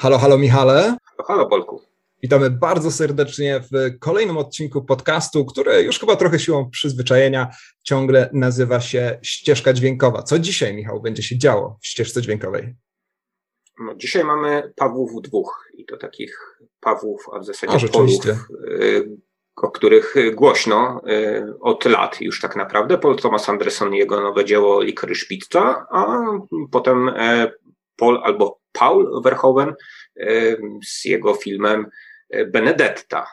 Halo, halo Michale. Halo, halo Polku. Witamy bardzo serdecznie w kolejnym odcinku podcastu, który już chyba trochę siłą przyzwyczajenia ciągle nazywa się Ścieżka Dźwiękowa. Co dzisiaj, Michał, będzie się działo w ścieżce dźwiękowej? No, dzisiaj mamy Pawłów dwóch i to takich Pawłów, a w zasadzie a. Polów, y, o których głośno y, od lat już tak naprawdę. Paul Thomas Anderson i jego nowe dzieło Licorice Pizza, a potem e, Paul albo Paul Verhoeven z jego filmem Benedetta.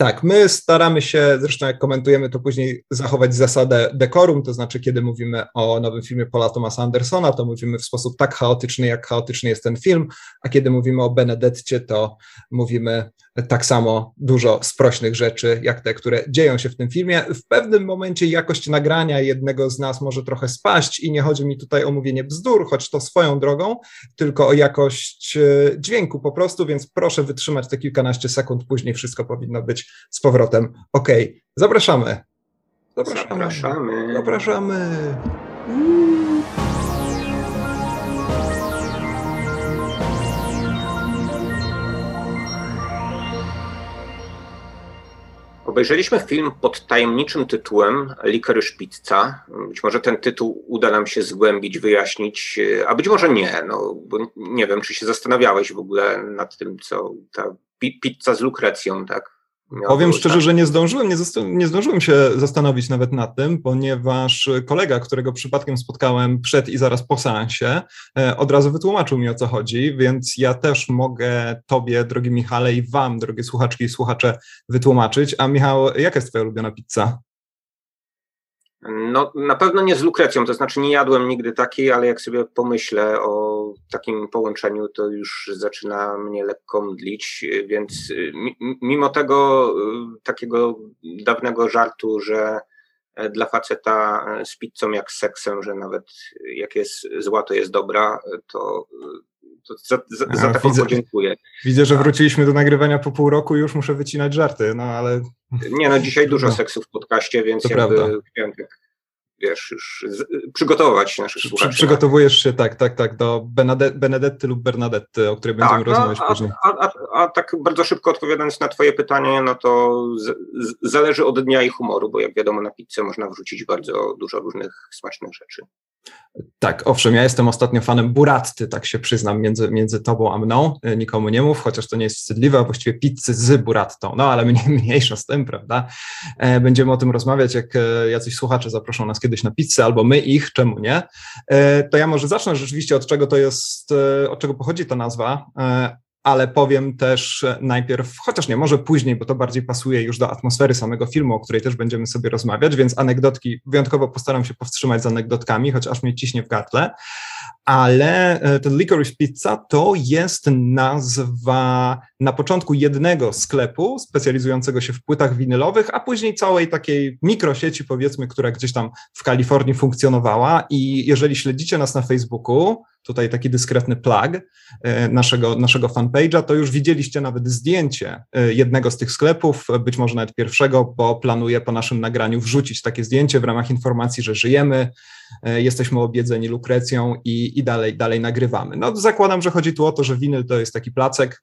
Tak, my staramy się, zresztą jak komentujemy, to później zachować zasadę dekorum, to znaczy, kiedy mówimy o nowym filmie Paula Thomasa Andersona, to mówimy w sposób tak chaotyczny, jak chaotyczny jest ten film, a kiedy mówimy o Benedetcie, to mówimy tak samo dużo sprośnych rzeczy, jak te, które dzieją się w tym filmie. W pewnym momencie jakość nagrania jednego z nas może trochę spaść i nie chodzi mi tutaj o mówienie bzdur, choć to swoją drogą, tylko o jakość e, dźwięku po prostu, więc proszę wytrzymać te kilkanaście sekund, później wszystko powinno być z powrotem ok. Zapraszamy. Zapraszamy. Zapraszamy. Zapraszamy. Obejrzeliśmy film pod tajemniczym tytułem Licorice Pizza. Być może ten tytuł uda nam się zgłębić, wyjaśnić, a być może nie. No, bo nie wiem, czy się zastanawiałeś w ogóle nad tym, co ta pizza z lukrecją, tak? Powiem szczerze, że nie zdążyłem, nie, nie, zdążyłem się zastanowić nawet nad tym, ponieważ kolega, którego przypadkiem spotkałem przed i zaraz po seansie, e, od razu wytłumaczył mi o co chodzi, więc ja też mogę Tobie, drogi Michale, i Wam, drogie słuchaczki i słuchacze, wytłumaczyć. A Michał, jaka jest Twoja ulubiona pizza? No, na pewno nie z lukrecją, to znaczy nie jadłem nigdy takiej, ale jak sobie pomyślę o takim połączeniu, to już zaczyna mnie lekko mdlić, więc mimo tego y, takiego dawnego żartu, że e, dla faceta z pizzą jak z seksem, że nawet jak jest zła, to jest dobra, to to za, za, za taką widzę, podziękuję. Widzę, że wróciliśmy do nagrywania po pół roku i już muszę wycinać żarty, no ale... Nie, no dzisiaj dużo seksu w podcaście, więc to jakby prawda. chciałem tak wiesz, już przygotować naszych Przy, słuchaczy. Przygotowujesz się, tak, tak, tak, do Benedetty, Benedetty lub Bernadetty, o której tak, będziemy no, rozmawiać a, później. A, a, a, tak bardzo szybko odpowiadając na twoje pytanie, no to z, z, zależy od dnia i humoru, bo jak wiadomo na pizzę można wrzucić bardzo dużo różnych smacznych rzeczy. Tak, owszem, ja jestem ostatnio fanem buratty, tak się przyznam, między, między tobą a mną. E, nikomu nie mów, chociaż to nie jest wstydliwe, a właściwie pizzy z burattą. No ale mniej, mniejsza z tym, prawda? E, będziemy o tym rozmawiać, jak e, jacyś słuchacze zaproszą nas kiedyś na pizzę, albo my ich, czemu nie? To ja może zacznę rzeczywiście od czego to jest, od czego pochodzi ta nazwa ale powiem też najpierw, chociaż nie, może później, bo to bardziej pasuje już do atmosfery samego filmu, o której też będziemy sobie rozmawiać, więc anegdotki, wyjątkowo postaram się powstrzymać z anegdotkami, chociaż mnie ciśnie w gardle, ale e, ten Licorice Pizza to jest nazwa na początku jednego sklepu specjalizującego się w płytach winylowych, a później całej takiej mikrosieci, powiedzmy, która gdzieś tam w Kalifornii funkcjonowała. I jeżeli śledzicie nas na Facebooku, tutaj taki dyskretny plug e, naszego, naszego fanpage'a, to już widzieliście nawet zdjęcie e, jednego z tych sklepów, być może nawet pierwszego, bo planuję po naszym nagraniu wrzucić takie zdjęcie w ramach informacji, że żyjemy, jesteśmy obiedzeni lukrecją i, i dalej, dalej nagrywamy. No zakładam, że chodzi tu o to, że winyl to jest taki placek,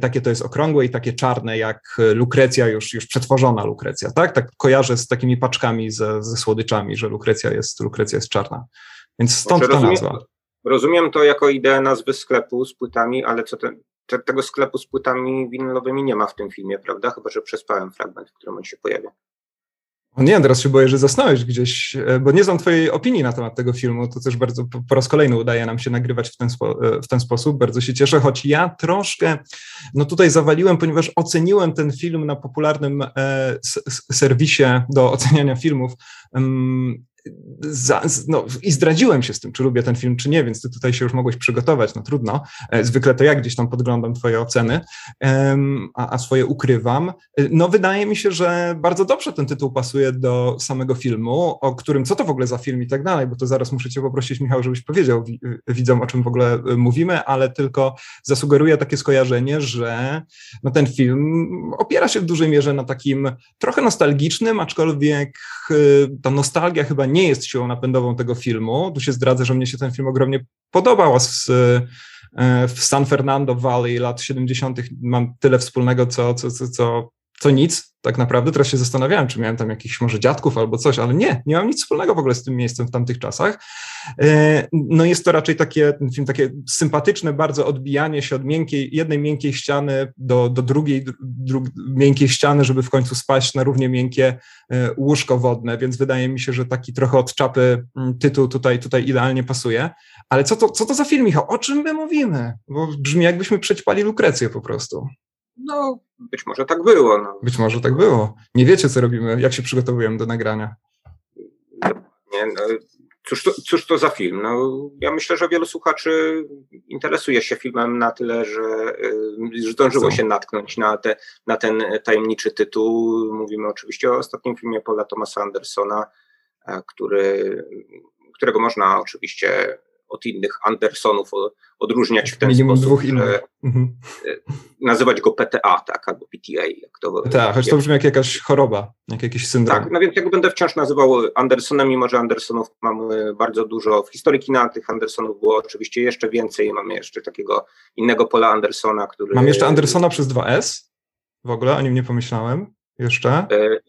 takie to jest okrągłe i takie czarne jak lukrecja, już, już przetworzona lukrecja, tak? Tak kojarzę z takimi paczkami ze, ze słodyczami, że lukrecja jest, lukrecja jest czarna. Więc stąd ta nazwa. Rozumiem to jako ideę nazwy sklepu z płytami, ale co te, te, tego sklepu z płytami winylowymi nie ma w tym filmie, prawda? Chyba, że przespałem fragment, w którym on się pojawia. O nie, teraz się boję, że zasnąłeś gdzieś, e, bo nie znam twojej opinii na temat tego filmu, to też bardzo po raz kolejny udaje nam się nagrywać w ten, spo, e, w ten sposób, bardzo się cieszę, choć ja troszkę, no tutaj zawaliłem, ponieważ oceniłem ten film na popularnym e, serwisie do oceniania filmów, za, no, i zdradziłem się z tym, czy lubię ten film, czy nie, więc ty tutaj się już mogłeś przygotować, no trudno. E, zwykle to ja gdzieś tam podglądam twoje oceny, a, a swoje ukrywam. E, no wydaje mi się, że bardzo dobrze ten tytuł pasuje do samego filmu, o którym, co to w ogóle za film i tak dalej, bo to zaraz muszę cię poprosić, Michał, żebyś powiedział widzom, o czym w ogóle e, mówimy, ale tylko zasugeruję takie skojarzenie, że no, ten film opiera się w dużej mierze na takim trochę nostalgicznym, aczkolwiek ta nostalgia chyba nie jest siłą napędową tego filmu. Tu się zdradzę, że mnie się ten film ogromnie podobał, z, w San Fernando Valley lat 70. mam tyle wspólnego, co, co, co, co, co nic tak naprawdę. Teraz się zastanawiałem, czy miałem tam jakichś może dziadków albo coś, ale nie, nie mam nic wspólnego w ogóle z tym miejscem w tamtych czasach. E, no jest to raczej takie, film, takie sympatyczne bardzo odbijanie się od miękkiej, jednej miękkiej ściany do, do drugiej dru, miękkiej ściany, żeby w końcu spaść na równie miękkie e, łóżko wodne, więc wydaje mi się, że taki trochę od czapy mm, tytuł tutaj, tutaj idealnie pasuje. Ale co to, co to za film, Michał? O czym my mówimy? Bo brzmi jakbyśmy przećpali Lukrecję po prostu. No, być może tak było. No. Być może tak było. Nie wiecie, co robimy, jak się przygotowujemy do nagrania. Nie, no, cóż, to, cóż to za film? No, ja myślę, że wielu słuchaczy interesuje się filmem na tyle, że, y, zdążyło się natknąć na, te, na ten tajemniczy tytuł. Mówimy oczywiście o ostatnim filmie Paula Thomasa Andersona, który, którego można oczywiście od innych Andersonów odróżniać w ten Minimum sposób, dwóch innych. Mhm. E, nazywać go PTA, tak, albo PTA. Jak to, PTA, choć to brzmi jak jakaś choroba, jak jakiś syndrom. Tak, no więc ja go będę wciąż nazywał Andersonem, mimo że Andersonów mamy bardzo dużo. W historii kina tych Andersonów było oczywiście jeszcze więcej. Mamy jeszcze takiego innego Pola Andersona, który... Mam jeszcze Andersona przez 2S? W ogóle o nim nie pomyślałem jeszcze. E,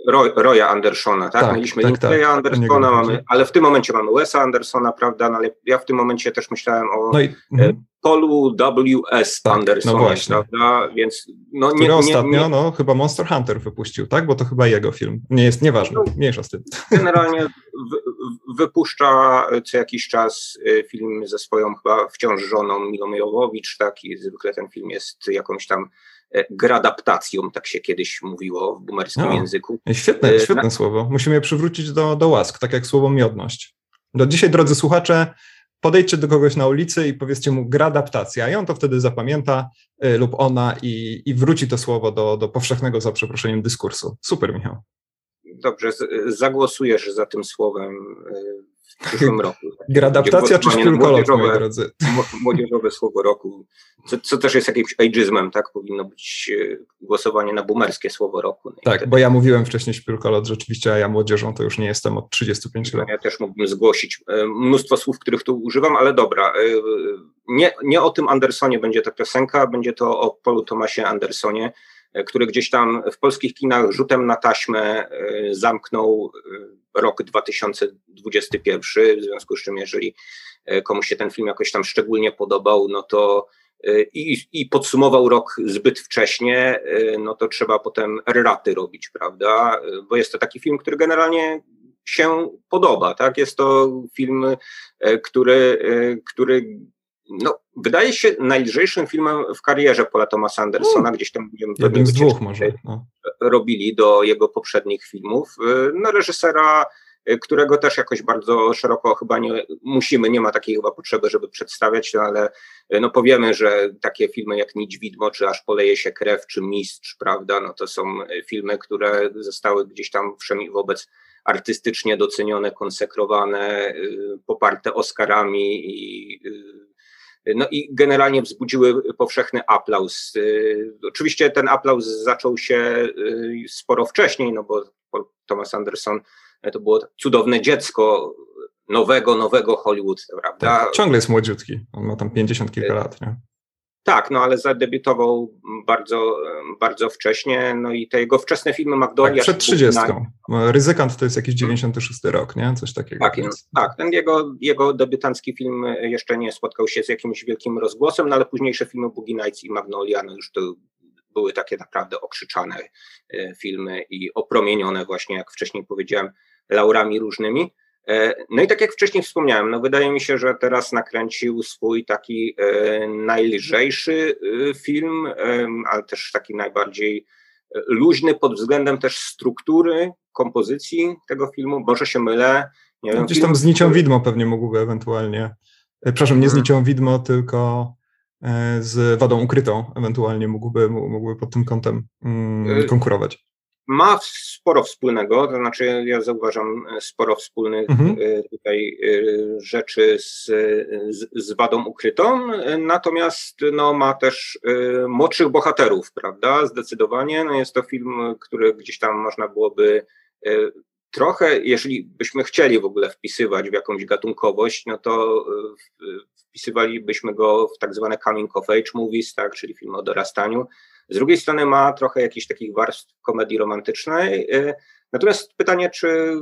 Roy, Roya Andersona, tak? tak Mieliśmy tak, tak. Andersona, mamy, ale w tym momencie mamy Wesa Andersona, prawda? No, ale ja w tym momencie też myślałem o no i, mm. Polu W.S. Tak, Andersonie, no właśnie. prawda? Więc no nie, ostatnio, nie, no chyba Monster Hunter wypuścił, tak? Bo to chyba jego film. Nie jest nieważne, no, mniejsza z tym. Generalnie w, wypuszcza co jakiś czas y, film ze swoją chyba wciąż żoną Milą Jowowicz, tak? I zwykle ten film jest jakąś tam E, gradaptacją, tak się kiedyś mówiło w boomerskim no, języku. Świetne, e, świetne Na... słowo. Musimy je przywrócić do, do łask, tak jak słowo miodność. Do dzisiaj, drodzy słuchacze, podejdźcie do kogoś na ulicy i powiedzcie mu gradaptacja i on to wtedy zapamięta y, lub ona i, i wróci to słowo do, do powszechnego, za przeproszeniem, dyskursu. Super, Michał. Dobrze, zagłosujesz za tym słowem w przyszłym roku. Gradaptacja czy szpilkolot, moi drodzy? Młodzieżowe słowo roku, co, co, też jest jakimś ageizmem, tak? Powinno być e, głosowanie na boomerskie słowo roku. No tak, wtedy... bo ja mówiłem wcześniej szpilkolot rzeczywiście, a ja młodzieżą to już nie jestem od 35 lat. Ja też mógłbym zgłosić e, mnóstwo słów, których tu używam, ale dobra. E, nie, nie o tym Andersonie będzie ta piosenka, będzie to o Polu Tomasie Andersonie, który gdzieś tam w polskich kinach rzutem na taśmę zamknął rok 2021, w związku z czym jeżeli e, komuś się ten film jakoś tam szczególnie podobał, no to e, i, i podsumował rok zbyt wcześnie, e, no to trzeba potem raty robić, prawda? Bo jest to taki film, który generalnie się podoba, tak? Jest to film, który, który no, wydaje się najlżejszym filmem w karierze Paula Thomasa Andersona, gdzieś tam Jednym z dwóch może. No. robili do jego poprzednich filmów. No, reżysera, którego też jakoś bardzo szeroko chyba nie musimy, nie ma takiej chyba potrzeby, żeby przedstawiać, no, ale no powiemy, że takie filmy jak Nić Widmo, czy Aż poleje się krew, czy Mistrz, prawda, no to są filmy, które zostały gdzieś tam wszemi wobec artystycznie docenione, konsekrowane, y, poparte Oscarami i y, no i generalnie wzbudziły powszechny aplauz. Y, oczywiście ten aplauz zaczął się y, sporo wcześniej, no bo Thomas Anderson e, to było cudowne dziecko nowego, nowego Hollywood, prawda? Tak, ciągle jest młodziutki, on ma tam 50 kilka lat, nie? Tak, no ale zadebiutował bardzo, bardzo wcześnie, no i te jego wczesne filmy Magnolia... Tak, przed 30. Na... Ryzykant to jest jakiś 96 rok, nie? Coś takiego. Tak, no, tak ten jego, jego debiutancki film jeszcze nie spotkał się z jakimś wielkim rozgłosem, no ale późniejsze filmy Boogie Nights i Magnolia, no już to były takie naprawdę okrzyczane e, filmy i opromienione właśnie, jak wcześniej powiedziałem, laurami różnymi. E, no i tak jak wcześniej wspomniałem, no wydaje mi się, że teraz nakręcił swój taki e, najlżejszy e, film, ale też taki najbardziej luźny pod względem też struktury, kompozycji tego filmu. Może się mylę. Nie wiem, Gdzieś tam z nicią widmo pewnie mógłby ewentualnie. Przepraszam, nie z mhm. nicią widmo, tylko z wadą ukrytą ewentualnie mógłby, mógłby pod tym kątem mm, konkurować ma sporo wspólnego, to znaczy ja zauważam e, sporo wspólnych mhm. E, tutaj e, rzeczy z, z, z, wadą ukrytą, natomiast no, ma też młodszych bohaterów, prawda, zdecydowanie. No, jest to film, który gdzieś tam można byłoby trochę, jeżeli byśmy chcieli w ogóle wpisywać w jakąś gatunkowość, no to wpisywalibyśmy go w tak zwane coming of age movies, tak, czyli film o dorastaniu. Z drugiej strony ma trochę jakichś takich warstw komedii romantycznej. Natomiast pytanie, czy,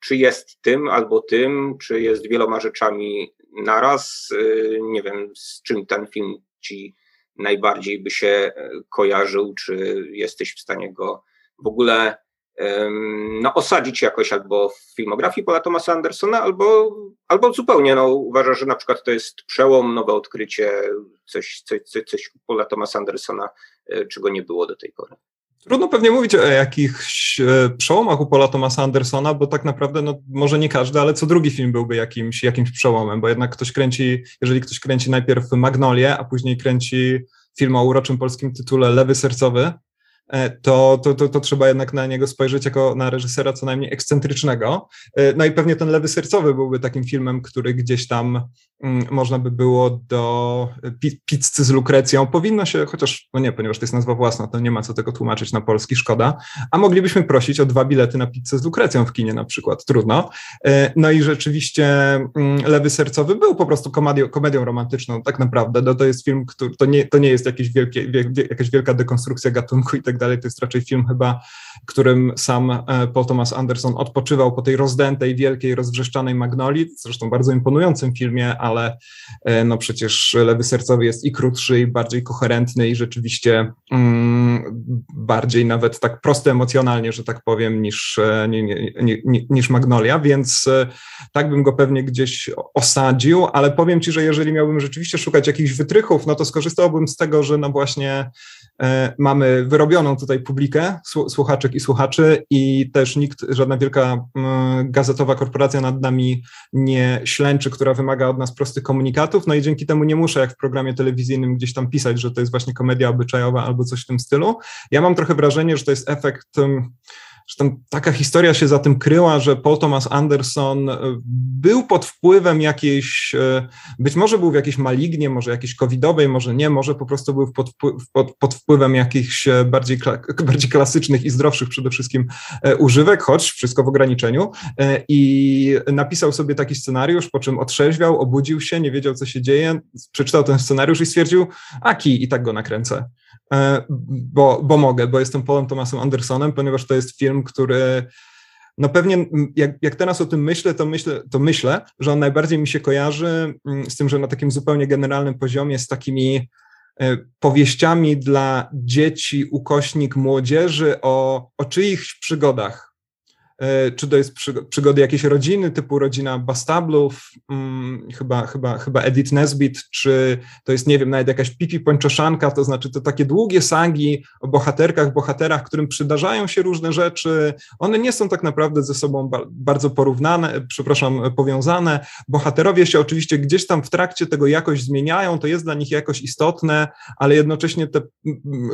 czy jest tym albo tym, czy jest wieloma rzeczami naraz. Nie wiem, z czym ten film ci najbardziej by się kojarzył, czy jesteś w stanie go w ogóle no, osadzić jakoś albo w filmografii Paula Thomasa Andersona, albo, albo zupełnie no, uważasz, że na przykład to jest przełom, nowe odkrycie, coś, coś, coś, coś Paula Thomasa Andersona, e, czego nie było do tej pory. Trudno pewnie mówić o jakichś e, przełomach u Paula Thomasa Andersona, bo tak naprawdę, no, może nie każdy, ale co drugi film byłby jakimś, jakimś przełomem, bo jednak ktoś kręci, jeżeli ktoś kręci najpierw Magnolię, a później kręci film o uroczym polskim tytule Lewy Sercowy, to, to, to, to, trzeba jednak na niego spojrzeć jako na reżysera co najmniej ekscentrycznego. E, no i pewnie ten Lewy Sercowy byłby takim filmem, który gdzieś tam można by było do pizzy z Lukrecją. Powinno się, chociaż, no nie, ponieważ to jest nazwa własna, to nie ma co tego tłumaczyć na polski, szkoda. A moglibyśmy prosić o dwa bilety na pizzę z Lukrecją w kinie na przykład, trudno. E, no i rzeczywiście mm, Lewy Sercowy był po prostu komedią, komedią romantyczną, tak naprawdę. No to jest film, który, to nie, to nie jest jakieś wielkie, jakaś wielka dekonstrukcja gatunku i tak dalej. To jest raczej film chyba, którym sam e, Paul Thomas Anderson odpoczywał po tej rozdętej, wielkiej, rozwrzeszczanej Magnolii, zresztą bardzo imponującym filmie, ale e, no przecież Lewy Sercowy jest i krótszy, i bardziej koherentny i rzeczywiście mm, bardziej nawet tak prosty emocjonalnie, że tak powiem, niż, e, nie, nie, nie, niż Magnolia, więc tak bym go pewnie gdzieś osadził, ale powiem Ci, że jeżeli miałbym rzeczywiście szukać jakichś wytrychów, no to skorzystałbym z tego, że no właśnie mamy wyrobioną tutaj publikę, słuchaczek i słuchaczy i też nikt, żadna wielka mm, gazetowa korporacja nad nami nie ślęczy, która wymaga od nas prostych komunikatów, no i dzięki temu nie muszę jak w programie telewizyjnym gdzieś tam pisać, że to jest właśnie komedia obyczajowa albo coś w tym stylu. Ja mam trochę wrażenie, że to jest efekt tam taka historia się za tym kryła, że Paul Thomas Anderson e, był pod wpływem jakiejś, e, być może był w jakiejś malignie, może jakiejś covidowej, może nie, może po prostu był pod, pod, pod wpływem jakichś e, bardziej, bardziej klasycznych i zdrowszych przede wszystkim używek, choć wszystko w ograniczeniu i napisał sobie taki scenariusz, po czym otrzeźwiał, obudził się, nie wiedział co się dzieje, przeczytał ten scenariusz i stwierdził, a ki, i tak go nakręcę. E, bo, bo mogę, bo jestem Polem Thomasem Andersonem, ponieważ to jest film, który no pewnie jak, jak teraz o tym myślę to, myślę, to myślę, że on najbardziej mi się kojarzy z tym, że na takim zupełnie generalnym poziomie z takimi e, powieściami dla dzieci, ukośnik młodzieży o, o czyichś przygodach, czy to jest przygody jakiejś rodziny, typu rodzina Bastablów, hmm, chyba, chyba, chyba Edith Nesbit, czy to jest, nie wiem, nawet jakaś Pipi Pończoszanka, to znaczy to takie długie sagi o bohaterkach, bohaterach, którym przydarzają się różne rzeczy. One nie są tak naprawdę ze sobą bardzo porównane, przepraszam, powiązane. Bohaterowie się oczywiście gdzieś tam w trakcie tego jakoś zmieniają, to jest dla nich jakoś istotne, ale jednocześnie te,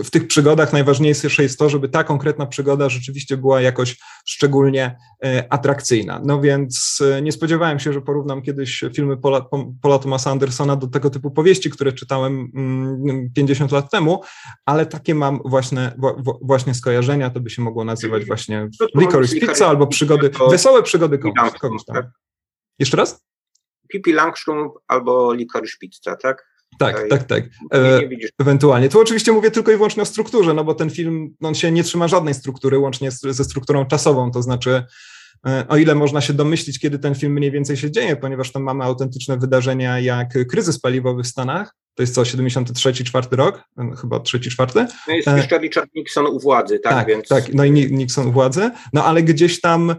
w tych przygodach najważniejsze jest to, żeby ta konkretna przygoda rzeczywiście była jakoś szczególnie e, atrakcyjna. No więc e, nie spodziewałem się, że porównam kiedyś filmy Paula, Paula Thomasa Andersona do tego typu powieści, które czytałem 50 mm, lat temu, ale takie mam właśnie, właśnie skojarzenia, to by się mogło nazywać właśnie Licorice Pizza albo przygody, wesołe przygody kogoś, kogoś tam. Tak? Jeszcze raz? Pipi Langstrom albo Licorice Pizza, tak? Tak, tak, tak. E, ewentualnie. Tu oczywiście mówię tylko i wyłącznie o strukturze, no bo ten film on się nie trzyma żadnej struktury, łącznie z, ze strukturą czasową, to znaczy e, o ile można się domyślić, kiedy ten film mniej więcej się dzieje, ponieważ tam mamy autentyczne wydarzenia jak kryzys paliwowy w Stanach, to jest co, 73, 4 rok? E, chyba trzeci, czwarty? No jest jeszcze Richard Nixon u władzy, tak? Tak, więc... tak, no i Nixon u władzy, no ale gdzieś tam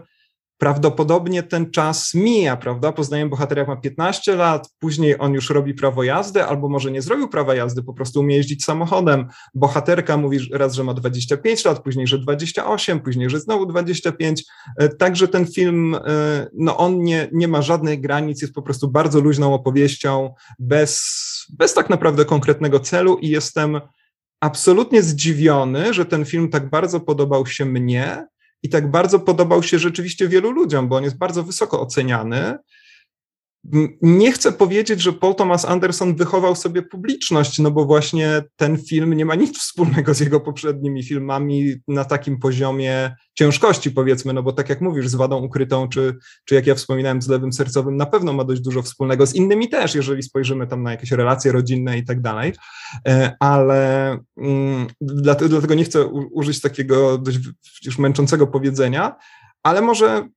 prawdopodobnie ten czas mija, prawda? Poznajemy bohatera, jak ma 15 lat, później on już robi prawo jazdy, albo może nie zrobił prawa jazdy, po prostu umie jeździć samochodem. Bohaterka mówi raz, że ma 25 lat, później, że 28, później, że znowu 25. E, także ten film, e, no on nie, nie ma żadnych granic, jest po prostu bardzo luźną opowieścią, bez, bez tak naprawdę konkretnego celu i jestem absolutnie zdziwiony, że ten film tak bardzo podobał się mnie, i tak bardzo podobał się rzeczywiście wielu ludziom, bo on jest bardzo wysoko oceniany. Nie chcę powiedzieć, że Paul Thomas Anderson wychował sobie publiczność, no bo właśnie ten film nie ma nic wspólnego z jego poprzednimi filmami na takim poziomie ciężkości, powiedzmy, no bo tak jak mówisz, z wadą ukrytą, czy, czy jak ja wspominałem, z lewym sercowym, na pewno ma dość dużo wspólnego, z innymi też, jeżeli spojrzymy tam na jakieś relacje rodzinne i tak dalej, e, ale mm, dlatego, dlatego nie chcę użyć takiego dość już męczącego powiedzenia, ale może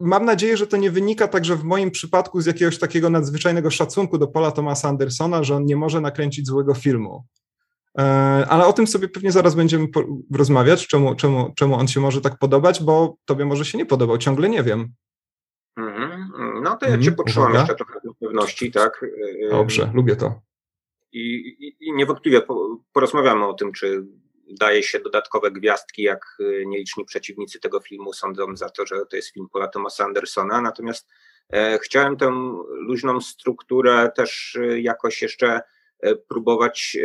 mam nadzieję, że to nie wynika także w moim przypadku z jakiegoś takiego nadzwyczajnego szacunku do Paula Thomasa Andersona, że on nie może nakręcić złego filmu. E, ale o tym sobie pewnie zaraz będziemy rozmawiać, czemu, czemu, czemu on się może tak podobać, bo tobie może się nie podobał, ciągle nie wiem. Mm, no to ja cię mm, potrzymam jeszcze trochę pewności, tak? Dobrze, lubię to. I, i, i niewątpliwie porozmawiamy o tym, czy daje się dodatkowe gwiazdki, jak y, nieliczni przeciwnicy tego filmu sądzą za to, że to jest film Paula Thomasa Andersona. Natomiast e, chciałem tę luźną strukturę też y, jakoś jeszcze e, próbować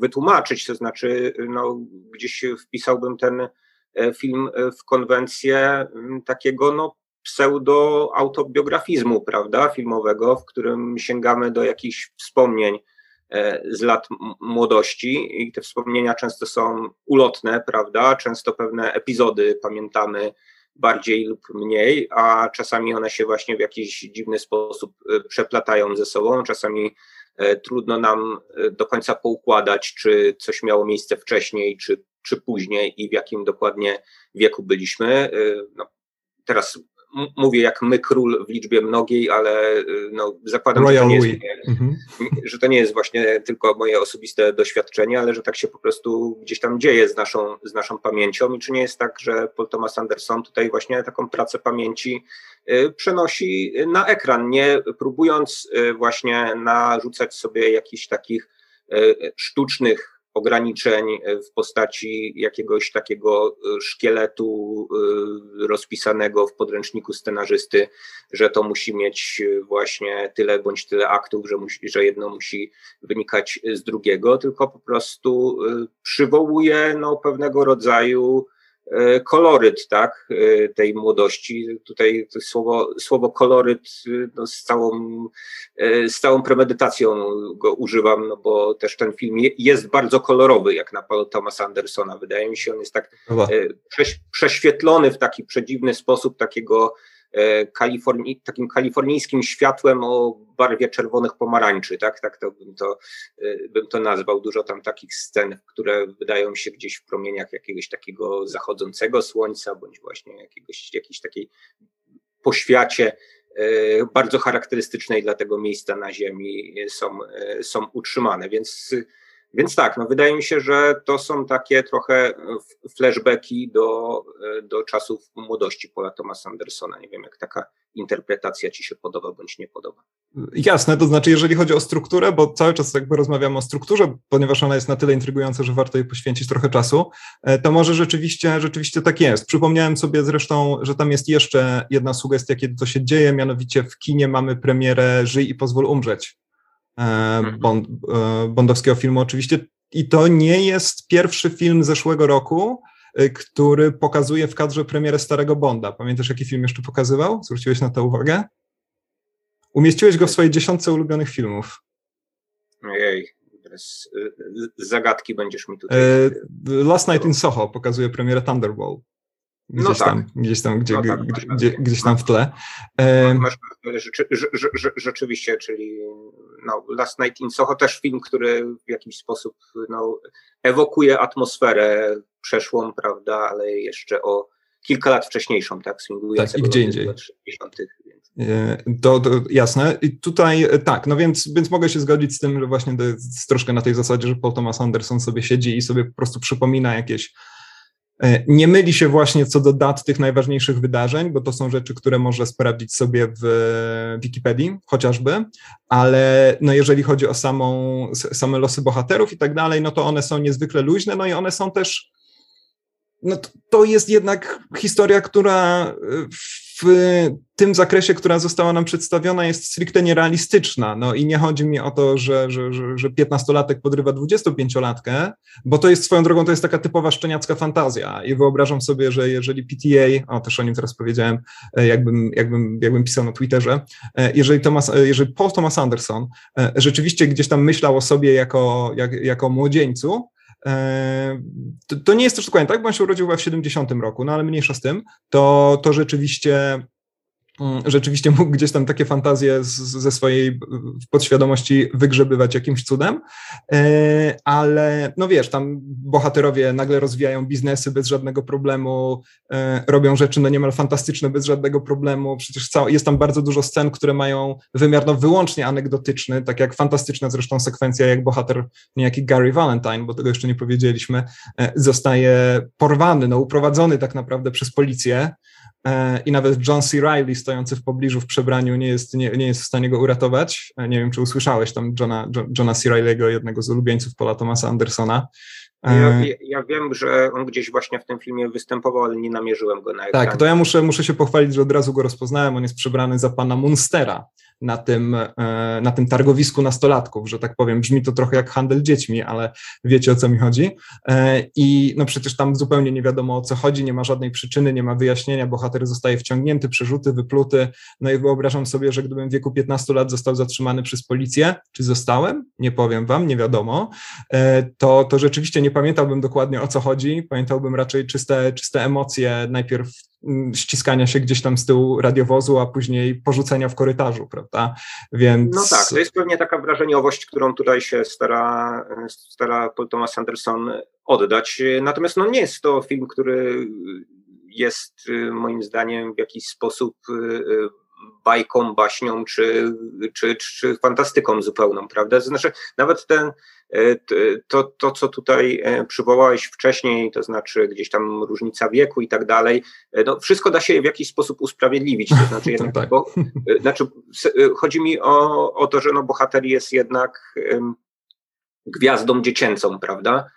wytłumaczyć, to znaczy no, gdzieś wpisałbym ten e, film w konwencję takiego no, pseudo-autobiografizmu, prawda, filmowego, w którym sięgamy do jakichś wspomnień z lat młodości i te wspomnienia często są ulotne, prawda? Często pewne epizody pamiętamy bardziej lub mniej, a czasami one się właśnie w jakiś dziwny sposób e, przeplatają ze sobą. Czasami e, trudno nam do końca poukładać, czy coś miało miejsce wcześniej, czy, czy później i w jakim dokładnie wieku byliśmy. No, teraz mówię jak my król w liczbie mnogiej, ale y, no, zakładam, że to, nie jest, mhm. że to nie jest właśnie tylko moje osobiste doświadczenie, ale że tak się po prostu gdzieś tam dzieje z naszą, z naszą pamięcią i czy nie jest tak, że Paul Thomas Anderson tutaj właśnie taką pracę pamięci y, przenosi na ekran, nie próbując y, właśnie narzucać sobie jakichś takich sztucznych ograniczeń e, w postaci jakiegoś takiego e, szkieletu e, rozpisanego w podręczniku scenarzysty, że to musi mieć właśnie tyle bądź tyle aktów, że, musi, że jedno musi wynikać z drugiego, tylko po prostu przywołuje no, pewnego rodzaju E, koloryt tak, e, tej młodości. Tutaj to słowo, słowo koloryt no, z, całą, e, z całą premedytacją go używam, no bo też ten film jest bardzo kolorowy, jak na Paul Thomas Andersona. Wydaje mi się, on jest tak prześwietlony w taki przedziwny sposób, takiego E, Kaliforni takim kalifornijskim światłem o barwie czerwonych pomarańczy, tak, tak to bym to, e, bym to nazwał. Dużo tam takich scen, które wydają się gdzieś w promieniach jakiegoś takiego zachodzącego słońca, bądź właśnie jakiegoś, jakiejś takiej poświacie e, bardzo charakterystycznej dla tego miejsca na Ziemi są, są utrzymane, więc więc tak, no wydaje mi się, że to są takie trochę flashbacki do, do czasów młodości Paula Thomasa Andersona. Nie wiem, jak taka interpretacja ci się podoba bądź nie podoba. Jasne, to znaczy, jeżeli chodzi o strukturę, bo cały czas jakby rozmawiamy o strukturze, ponieważ ona jest na tyle intrygująca, że warto jej poświęcić trochę czasu, e, to może rzeczywiście, rzeczywiście tak jest. Przypomniałem sobie zresztą, że tam jest jeszcze jedna sugestia, kiedy to się dzieje, mianowicie w kinie mamy premierę Żyj i pozwól umrzeć E. Bond, e, bondowskiego filmu oczywiście. I to nie jest pierwszy film zeszłego roku, e, który pokazuje w kadrze premierę Starego Bonda. Pamiętasz, jaki film jeszcze pokazywał? Zwróciłeś na to uwagę? Umieściłeś go w swojej dziesiątce ulubionych filmów. Ojej, teraz zagadki będziesz mi tutaj... Last Night in Soho pokazuje premierę Thunderball. Gdzieś no tak. tam, gdzieś tam, gdzie, no tak, gdzie, gdzie, gdzieś tam w tle. Masz, rzeczy, rzeczywiście, czyli no, Last Night in Soho też film, który w jakiś sposób no, ewokuje atmosferę przeszłą, prawda, ale jeszcze o kilka lat wcześniejszą, tak, swingującego tak, i gdzie indziej. E, to, to, jasne. I tutaj e, tak, no więc, więc mogę się zgodzić z tym, że właśnie to jest troszkę na tej zasadzie, że Paul Thomas Anderson sobie siedzi i sobie po prostu przypomina jakieś nie myli się właśnie co do dat tych najważniejszych wydarzeń, bo to są rzeczy, które może sprawdzić sobie w Wikipedii chociażby, ale no jeżeli chodzi o samą, same losy bohaterów i tak dalej, no to one są niezwykle luźne, no i one są też, no to, to jest jednak historia, która w tym zakresie, która została nam przedstawiona, jest stricte nierealistyczna. No i nie chodzi mi o to, że, że, że, że 15-latek podrywa 25-latkę, bo to jest swoją drogą, to jest taka typowa szczeniacka fantazja. I wyobrażam sobie, że jeżeli PTA, o też o nim teraz powiedziałem, e, jakbym, jakbym, jakbym pisał na Twitterze, e, jeżeli, Thomas, e, jeżeli Paul Thomas Anderson rzeczywiście gdzieś tam myślał o sobie jako, jak, jako młodzieńcu, to, to, nie jest też dokładnie tak, bo on się urodził w 70 roku, no ale mniejsza z tym, to, to rzeczywiście rzeczywiście mógł gdzieś tam takie fantazje z, ze swojej podświadomości wygrzebywać jakimś cudem, e, ale no wiesz, tam bohaterowie nagle rozwijają biznesy bez żadnego problemu, e, robią rzeczy no niemal fantastyczne bez żadnego problemu, przecież jest tam bardzo dużo scen, które mają wymiar no wyłącznie anegdotyczny, tak jak fantastyczna zresztą sekwencja, jak bohater niejaki Gary Valentine, bo tego jeszcze nie powiedzieliśmy, e, zostaje porwany, no uprowadzony tak naprawdę przez policję, E, i nawet John C. Riley stojący w pobliżu w przebraniu nie jest, nie, nie jest w stanie go uratować. E, nie wiem, czy usłyszałeś tam Johna, Johna C. Riley'ego, jednego z ulubieńców Paula Thomasa Andersona. Ja, e, ja, wiem, że on gdzieś właśnie w tym filmie występował, ale nie namierzyłem go na ekran. Tak, to ja muszę, muszę się pochwalić, że od razu go rozpoznałem. On jest przebrany za pana Munstera na tym, e, na tym targowisku nastolatków, że tak powiem. Brzmi to trochę jak handel dziećmi, ale wiecie o co mi chodzi. E, I no przecież tam zupełnie nie wiadomo o co chodzi, nie ma żadnej przyczyny, nie ma wyjaśnienia, bohater zostaje wciągnięty, przerzuty, wypluty. No i wyobrażam sobie, że gdybym w wieku 15 lat został zatrzymany przez policję, czy zostałem, nie powiem wam, nie wiadomo, e, to, to rzeczywiście nie pamiętałbym dokładnie o co chodzi, pamiętałbym raczej czyste, czyste emocje, najpierw Mm, ściskania się gdzieś tam z tyłu radiowozu, a później porzucenia w korytarzu, prawda? Więc... No tak, to jest pewnie taka wrażeniowość, którą tutaj się stara, stara Paul Thomas Anderson oddać. Natomiast no nie jest to film, który jest moim zdaniem w jakiś sposób bajką, baśnią czy, czy, czy fantastyką zupełną, prawda? To znaczy, nawet ten, e, to, to, co tutaj e, przywołałeś wcześniej, to znaczy gdzieś tam różnica wieku i tak dalej, e, no wszystko da się w jakiś sposób usprawiedliwić. To znaczy, jednak, tak. bo, znaczy chodzi mi o, o to, że no bohater jest jednak gwiazdą dziecięcą, prawda?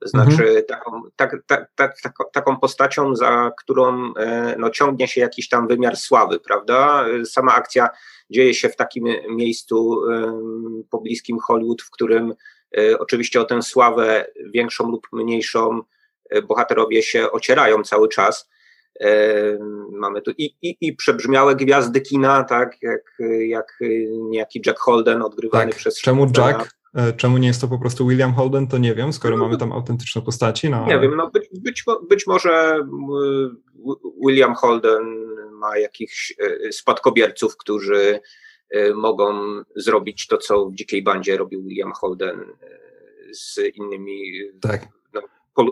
To znaczy mhm. taką, tak, tak, tak, taką postacią, za którą e, no, ciągnie się jakiś tam wymiar sławy, prawda? Sama akcja dzieje się w takim miejscu pobliskim Hollywood, w którym e, oczywiście o tę sławę większą lub mniejszą e, bohaterowie się ocierają cały czas. Mamy tu i, i, i przebrzmiałe gwiazdy kina, tak, jak, jak niejaki Jack Holden odgrywany tak. przez. Czemu Jack? E, czemu nie jest to po prostu William Holden, to nie wiem, skoro no, mamy tam autentyczne postaci. No, nie ale... wiem, no być, być, być może William Holden ma jakichś e, spadkobierców, którzy e, mogą zrobić to, co w Dzikiej Bandzie robił William Holden z innymi. Tak. No,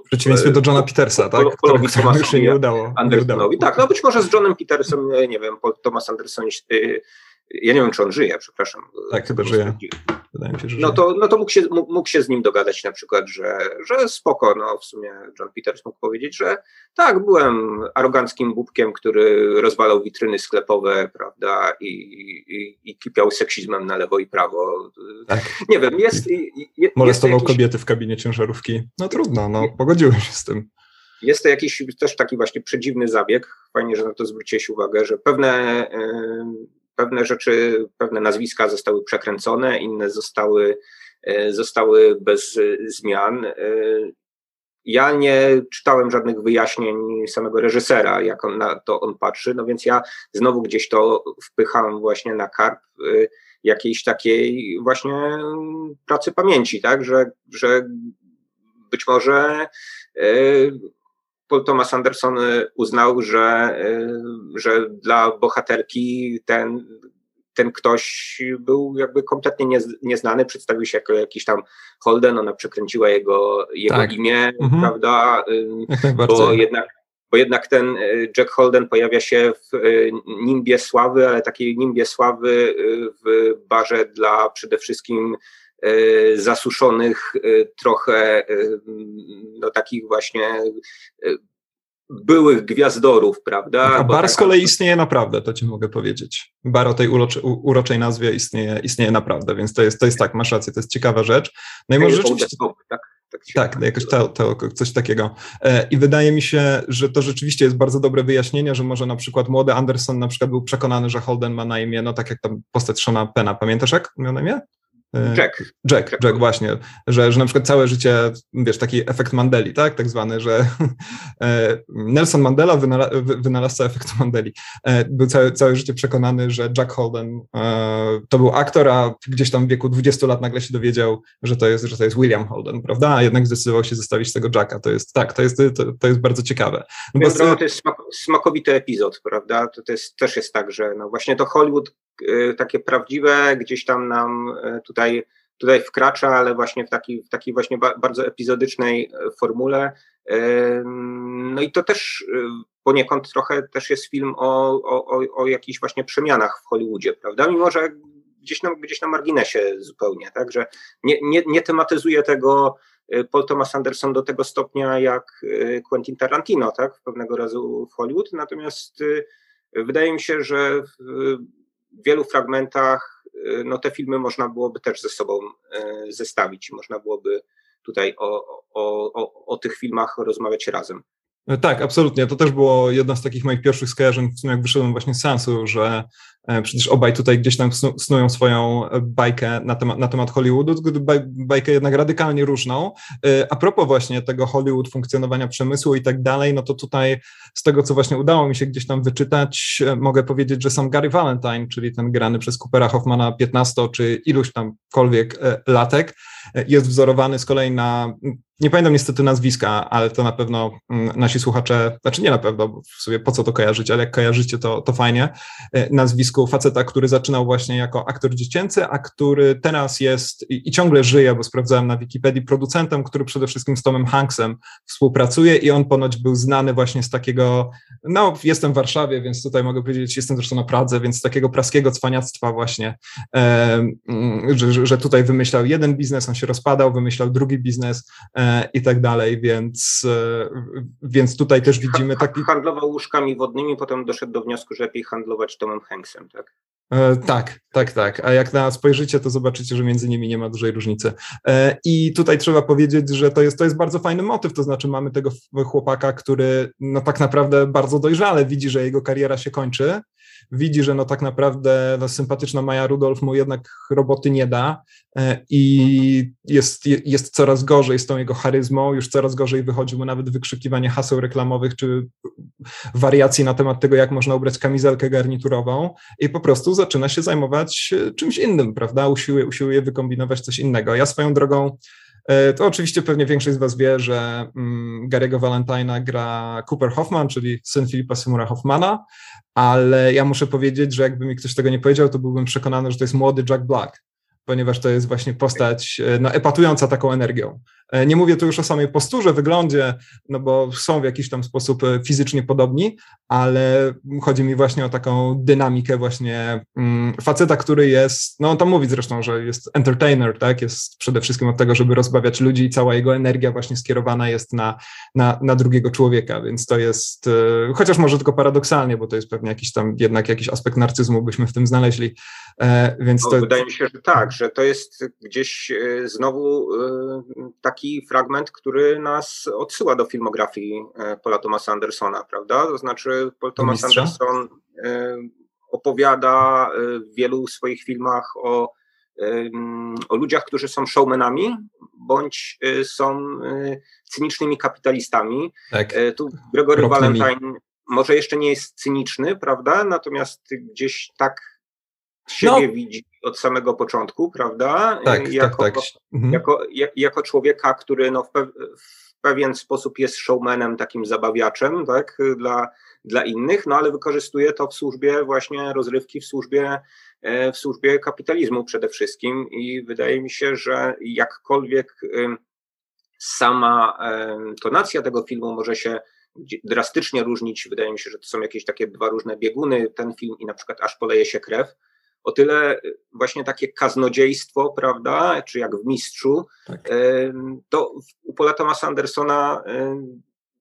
w przeciwieństwie do Johna Petersa, tak? Polowi Któremu się nie udało, nie udało. Tak, no być może z Johnem Petersem, nie wiem, Thomas Anderson ja nie wiem, czy on żyje, przepraszam. Tak, chyba żyje. Wydaje mi się, że no to, no to mógł, się, mógł się z nim dogadać na przykład, że, że spoko, no w sumie John Peters mógł powiedzieć, że tak, byłem aroganckim bubkiem, który rozwalał witryny sklepowe, prawda, i, i, i kipiał seksizmem na lewo i prawo. Tak. Nie wiem, jest... jest Molestował jakiś... kobiety w kabinie ciężarówki. No trudno, no pogodziłem się z tym. Jest to jakiś też taki właśnie przedziwny zabieg. Fajnie, że na to zwróciłeś uwagę, że pewne pewne rzeczy, pewne nazwiska zostały przekręcone, inne zostały, e, zostały bez zmian. E, ja nie czytałem żadnych wyjaśnień samego reżysera, jak on na to on patrzy, no więc ja znowu gdzieś to wpycham właśnie na karp e, jakiejś takiej właśnie pracy pamięci, tak, że, że być może Paul Thomas Anderson y, uznał, że, y, że dla bohaterki ten, ten ktoś był jakby kompletnie nieznany, przedstawił się jako jakiś tam Holden, ona przekręciła jego, jego tak. imię, mhm. prawda? Bo jednak, bo jednak ten Jack Holden pojawia się w nimbie sławy, ale takiej nimbie sławy w barze dla przede wszystkim zasuszonych, e, trochę e, no, takich właśnie byłych gwiazdorów, prawda? A bar z kolei istnieje naprawdę, to ci mogę powiedzieć. Bar o tej uroczej, uroczej nazwie istnieje, istnieje naprawdę, więc to jest, to jest tak, masz rację, to jest ciekawa rzecz. No i może rzeczywiście... Tak? Tak, tak jakoś to, to, coś takiego. E, I wydaje mi się, że to rzeczywiście jest bardzo dobre wyjaśnienie, że może na przykład młody Anderson na przykład był przekonany, że Holden ma na imię, no tak jak tam postać Shona Pena. Pamiętasz jak miał na imię? E, Jack. Jack, Jack, właśnie, że, że na przykład całe życie, wiesz, taki efekt Mandeli, tak, tak zwany, że e, Nelson Mandela, wynala, wynalazca efektu Mandeli, e, był całe, całe życie przekonany, że Jack Holden to był aktor, a gdzieś tam w wieku 20 lat nagle się dowiedział, że to jest, że to jest William Holden, prawda, a jednak zdecydował się zostawić tego Jacka, to jest, tak, to jest, to, to jest bardzo ciekawe. No bo... To jest smak, smakowity epizod, prawda, to, to jest, też jest tak, że no właśnie to Hollywood takie prawdziwe gdzieś tam nam tutaj tutaj, tutaj wkracza, ale właśnie w takiej, w takiej właśnie bardzo epizodycznej e, formule. No i to też e, poniekąd trochę też jest film o, o, o jakichś właśnie przemianach w Hollywoodzie, prawda? Mimo, że gdzieś na, gdzieś na marginesie zupełnie, tak, że nie, nie, nie tematyzuje tego Paul Thomas Anderson do tego stopnia jak Quentin Tarantino, tak, pewnego razu w Hollywood, natomiast wydaje mi się, że wielu fragmentach Y, no te filmy można byłoby też ze sobą y, zestawić. Można byłoby tutaj o, o, o, o tych filmach rozmawiać razem. E, tak, absolutnie. To też było jedno z takich moich pierwszych skojarzeń, w sumie jak wyszedłem właśnie z sensu, że e, przecież obaj tutaj gdzieś tam snują swoją bajkę na temat, na temat Hollywoodu, bajkę jednak radykalnie różną. E, a propos właśnie tego Hollywood, funkcjonowania przemysłu i tak dalej, no to tutaj z tego, co właśnie udało mi się gdzieś tam wyczytać, mogę powiedzieć, że sam Gary Valentine, czyli ten grany przez Coopera Hoffmana 15 czy iluś tamkolwiek latek, jest wzorowany z kolei na nie pamiętam niestety nazwiska, ale to na pewno mm, nasi słuchacze, znaczy nie na pewno, bo w sobie po co to kojarzyć, ale jak kojarzycie, to, to fajnie. E, nazwisku faceta, który zaczynał właśnie jako aktor dziecięcy, a który teraz jest i, i ciągle żyje, bo sprawdzałem na Wikipedii, producentem, który przede wszystkim z Tomem Hanksem współpracuje i on ponoć był znany właśnie z takiego, no jestem w Warszawie, więc tutaj mogę powiedzieć, jestem zresztą na Pradze, więc z takiego praskiego cwaniactwa właśnie, e, że, że tutaj wymyślał jeden biznes, on się rozpadał, wymyślał drugi biznes, e, i tak dalej, więc, e, więc tutaj też widzimy taki... Handlował łóżkami wodnymi, potem doszedł do wniosku, że lepiej handlować Tomem Hanksem, tak? E, tak, tak, tak. A jak na spojrzycie, to zobaczycie, że między nimi nie ma dużej różnicy. E, I tutaj trzeba powiedzieć, że to jest, to jest bardzo fajny motyw, to znaczy mamy tego chłopaka, który no tak naprawdę bardzo dojrzale widzi, że jego kariera się kończy, widzi, że no tak naprawdę no, sympatyczna Maja Rudolf mu jednak roboty nie da e, i jest, jest coraz gorzej z tą jego charyzmą, już coraz gorzej wychodzi mu nawet wykrzykiwanie haseł reklamowych czy wariacji na temat tego, jak można ubrać kamizelkę garniturową i po prostu zaczyna się zajmować e, czymś innym, prawda? Usiłuje, usiłuje wykombinować coś innego. Ja swoją drogą e, to oczywiście pewnie większość z Was wie, że mm, Gary'ego Valentina gra Cooper Hoffman, czyli syn Filipa Seymoura Hoffmana, ale ja muszę powiedzieć, że jakby mi ktoś tego nie powiedział, to byłbym przekonany, że to jest młody Jack Black, ponieważ to jest właśnie postać e, no, epatująca taką energią. E, nie mówię tu już o samej posturze, wyglądzie, no bo są w jakiś tam sposób e, fizycznie podobni, ale chodzi mi właśnie o taką dynamikę właśnie mm, faceta, który jest, no on tam mówi zresztą, że jest entertainer, tak, jest przede wszystkim od tego, żeby rozbawiać ludzi i cała jego energia właśnie skierowana jest na, na, na drugiego człowieka, więc to jest, chociaż może tylko paradoksalnie, bo to jest pewnie jakiś tam jednak jakiś aspekt narcyzmu byśmy w tym znaleźli, więc no, to... Wydaje mi się, że tak, że to jest gdzieś znowu tak taki fragment, który nas odsyła do filmografii e, Paula Thomasa Andersona, prawda? To znaczy Paul Thomas Anderson e, opowiada e, w wielu swoich filmach o, o ludziach, którzy są showmanami, bądź są cynicznymi kapitalistami. Tak. Tu Gregory Valentine może jeszcze nie jest cyniczny, prawda? Natomiast gdzieś tak siebie no. widzi od samego początku, prawda? Tak, tak jako, tak, tak. Mhm. Jako, jak, jako człowieka, który no w, pe, w, pewien sposób jest showmanem, takim zabawiaczem, tak, dla, dla innych, no ale wykorzystuje to w służbie właśnie rozrywki, w służbie, e, w służbie kapitalizmu przede wszystkim i wydaje mi się, że jakkolwiek sama tonacja tego filmu może się drastycznie różnić. Wydaje mi się, że to są jakieś takie dwa różne bieguny, ten film i na przykład Aż poleje się krew o tyle właśnie takie kaznodziejstwo, prawda, czy jak w Mistrzu, tak. to u Thomasa Andersona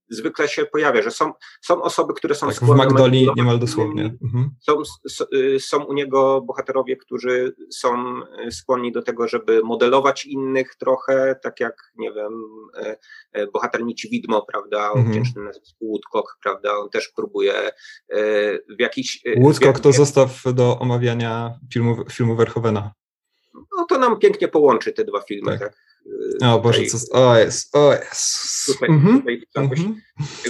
zwykle się pojawia, że są, są osoby, które są tak, w skłonne Magdoli manipulować niemal dosłownie. Mhm. są, y, są u niego bohaterowie, którzy są y, skłonni do tego, żeby modelować innych trochę, tak jak, nie wiem, y, bohater Nici Widmo, prawda, Mhm. wdzięcznym nazwisku Woodcock, prawda, on też próbuje w jakiś... Woodcock w to zostaw do omawiania filmu, filmu Verhovena. No to nam pięknie połączy te dwa filmy, Tak. tak. O tutaj- Boże, co... O jest, o jest. Tutaj, Mhm. tutaj jakoś, Mhm.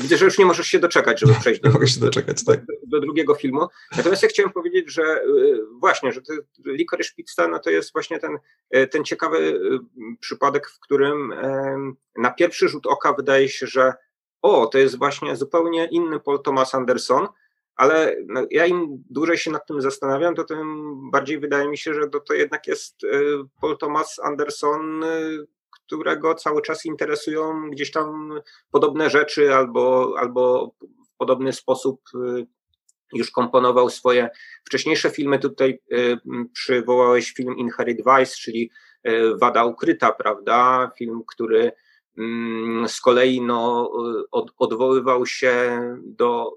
Widzę, że już nie możesz się doczekać, żeby przejść do, mogę się doczekać, tak. do, do drugiego filmu. Natomiast ja chciałem powiedzieć, że y, właśnie, że to Licorice Pizza no to jest właśnie ten, y, ten ciekawy y, przypadek, w którym na pierwszy rzut oka wydaje się, że o, to jest właśnie zupełnie inny Paul Thomas Anderson, ale no, ja im dłużej się nad tym zastanawiam, to tym bardziej wydaje mi się, że to, to jednak jest y, Paul Thomas Anderson, y, którego cały czas interesują gdzieś tam podobne rzeczy albo, albo w podobny sposób y, już komponował swoje wcześniejsze filmy. Tutaj przywołałeś film Inherit Vice, czyli Wada Ukryta, prawda? Film, który z kolei no, y, od, odwoływał się do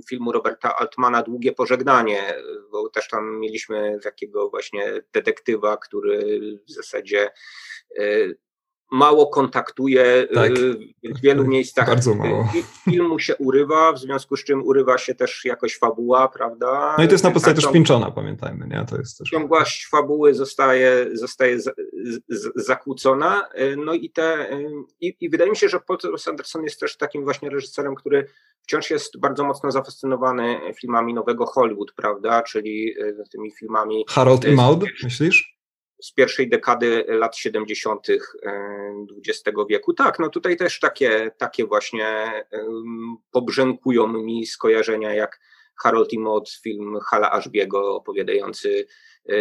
y, filmu Roberta Altmana Długie Pożegnanie, bo też tam mieliśmy takiego właśnie detektywa, który w zasadzie y, mało kontaktuje Tak. y, w wielu Tak, miejscach. bardzo mało. y, Filmu się urywa, w związku z czym urywa się też jakoś fabuła, prawda? No i to jest na podstawie Ta też Pinczona, pamiętajmy, nie? To jest też... ciągłość fabuły zostaje, zostaje z, z, zakłócona. y, No i te. y, I, I wydaje mi się, że Paul Thomas Anderson jest też takim właśnie reżyserem, który wciąż jest bardzo mocno zafascynowany filmami nowego Hollywood, prawda? Czyli y, tymi filmami Harold i Maud, myślisz? Z pierwszej dekady lat 70. XX wieku. Tak, no tutaj też takie, takie właśnie em, pobrzękują mi skojarzenia jak Harold i film Hala Ashbiego opowiadający e,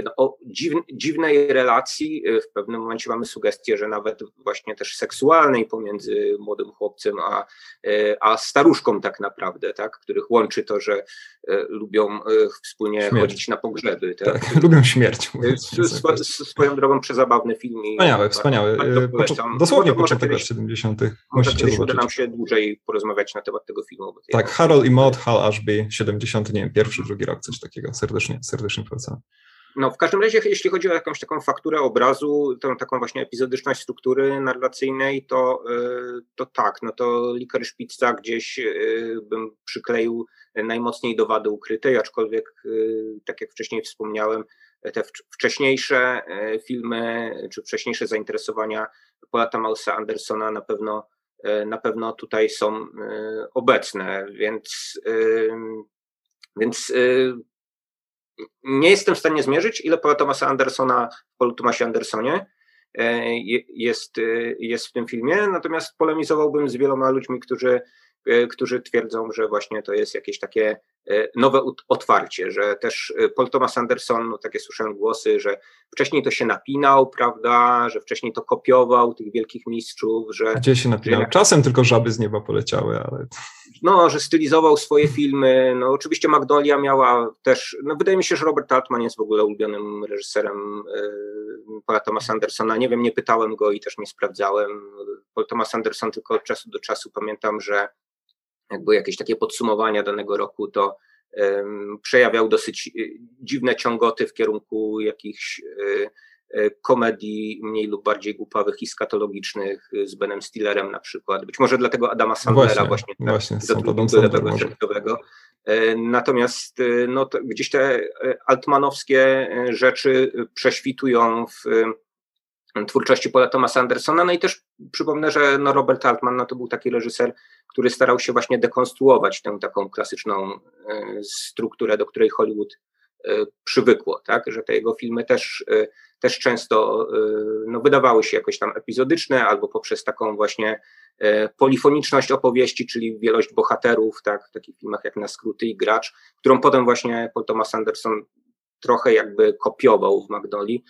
no, o dziw, dziwnej relacji. E, W pewnym momencie mamy sugestię, że nawet właśnie też seksualnej pomiędzy młodym chłopcem a, e, a staruszką tak naprawdę, tak, których łączy to, że e, lubią e, wspólnie Śmierć. chodzić na pogrzeby. Tak, lubią śmierć. Swo- Swoją drogą przezabawny film. i Wspaniały, wspaniały. poczu- Dosłownie początek lat kiedyś- 70. Może kiedyś uda nam się dłużej porozmawiać na temat tego filmu. Tak, Harold i Maud, Hal Ashby, 70, nie wiem, pierwszy, drugi rok, coś takiego. Serdecznie, serdecznie polecam. No, w każdym razie, jeśli chodzi o jakąś taką fakturę obrazu, tą taką właśnie epizodyczność struktury narracyjnej, to, y, to tak, no to Licorice Pizza gdzieś y, bym przykleił najmocniej do wady ukrytej, aczkolwiek, y, tak jak wcześniej wspomniałem, te wcz- wcześniejsze filmy, czy wcześniejsze zainteresowania Paula Thomasa Andersona na pewno, na pewno tutaj są obecne, więc, więc nie jestem w stanie zmierzyć, ile Paula Thomasa Andersona w Thomasie Andersonie e, je- jest, e, jest w tym filmie, natomiast polemizowałbym z wieloma ludźmi, którzy, e, którzy twierdzą, że właśnie to jest jakieś takie nowe ut- otwarcie, że też e, Paul Thomas Anderson, no takie słyszałem głosy, że wcześniej to się napinał, prawda, że wcześniej to kopiował tych wielkich mistrzów, że Gdzie się napinał? jak- Czasem tylko żaby z nieba poleciały, ale no, że stylizował swoje filmy. No, oczywiście Magnolia miała też. No, wydaje mi się, że Robert Altman jest w ogóle ulubionym reżyserem y, Paula Thomasa Andersona. Nie wiem, nie pytałem go i też nie sprawdzałem. Paul Thomas Anderson tylko od czasu do czasu pamiętam, że jakby jakieś takie podsumowania danego roku, to przejawiał dosyć y, dziwne ciągoty w kierunku jakichś y, y, komedii mniej lub bardziej głupawych i skatologicznych z Benem Stillerem na przykład. Być może dlatego Adama Sandlera właśnie, właśnie, właśnie lewego efektowego. E, Natomiast e, no, gdzieś te e, altmanowskie e, rzeczy e, prześwitują w e, twórczości Paula Thomasa Andersona. No i też przypomnę, że no Robert Altman no, to był taki reżyser, który starał się właśnie dekonstruować tę taką klasyczną e, strukturę, do której Hollywood e, przywykło, tak? że te jego filmy też, e, też często no, wydawały się jakoś tam epizodyczne albo poprzez taką właśnie polifoniczność opowieści, czyli wielość bohaterów, tak, w takich filmach jak Na skróty i Gracz, którą potem właśnie Paul Thomas Anderson trochę jakby kopiował w Magnolii.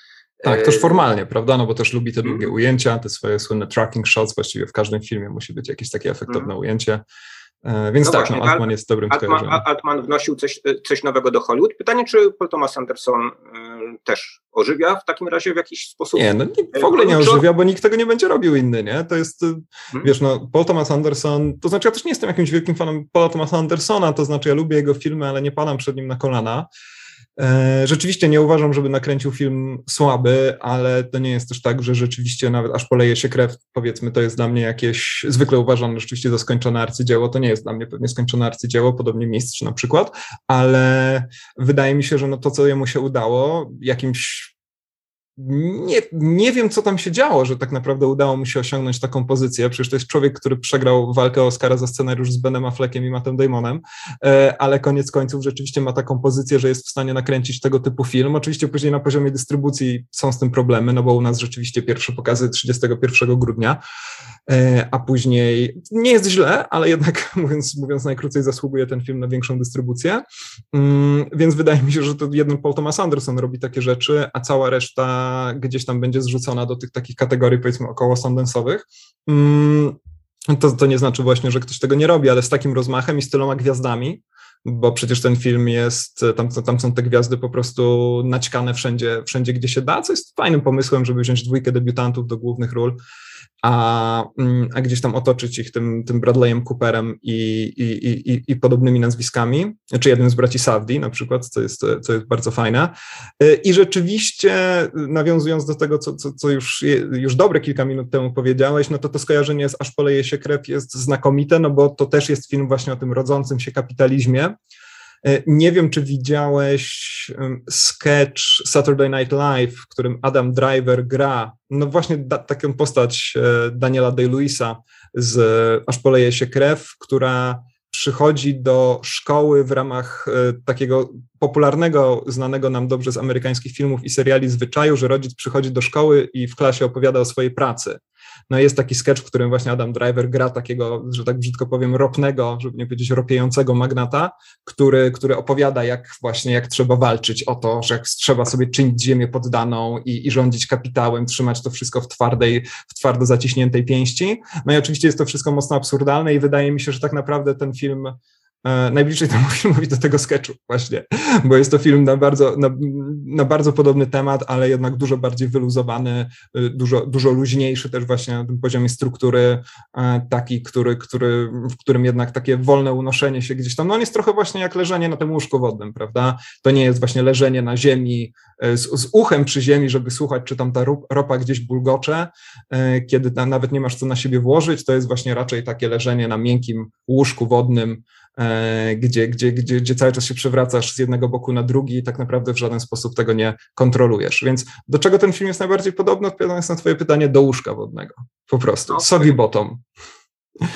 Tak, E, też formalnie, prawda? No bo też lubi te Mhm. długie ujęcia, te swoje słynne tracking shots, właściwie w każdym filmie musi być jakieś takie efektowne Mhm. ujęcie. E, więc No tak, właśnie, no, Altman jest dobrym Altman. Altman wnosił coś, coś nowego do Hollywood. Pytanie, czy Paul Thomas Anderson też ożywia w takim razie w jakiś sposób? Nie, no nie, w ogóle nie ożywia, bo nikt tego nie będzie robił inny, nie? To jest, Hmm. wiesz, no, Paul Thomas Anderson, to znaczy ja też nie jestem jakimś wielkim fanem Paula Thomasa Andersona, to znaczy ja lubię jego filmy, ale nie padam przed nim na kolana. E, Rzeczywiście nie uważam, żeby nakręcił film słaby, ale to nie jest też tak, że rzeczywiście nawet aż poleje się krew, powiedzmy, to jest dla mnie jakieś, zwykle uważam rzeczywiście za skończone arcydzieło, to nie jest dla mnie pewnie skończone arcydzieło, podobnie Mistrz na przykład, ale wydaje mi się, że no to, co jemu się udało, jakimś nie, nie wiem, co tam się działo, że tak naprawdę udało mu się osiągnąć taką pozycję. Przecież to jest człowiek, który przegrał walkę Oscara za scenariusz z Benem Affleckiem i Mattem Damonem, e, ale koniec końców rzeczywiście ma taką pozycję, że jest w stanie nakręcić tego typu film. Oczywiście później na poziomie dystrybucji są z tym problemy, no bo u nas rzeczywiście pierwsze pokazy 31 grudnia, e, a później nie jest źle, ale jednak mówiąc, mówiąc najkrócej zasługuje ten film na większą dystrybucję. Mm, Więc wydaje mi się, że to jeden Paul Thomas Anderson robi takie rzeczy, a cała reszta gdzieś tam będzie zrzucona do tych takich kategorii, powiedzmy, około sondensowych. Mm, To, to nie znaczy właśnie, że ktoś tego nie robi, ale z takim rozmachem i z tyloma gwiazdami, bo przecież ten film jest, tam, tam są te gwiazdy po prostu naćkane wszędzie, wszędzie, gdzie się da, co jest fajnym pomysłem, żeby wziąć dwójkę debiutantów do głównych ról, a, mm, a gdzieś tam otoczyć ich tym, tym Bradleyem Cooperem i, i, i, i- podobnymi nazwiskami, czy jednym z braci Savdi na przykład, co jest, co jest bardzo fajne. Y, I rzeczywiście, nawiązując do tego, co, co, co już, już dobre kilka minut temu powiedziałeś, no to to skojarzenie z Aż poleje się krew jest znakomite, no bo to też jest film właśnie o tym rodzącym się kapitalizmie. Y, Nie wiem, czy widziałeś sketch Saturday Night Live, w którym Adam Driver gra, no właśnie da, taką postać e, Daniela Day-Lewisa z e, Aż poleje się krew, która przychodzi do szkoły w ramach e, takiego popularnego, znanego nam dobrze z amerykańskich filmów i seriali zwyczaju, że rodzic przychodzi do szkoły i w klasie opowiada o swojej pracy. No jest taki sketch, w którym właśnie Adam Driver gra takiego, że tak brzydko powiem, ropnego, żeby nie powiedzieć ropiejącego magnata, który, który opowiada, jak właśnie jak trzeba walczyć o to, że trzeba sobie czynić ziemię poddaną i, i rządzić kapitałem, trzymać to wszystko w twardej, w twardo zaciśniętej pięści. No i oczywiście jest to wszystko mocno absurdalne i wydaje mi się, że tak naprawdę ten film najbliżej temu filmowi do tego sketchu właśnie, bo jest to film na bardzo, na, na bardzo podobny temat, ale jednak dużo bardziej wyluzowany, y, dużo, dużo luźniejszy też właśnie na tym poziomie struktury, e, taki, który, który, w którym jednak takie wolne unoszenie się gdzieś tam, no on jest trochę właśnie jak leżenie na tym łóżku wodnym, prawda? To nie jest właśnie leżenie na ziemi e, z, z uchem przy ziemi, żeby słuchać, czy tam ta ropa gdzieś bulgocze, e, kiedy na, nawet nie masz co na siebie włożyć, to jest właśnie raczej takie leżenie na miękkim łóżku wodnym, e, gdzie, gdzie, gdzie, gdzie cały czas się przewracasz z jednego boku na drugi i tak naprawdę w żaden sposób tego nie kontrolujesz. Więc do czego ten film jest najbardziej podobny, odpowiadając na twoje pytanie, do łóżka wodnego. Po prostu. Okej. Soggy bottom.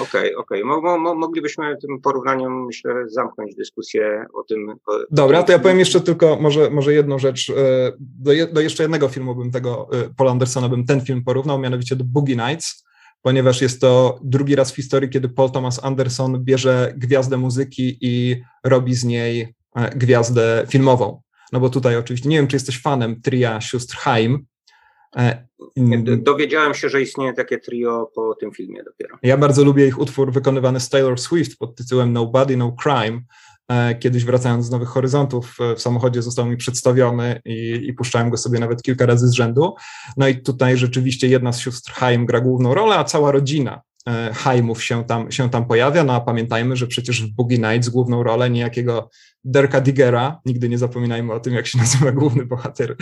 Okej, okej. Mo, mo, mo, moglibyśmy tym porównaniem, myślę, zamknąć dyskusję o tym. O, Dobra, to ja powiem jeszcze tylko może, może jedną rzecz. e, Do, je, do jeszcze jednego filmu bym tego, e, Paula Andersona bym ten film porównał, mianowicie do Boogie Nights, ponieważ jest to drugi raz w historii, kiedy Paul Thomas Anderson bierze gwiazdę muzyki i robi z niej e, gwiazdę filmową. No bo tutaj oczywiście, nie wiem, czy jesteś fanem tria sióstr Haim. E, d- Dowiedziałem się, że istnieje takie trio po tym filmie dopiero. Ja bardzo lubię ich utwór wykonywany z Taylor Swift pod tytułem Nobody, No Crime. E, Kiedyś wracając z Nowych Horyzontów e, w samochodzie został mi przedstawiony i, i puszczałem go sobie nawet kilka razy z rzędu. No i tutaj rzeczywiście jedna z sióstr Haim gra główną rolę, a cała rodzina e, Haimów się tam, się tam pojawia. No a pamiętajmy, że przecież w Boogie Nights główną rolę niejakiego Derka Diggera, nigdy nie zapominajmy o tym, jak się nazywa główny bohater.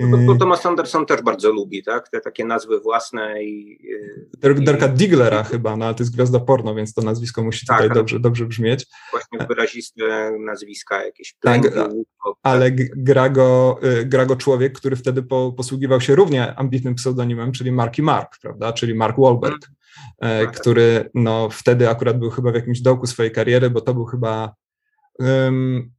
No, E, bo Thomas Anderson też bardzo lubi, tak? Te takie nazwy własne i. y, Der- i Derka Diglera chyba, no ale to jest gwiazda porno, więc to nazwisko musi Tak, tutaj dobrze, dobrze brzmieć. Właśnie wyraziste nazwiska, jakieś Tak, plęgi, łuk, ale gra go, y, gra go człowiek, który wtedy po, posługiwał się równie ambitnym pseudonimem, czyli Marky Mark, prawda, czyli Mark Wahlberg, e, Tak. który no, wtedy akurat był chyba w jakimś dołku swojej kariery, bo to był chyba Um.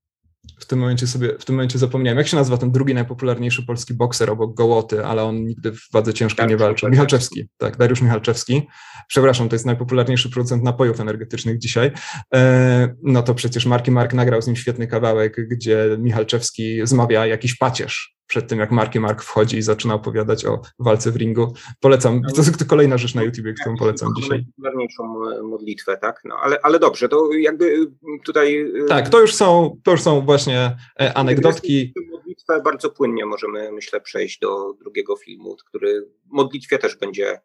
W tym momencie sobie, w tym momencie zapomniałem, jak się nazywa ten drugi najpopularniejszy polski bokser obok Gołoty, ale on nigdy w wadze ciężkiej nie walczył. Michalczewski. Tak, Dariusz Michalczewski. Przepraszam, to jest najpopularniejszy producent napojów energetycznych dzisiaj. E, no to przecież Marki Mark nagrał z nim świetny kawałek, gdzie Michalczewski zmawia jakiś pacierz przed tym, jak Marki Mark wchodzi i zaczyna opowiadać o walce w ringu. Polecam, to jest kolejna rzecz na YouTubie, którą polecam dzisiaj. Najpopularniejszą modlitwę, tak? No, ale, ale dobrze, to jakby tutaj... Tak, to już są, to już są właśnie anegdotki. Modlitwę bardzo płynnie możemy, myślę, przejść do drugiego filmu, który modlitwie też będzie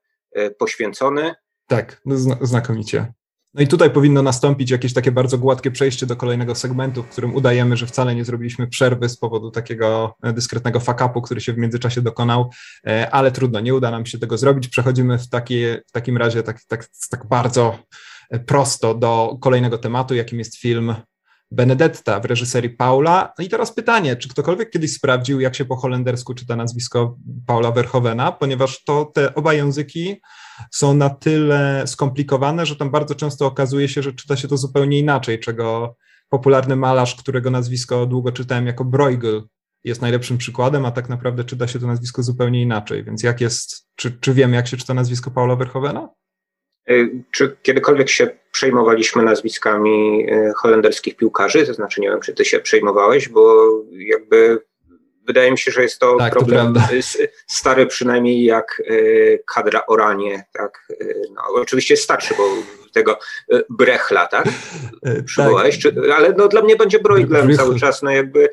poświęcony. Tak, no, znakomicie. No i tutaj powinno nastąpić jakieś takie bardzo gładkie przejście do kolejnego segmentu, w którym udajemy, że wcale nie zrobiliśmy przerwy z powodu takiego e, dyskretnego fuck-upu, który się w międzyczasie dokonał, e, ale trudno, nie uda nam się tego zrobić. Przechodzimy w, takie, w takim razie tak, tak, tak bardzo e, prosto do kolejnego tematu, jakim jest film Benedetta w reżyserii Paula. No i teraz pytanie, czy ktokolwiek kiedyś sprawdził, jak się po holendersku czyta nazwisko Paula Verhovena, ponieważ to te oba języki są na tyle skomplikowane, że tam bardzo często okazuje się, że czyta się to zupełnie inaczej, czego popularny malarz, którego nazwisko długo czytałem jako Bruegel, jest najlepszym przykładem, a tak naprawdę czyta się to nazwisko zupełnie inaczej. Więc jak jest, czy, czy wiemy, jak się czyta nazwisko Paula Verhovena? Y, czy kiedykolwiek się przejmowaliśmy nazwiskami y, holenderskich piłkarzy? To znaczy, nie wiem, czy ty się przejmowałeś, bo jakby wydaje mi się, że jest to tak, problem to stary przynajmniej jak y, kadra Oranie, tak? No, oczywiście starszy, bo tego Brechla, tak? Przywołałeś, tak. Czy, ale no, dla mnie będzie Broiglem cały czas, no jakby,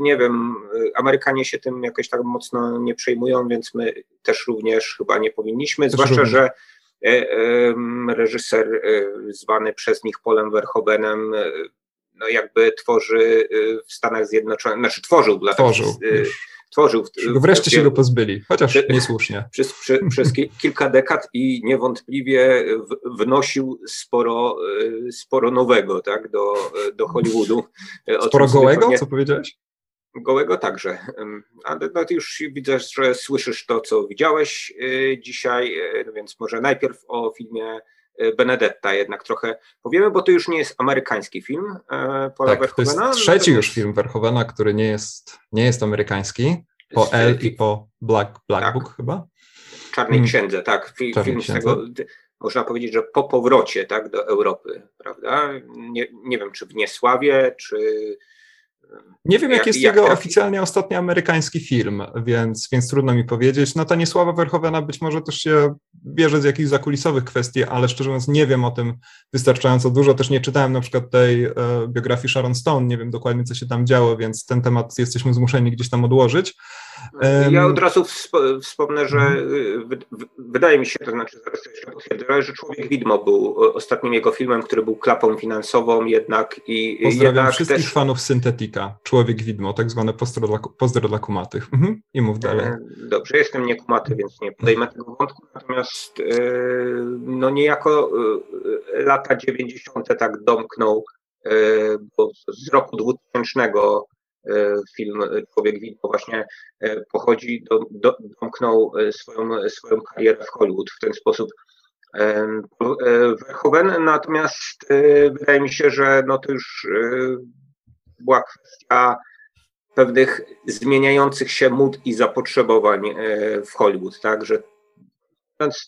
nie wiem, Amerykanie się tym jakoś tak mocno nie przejmują, więc my też również chyba nie powinniśmy, zwłaszcza, że E, reżyser e, zwany przez nich Polem Verhoevenem no jakby tworzy e, w Stanach Zjednoczonych, znaczy tworzył dla tworzył, tworzył. W, wreszcie się go pozbyli, chociaż niesłusznie. Przez, przez, przez kilka dekad i niewątpliwie wnosił sporo, sporo nowego tak, do, do Hollywoodu. Sporo gołego, co powiedziałeś? Gołego także. Ale no, ty już widzę, że słyszysz to, co widziałeś y, dzisiaj, y, no więc może najpierw o filmie y, Benedetta jednak trochę powiemy, bo to już nie jest amerykański film Paula tak, Verhoevena. To jest trzeci już film Verhoevena, który nie jest, nie jest amerykański, po L i po Black, Black tak. Book chyba. Czarnej mm. Księdze, tak. Film, film z tego, można powiedzieć, że po powrocie tak, do Europy, prawda? Nie, nie wiem, czy w Niesławie, czy nie wiem, jak, jest jak jego oficjalnie ostatni amerykański film, więc, więc trudno mi powiedzieć. No ta niesława Verhovena być może też się bierze z jakichś zakulisowych kwestii, ale szczerze mówiąc nie wiem o tym wystarczająco dużo. Też nie czytałem na przykład tej e, biografii Sharon Stone, nie wiem dokładnie, co się tam działo, więc ten temat jesteśmy zmuszeni gdzieś tam odłożyć. Ja od razu wspomnę, że mhm. wydaje mi się, to znaczy zaraz jeszcze potwierdzę, że Człowiek Widmo był ostatnim jego filmem, który był klapą finansową jednak i Pozdrawiam jednak wszystkich też... fanów Syntetika, Człowiek Widmo, tak zwane pozdro dla, pozdro dla kumatych. Mhm. I mów dalej. E, dobrze, jestem niekumaty, więc nie podejmę tego wątku, natomiast e, no niejako e, lata 90. tak domknął, bo z roku 2000 E, film Człowiek Widmo właśnie e, pochodzi, do, do, domknął e, swoją, swoją karierę w Hollywood w ten sposób. Verhoeven, natomiast wydaje mi się, że no to już była kwestia pewnych zmieniających się mód i zapotrzebowań w Hollywood, tak, że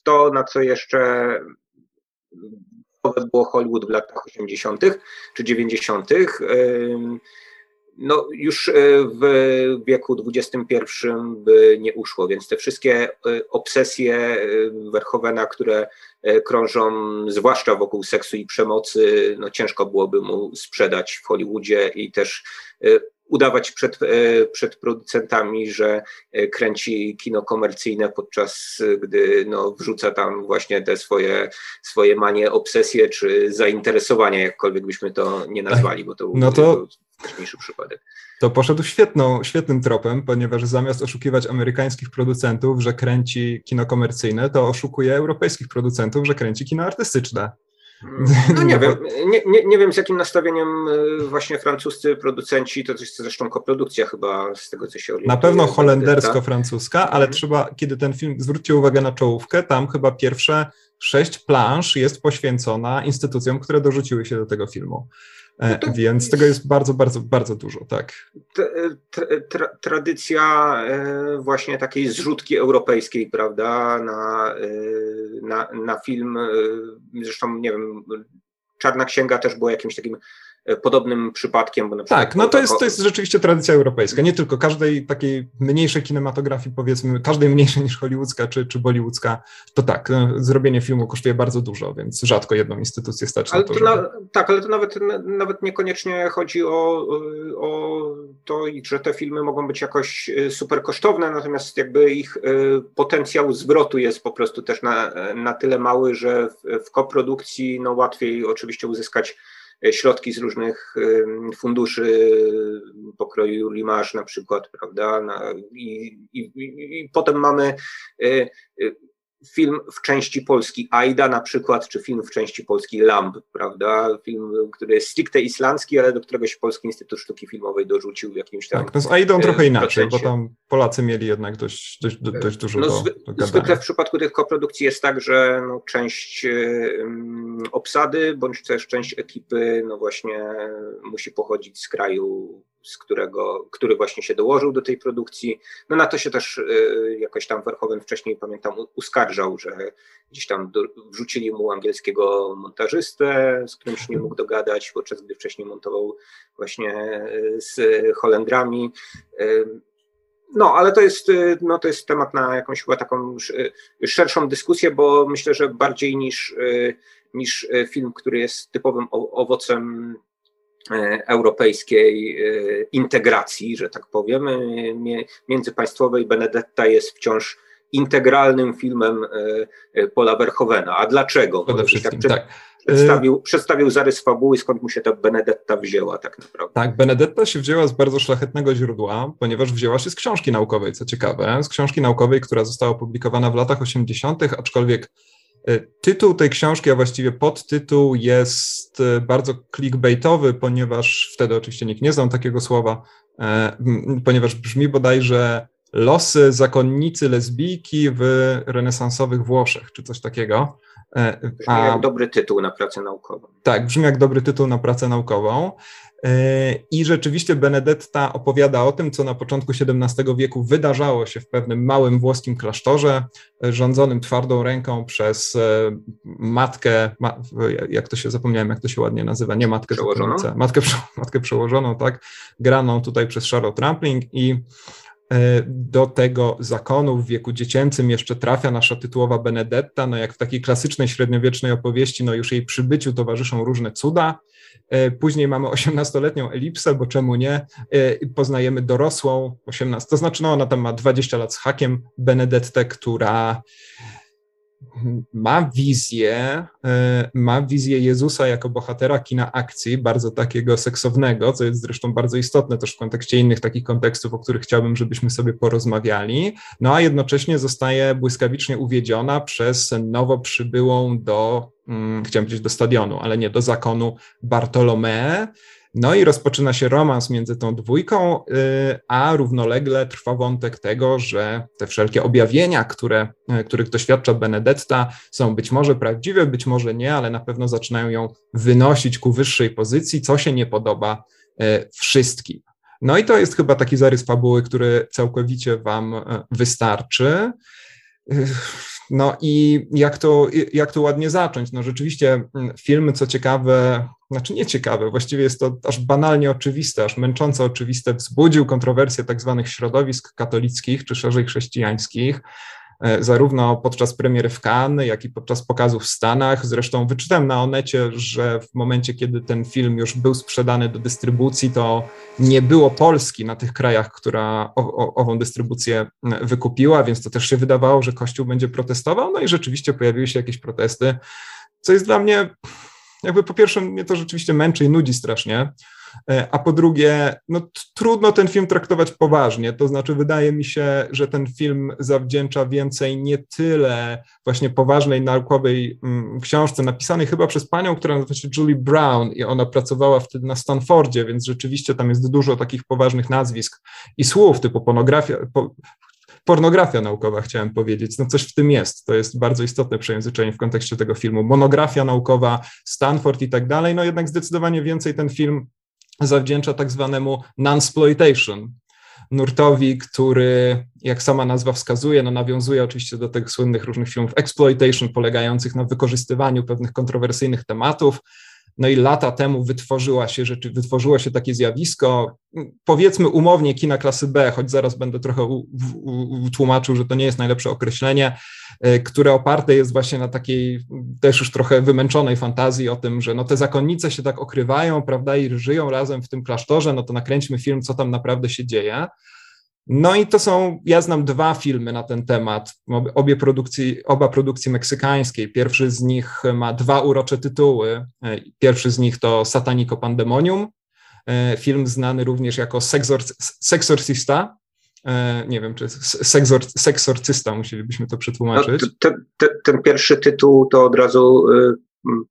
to, na co jeszcze było Hollywood w latach 80. czy 90., no już e, w wieku XXI by nie uszło, więc te wszystkie e, obsesje e, Verhovena, które krążą zwłaszcza wokół seksu i przemocy, no ciężko byłoby mu sprzedać w Hollywoodzie i też udawać przed, przed producentami, że kręci kino komercyjne, podczas gdy no, wrzuca tam właśnie te swoje, swoje manie, obsesje czy zainteresowania, jakkolwiek byśmy to nie nazwali, bo to, no to przypadek. To poszedł świetną, świetnym tropem, ponieważ zamiast oszukiwać amerykańskich producentów, że kręci kino komercyjne, to oszukuje europejskich producentów, że kręci kino artystyczne. No nie wiem, nie, nie, nie wiem z jakim nastawieniem y, właśnie francuscy producenci, to jest zresztą koprodukcja chyba z tego co się orientuje. Na pewno holendersko-francuska, ale mhm. trzeba, kiedy ten film, zwróćcie uwagę na czołówkę, tam chyba pierwsze sześć plansz jest poświęcona instytucjom, które dorzuciły się do tego filmu. E, no to, Więc tego jest bardzo, bardzo, bardzo dużo, tak. Tra, tradycja e, właśnie takiej zrzutki europejskiej, prawda, na, e, na, na film, zresztą nie wiem, Czarna Księga też była jakimś takim podobnym przypadkiem. Bo na tak, no to jest, to jest rzeczywiście tradycja europejska. Nie tylko każdej takiej mniejszej kinematografii, powiedzmy, każdej mniejszej niż hollywoodzka czy, czy bollywoodzka, to tak, no, zrobienie filmu kosztuje bardzo dużo, więc rzadko jedną instytucję stać ale na to. to żeby... na, tak, ale to nawet, nawet niekoniecznie chodzi o, o to, że te filmy mogą być jakoś super kosztowne, natomiast jakby ich potencjał zwrotu jest po prostu też na, na tyle mały, że w, w koprodukcji no, łatwiej oczywiście uzyskać e, środki z różnych funduszy pokroju Limasz na przykład, prawda? I, i, i potem mamy e, e, film w części polski Aida na przykład, czy film w części polski Lamb, prawda? Film, który jest stricte islandzki, ale do którego się Polski Instytut Sztuki Filmowej dorzucił w jakimś tam Tak, no z Aidą trochę inaczej, bo tam Polacy mieli jednak dość, dość, dość dużo no, do, do Zwykle w przypadku tych koprodukcji jest tak, że no, część um, obsady, bądź też część ekipy, no właśnie musi pochodzić z kraju z którego, który właśnie się dołożył do tej produkcji. No na to się też y, jakoś tam Verhoeven wcześniej, pamiętam, uskarżał, że gdzieś tam wrzucili mu angielskiego montażystę, z którym się nie mógł dogadać, podczas gdy wcześniej montował właśnie y, z Holendrami. Y, no, ale to jest, no, to jest temat na jakąś chyba taką szerszą dyskusję, bo myślę, że bardziej niż, niż film, który jest typowym owocem europejskiej e, integracji, że tak powiem, e, międzypaństwowej. Benedetta jest wciąż integralnym filmem Paula Verhoevena. A dlaczego? Przede wszystkim, tak. tak. Przedstawił, przedstawił zarys fabuły, skąd mu się ta Benedetta wzięła tak naprawdę. Tak, Benedetta się wzięła z bardzo szlachetnego źródła, ponieważ wzięła się z książki naukowej, co ciekawe, z książki naukowej, która została opublikowana w latach 80., aczkolwiek E, tytuł tej książki, a właściwie podtytuł jest e, bardzo clickbaitowy, ponieważ wtedy oczywiście nikt nie znał takiego słowa, e, ponieważ brzmi bodajże losy zakonnicy lesbijki w renesansowych Włoszech, czy coś takiego. Brzmi a, jak dobry tytuł na pracę naukową. Tak, brzmi jak dobry tytuł na pracę naukową. I rzeczywiście Benedetta opowiada o tym, co na początku XVII wieku wydarzało się w pewnym małym włoskim klasztorze, rządzonym twardą ręką przez e, matkę, jak to się zapomniałem, jak to się ładnie nazywa, nie matkę przełożoną, matkę, matkę przełożoną, tak, graną tutaj przez Charlotte Rampling i e, do tego zakonu w wieku dziecięcym jeszcze trafia nasza tytułowa Benedetta, no jak w takiej klasycznej średniowiecznej opowieści, no już jej przybyciu towarzyszą różne cuda, E, później mamy 18-letnią elipsę, bo czemu nie? E, poznajemy dorosłą 18, to znaczy no ona tam ma 20 lat z hakiem, Benedettę, która ma wizję, e, ma wizję Jezusa jako bohatera kina akcji, bardzo takiego seksownego, co jest zresztą bardzo istotne też w kontekście innych takich kontekstów, o których chciałbym, żebyśmy sobie porozmawiali, no a jednocześnie zostaje błyskawicznie uwiedziona przez nowo przybyłą do, hmm, chciałem powiedzieć do stadionu, ale nie, do zakonu Bartolomea, no i rozpoczyna się romans między tą dwójką, y, a równolegle trwa wątek tego, że te wszelkie objawienia, które, y, których doświadcza Benedetta, są być może prawdziwe, być może nie, ale na pewno zaczynają ją wynosić ku wyższej pozycji, co się nie podoba y, wszystkim. No i to jest chyba taki zarys fabuły, który całkowicie Wam wystarczy. No i jak to, jak to ładnie zacząć? No rzeczywiście mm, filmy, co ciekawe, znaczy nie ciekawe, właściwie jest to aż banalnie oczywiste, aż męcząco oczywiste, wzbudził kontrowersje tak zwanych środowisk katolickich czy szerzej chrześcijańskich, zarówno podczas premiery w Cannes, jak i podczas pokazów w Stanach. Zresztą wyczytałem na Onecie, że w momencie, kiedy ten film już był sprzedany do dystrybucji, to nie było Polski na tych krajach, która o, o, ową dystrybucję wykupiła, więc to też się wydawało, że Kościół będzie protestował. No i rzeczywiście pojawiły się jakieś protesty, co jest dla mnie jakby po pierwsze mnie to rzeczywiście męczy i nudzi strasznie, e, a po drugie, no trudno ten film traktować poważnie. To znaczy, wydaje mi się, że ten film zawdzięcza więcej nie tyle właśnie poważnej naukowej mm, książce, napisanej chyba przez panią, która nazywa się Julie Brown i ona pracowała wtedy na Stanfordzie, więc rzeczywiście tam jest dużo takich poważnych nazwisk i słów typu pornografia, po, pornografia naukowa, chciałem powiedzieć. No coś w tym jest. To jest bardzo istotne przejęzyczenie w kontekście tego filmu. Monografia naukowa, Stanford i tak dalej. No jednak zdecydowanie więcej ten film zawdzięcza tak zwanemu non-sploitation, nurtowi, który, jak sama nazwa wskazuje, no nawiązuje oczywiście do tych słynnych różnych filmów exploitation, polegających na wykorzystywaniu pewnych kontrowersyjnych tematów, No i lata temu wytworzyła się rzeczy, wytworzyło się takie zjawisko, powiedzmy umownie kina klasy B, choć zaraz będę trochę tłumaczył, że to nie jest najlepsze określenie, e, które oparte jest właśnie na takiej też już trochę wymęczonej fantazji o tym, że no te zakonnice się tak okrywają, prawda, i żyją razem w tym klasztorze, no to nakręćmy film, co tam naprawdę się dzieje. No i to są, ja znam dwa filmy na ten temat, obie produkcji, oba produkcji meksykańskiej. Pierwszy z nich ma dwa urocze tytuły. E, pierwszy z nich to Satanico Pandemonium, e, film znany również jako Sexorcista. E, nie wiem, czy Sexorcysta, musielibyśmy to przetłumaczyć. No, ten, ten, ten pierwszy tytuł to od razu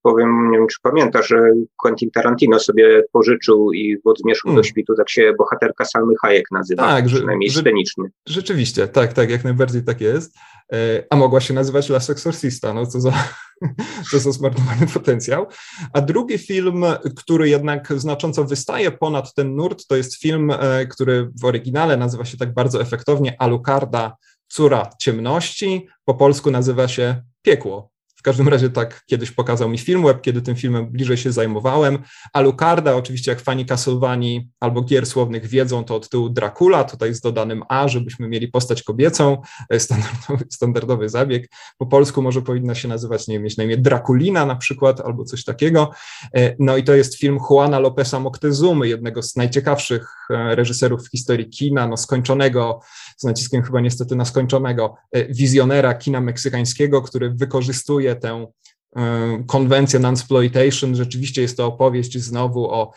powiem, nie wiem czy pamiętasz, że Quentin Tarantino sobie pożyczył i w Zmierzchu hmm. do świtu tak się bohaterka Salmy Hayek nazywa, tak, przynajmniej że, scenicznie. Rzeczywiście, tak, tak, jak najbardziej tak jest. E, a mogła się nazywać Las Exorcista, no co za, co za zmarnowany potencjał. A drugi film, który jednak znacząco wystaje ponad ten nurt, to jest film, e, który w oryginale nazywa się tak bardzo efektownie Alucarda, Córa Ciemności, po polsku nazywa się Piekło. W każdym razie tak kiedyś pokazał mi Filmweb, kiedy tym filmem bliżej się zajmowałem. Alucarda, oczywiście jak fani Castlevanii albo gier słownych wiedzą, to od tyłu Dracula, tutaj z dodanym A, żebyśmy mieli postać kobiecą, e, standardowy, standardowy zabieg. Po polsku może powinna się nazywać, nie wiem, mieć na imię Draculina na przykład, albo coś takiego. E, no i to jest film Juana Lopeza Moctezumy, jednego z najciekawszych e, reżyserów w historii kina, no skończonego, z naciskiem chyba niestety na skończonego, wizjonera kina meksykańskiego, który wykorzystuje tę e, konwencję non-exploitation. Rzeczywiście jest to opowieść znowu o,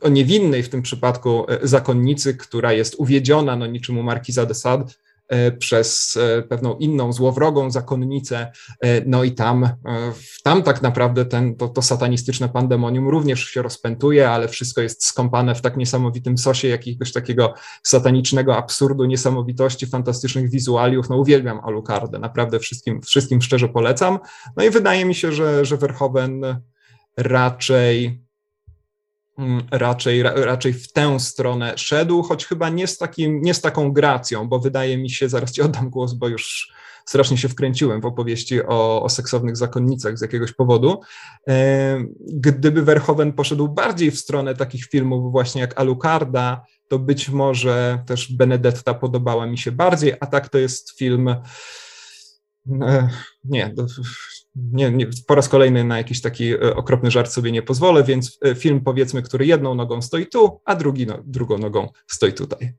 o niewinnej w tym przypadku e, zakonnicy, która jest uwiedziona, no niczym u Markiza de Sade, przez e, pewną inną złowrogą zakonnicę, e, no i tam, tam tak naprawdę ten, to, to satanistyczne pandemonium również się rozpętuje, ale wszystko jest skąpane w tak niesamowitym sosie jakiegoś takiego satanicznego absurdu, niesamowitości, fantastycznych wizualiów, no uwielbiam Alucardę, naprawdę wszystkim, wszystkim szczerze polecam, no i wydaje mi się, że, że Verhoeven raczej raczej, raczej w tę stronę szedł, choć chyba nie z, takim, nie z taką gracją, bo wydaje mi się, zaraz ci oddam głos, bo już strasznie się wkręciłem w opowieści o, o seksownych zakonnicach z jakiegoś powodu. E, gdyby Verhoeven poszedł bardziej w stronę takich filmów właśnie jak Alucarda, to być może też Benedetta podobała mi się bardziej, a tak to jest film e, nie, nie, nie, po raz kolejny na jakiś taki e, okropny żart sobie nie pozwolę, więc e, film powiedzmy, który jedną nogą stoi tu, a drugi, no, drugą nogą stoi tutaj.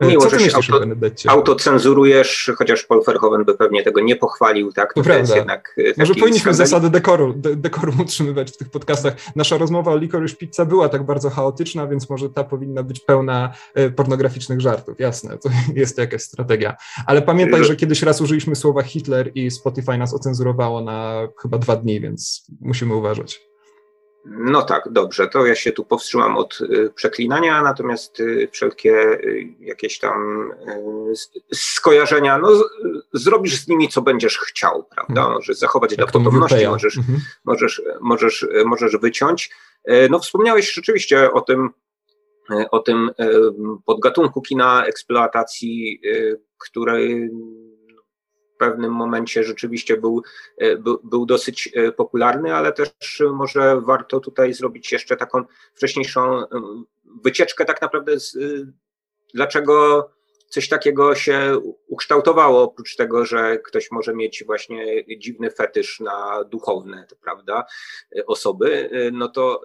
E, Miło, Co że się auto, autocenzurujesz, chociaż Paul Verhoeven by pewnie tego nie pochwalił, tak? To, to jest jednak Może powinniśmy zasady dekoru, de, dekoru utrzymywać w tych podcastach. Nasza rozmowa o Licorice Pizza była tak bardzo chaotyczna, więc może ta powinna być pełna pornograficznych żartów. Jasne, to jest jakaś strategia. Ale pamiętaj, że kiedyś raz użyliśmy słowa Hitler i Spotify nas ocenzurowało na chyba dwa dni, więc musimy uważać. No tak, dobrze, to ja się tu powstrzymam od y, przeklinania, natomiast y, wszelkie y, jakieś tam skojarzenia, no zrobisz z nimi co będziesz chciał, prawda? Mhm. Możesz zachować dla podobności, możesz, mhm. możesz, możesz, możesz wyciąć. No wspomniałeś rzeczywiście o tym, o tym podgatunku kina eksploatacji, który pewnym momencie rzeczywiście był, e, był, był dosyć e, popularny, ale też może warto tutaj zrobić jeszcze taką wcześniejszą wycieczkę tak naprawdę z, dlaczego coś takiego się ukształtowało, oprócz tego, że ktoś może mieć właśnie dziwny fetysz na duchowne, prawda, osoby, no to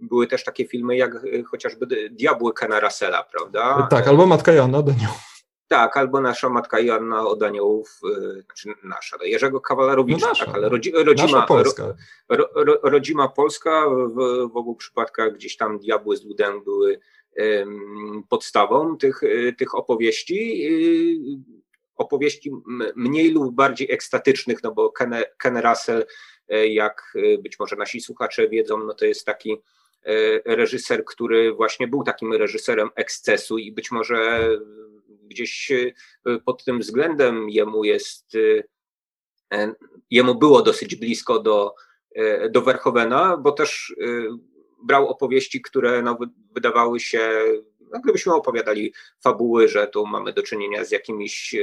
były też takie filmy jak chociażby Diabły Kena Russella, prawda? Tak, albo Matka Joanna do nią. Tak, albo nasza matka Joanna od aniołów, y, znaczy nasza, Jerzego Kawalerowicza, no nasza, tak, ale rodzi, rodzima, Polska. Ro, ro, rodzima Polska, w, w, obu przypadkach gdzieś tam Diabły z Ludem były um, podstawą tych, y, tych opowieści. Y, opowieści mniej lub bardziej ekstatycznych, no bo Ken, Ken Russell, jak być może nasi słuchacze wiedzą, no to jest taki reżyser, który właśnie był takim reżyserem ekscesu i być może gdzieś e, pod tym względem jemu jest, e, e, jemu było dosyć blisko do, do Verhovena, bo też brał opowieści, które no, wydawały się, no, gdybyśmy opowiadali fabuły, że tu mamy do czynienia z jakimiś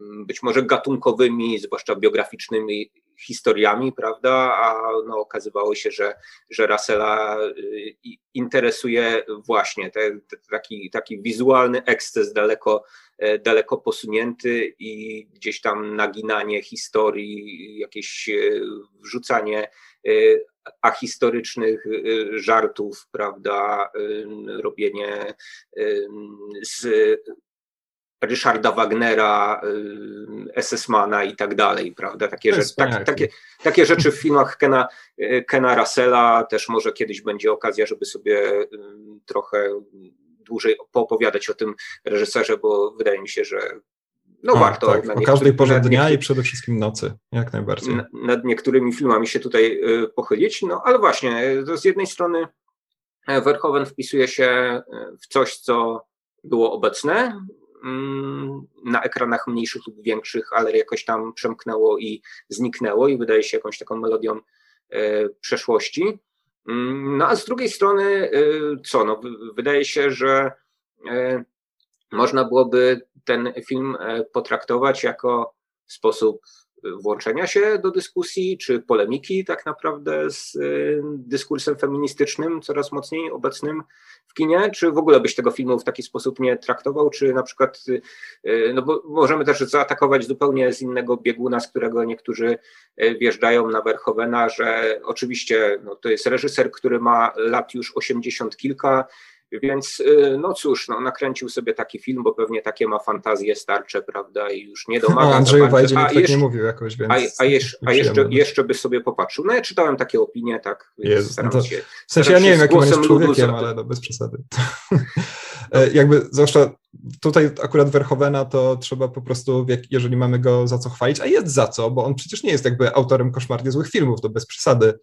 być może gatunkowymi, zwłaszcza biograficznymi historiami, prawda? A no, okazywało się, że, że Russella interesuje właśnie te, te, taki, taki wizualny eksces daleko, daleko posunięty i gdzieś tam naginanie historii, jakieś wrzucanie ahistorycznych żartów, prawda, robienie z Ryszarda Wagnera, SS-mana i tak dalej, prawda? Takie, rzeczy, tak, takie, takie rzeczy w filmach Kena, Kena Russella też może kiedyś będzie okazja, żeby sobie trochę dłużej poopowiadać o tym reżyserze, bo wydaje mi się, że no o, warto. Tak, o każdej porze dnia i przede wszystkim nocy, jak najbardziej. Nad niektórymi filmami się tutaj pochylić, no ale właśnie, z jednej strony Verhoeven wpisuje się w coś, co było obecne, na ekranach mniejszych lub większych, ale jakoś tam przemknęło i zniknęło i wydaje się jakąś taką melodią e, przeszłości. Mm, no a z drugiej strony, e, co? No, wydaje się, że e, można byłoby ten film potraktować jako sposób włączenia się do dyskusji czy polemiki tak naprawdę z y, dyskursem feministycznym coraz mocniej obecnym w kinie, czy w ogóle byś tego filmu w taki sposób nie traktował, czy na przykład, y, y, no bo możemy też zaatakować zupełnie z innego bieguna, z którego niektórzy wjeżdżają na Verhovena, że oczywiście no, to jest reżyser, który ma lat już 80 kilka, więc y, no cóż, no, nakręcił sobie taki film, bo pewnie takie ma fantazje starcze, prawda, i już nie domaga. No, Andrzeju Wajdzie tak nie mówił jakoś, więc... A, a, jeszcze, a jeszcze, jeszcze by sobie popatrzył. No ja czytałem takie opinie, tak, jest, no to, się, W sensie ja nie wiem, jakim on jest człowiekiem, ale no, bez przesady. E, jakby, zwłaszcza tutaj akurat Verhovena to trzeba po prostu, jeżeli mamy go za co chwalić, a jest za co, bo on przecież nie jest jakby autorem koszmarnie złych filmów, to bez przesady.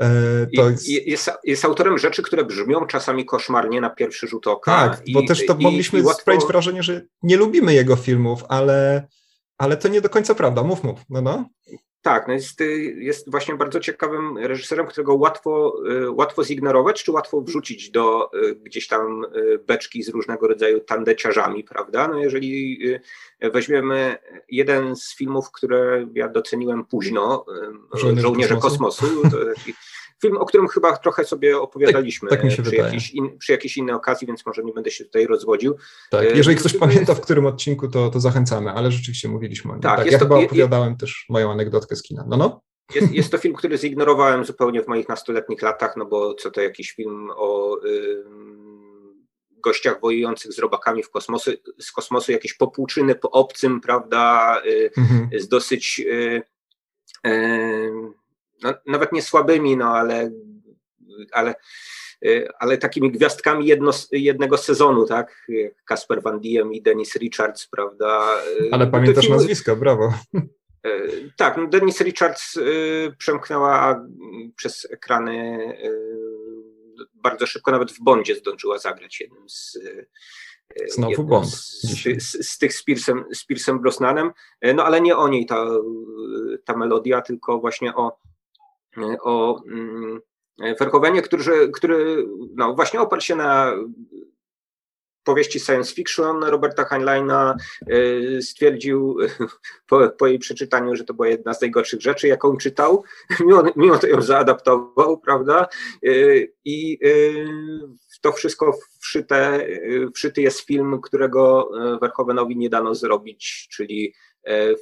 E, jest... Jest, jest... autorem rzeczy, które brzmią czasami koszmarnie na pierwszy rzut oka. Tak, bo też to i, mogliśmy i łatwo... sprawić wrażenie, że nie lubimy jego filmów, ale, ale to nie do końca prawda. Mów, mów. No, no. Tak, no jest, jest właśnie bardzo ciekawym reżyserem, którego łatwo, y, łatwo zignorować, czy łatwo wrzucić do y, gdzieś tam y, beczki z różnego rodzaju tandeciarzami, prawda? No jeżeli weźmiemy jeden z filmów, które ja doceniłem późno, Żołnierze, Żołnierze Kosmosu, kosmosu Film, o którym chyba trochę sobie opowiadaliśmy tak, tak przy, jakiejś in, przy, jakiejś innej okazji, więc może nie będę się tutaj rozwodził. Tak, e, jeżeli ktoś pamięta, w którym odcinku, to, to zachęcamy, ale rzeczywiście mówiliśmy o nim. Tak, tak ja to, chyba opowiadałem je, też moją anegdotkę z kina. No, no. Jest, jest to film, który zignorowałem zupełnie w moich nastoletnich latach, no bo co to jakiś film o y, gościach wojujących z robakami w kosmosu, z kosmosu, jakieś popłuczyny po obcym, prawda, y, mhm. z dosyć y, no, nawet nie słabymi, no ale, ale, y, ale takimi gwiazdkami jedno, jednego sezonu, tak? Kasper Van Diem i Dennis Richards, prawda? Y, ale pamiętasz filmy, nazwiska, brawo. Y, tak, no Dennis Richards przemknęła przez ekrany bardzo szybko, nawet w Bondzie zdążyła zagrać jednym z Znowu Bond. Z, z, z, tych z Piersem, z Piersem Brosnanem, no ale nie o niej ta, ta melodia, tylko właśnie o, o mm, Verhovenie, który, który no, właśnie oparł się na powieści science fiction Roberta Heinleina y, stwierdził po, po, jej przeczytaniu, że to była jedna z najgorszych rzeczy, jaką czytał. Mimo, mimo to ją zaadaptował, prawda? Y, I w to wszystko wszyte, wszyty jest film, którego Verhovenowi nie dano zrobić, czyli E,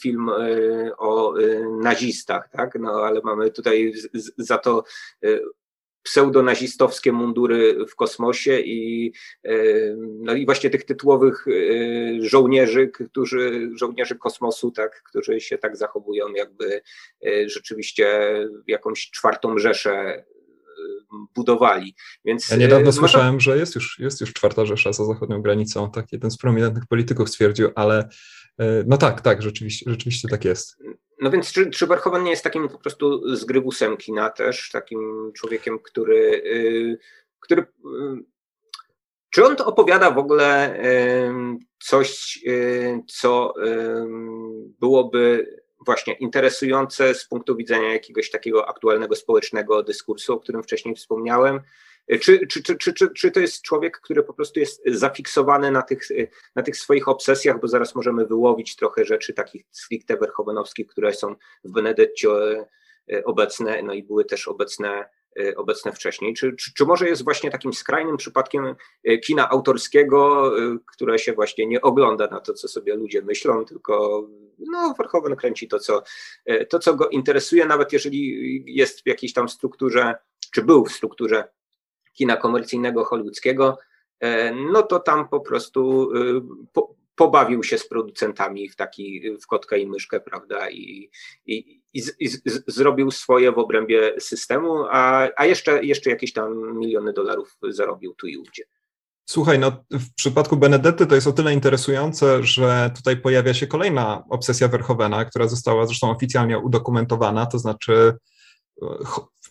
film e, o e, nazistach, tak? No ale mamy tutaj za to pseudonazistowskie mundury w kosmosie i, no i właśnie tych tytułowych żołnierzy, którzy, żołnierzy kosmosu, tak, którzy się tak zachowują, jakby rzeczywiście jakąś czwartą rzeszę budowali. Więc, ja niedawno słyszałem, że jest już, jest już czwarta Rzesza za zachodnią granicą, tak jeden z prominentnych polityków stwierdził, ale E, no tak, tak, rzeczywiście, rzeczywiście tak jest. No więc czy, czy Verhoeven nie jest takim po prostu zgrywusem kina też, takim człowiekiem, który, y, który y, czy on to opowiada w ogóle coś, y, co byłoby właśnie interesujące z punktu widzenia jakiegoś takiego aktualnego społecznego dyskursu, o którym wcześniej wspomniałem, Czy, czy, czy, czy, czy, czy to jest człowiek, który po prostu jest zafiksowany na tych, na tych swoich obsesjach, bo zaraz możemy wyłowić trochę rzeczy takich stricte werchowenowskich, które są w Benedetcie obecne, no i były też obecne obecne wcześniej? Czy, czy, czy może jest właśnie takim skrajnym przypadkiem y, kina autorskiego, y, które się właśnie nie ogląda na to, co sobie ludzie myślą, tylko no, Verhoeven kręci to co, to, co go interesuje, nawet jeżeli jest w jakiejś tam strukturze, czy był w strukturze kina komercyjnego, hollywoodzkiego, no to tam po prostu po, pobawił się z producentami w taki, w kotkę i myszkę, prawda, i, i, i, z, i z, zrobił swoje w obrębie systemu, a, a jeszcze, jeszcze jakieś tam miliony dolarów zarobił tu i ówdzie. Słuchaj, no w przypadku Benedetty to jest o tyle interesujące, że tutaj pojawia się kolejna obsesja Verhovena, która została zresztą oficjalnie udokumentowana, to znaczy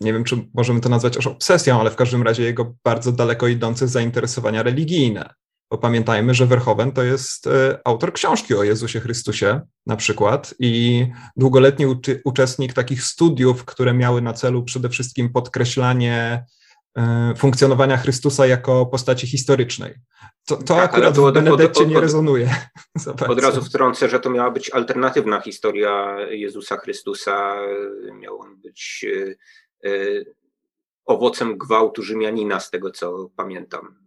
nie wiem, czy możemy to nazwać aż obsesją, ale w każdym razie jego bardzo daleko idące zainteresowania religijne. Bo pamiętajmy, że Verhoeven to jest e, autor książki o Jezusie Chrystusie na przykład i długoletni uczestnik takich studiów, które miały na celu przede wszystkim podkreślanie e, funkcjonowania Chrystusa jako postaci historycznej. To, to tak, akurat to, w Benedetcie nie rezonuje. Od razu wtrącę, że to miała być alternatywna historia Jezusa Chrystusa. Miał on być e, owocem gwałtu Rzymianina, z tego co pamiętam.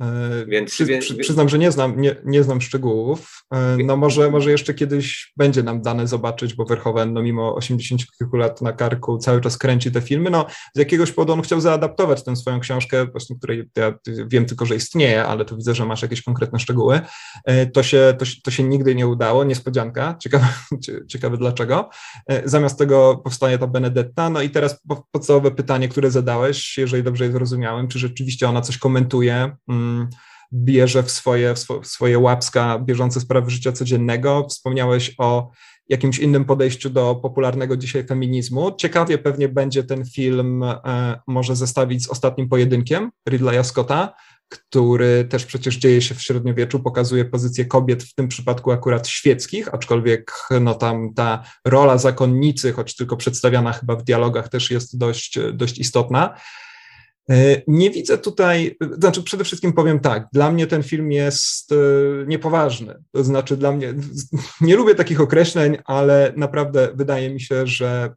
E, więc, przy, przy, przyznam, że nie znam, nie, nie znam szczegółów. E, no może, może jeszcze kiedyś będzie nam dane zobaczyć, bo Verhoeven no mimo 80 kilku lat na karku cały czas kręci te filmy. No z jakiegoś powodu on chciał zaadaptować tę swoją książkę, właśnie której ja wiem tylko, że istnieje, ale tu widzę, że masz jakieś konkretne szczegóły. E, to się, to, to się nigdy nie udało, niespodzianka, ciekawe, ciekawe dlaczego. Zamiast tego powstaje ta Benedetta. No i teraz podstawowe pytanie, które zadałeś, jeżeli dobrze je zrozumiałem, czy rzeczywiście ona coś komentuje, mm, bierze w swoje, w swoje łapska bieżące sprawy życia codziennego. Wspomniałeś o jakimś innym podejściu do popularnego dzisiaj feminizmu. Ciekawie pewnie będzie ten film e, może zestawić z ostatnim pojedynkiem Ridleya Scotta, który też przecież dzieje się w średniowieczu, pokazuje pozycję kobiet, w tym przypadku akurat świeckich, aczkolwiek no tam ta rola zakonnicy, choć tylko przedstawiana chyba w dialogach, też jest dość, dość istotna. E, nie widzę tutaj, znaczy przede wszystkim powiem tak, dla mnie ten film jest e, niepoważny. To znaczy dla mnie, nie lubię takich określeń, ale naprawdę wydaje mi się, że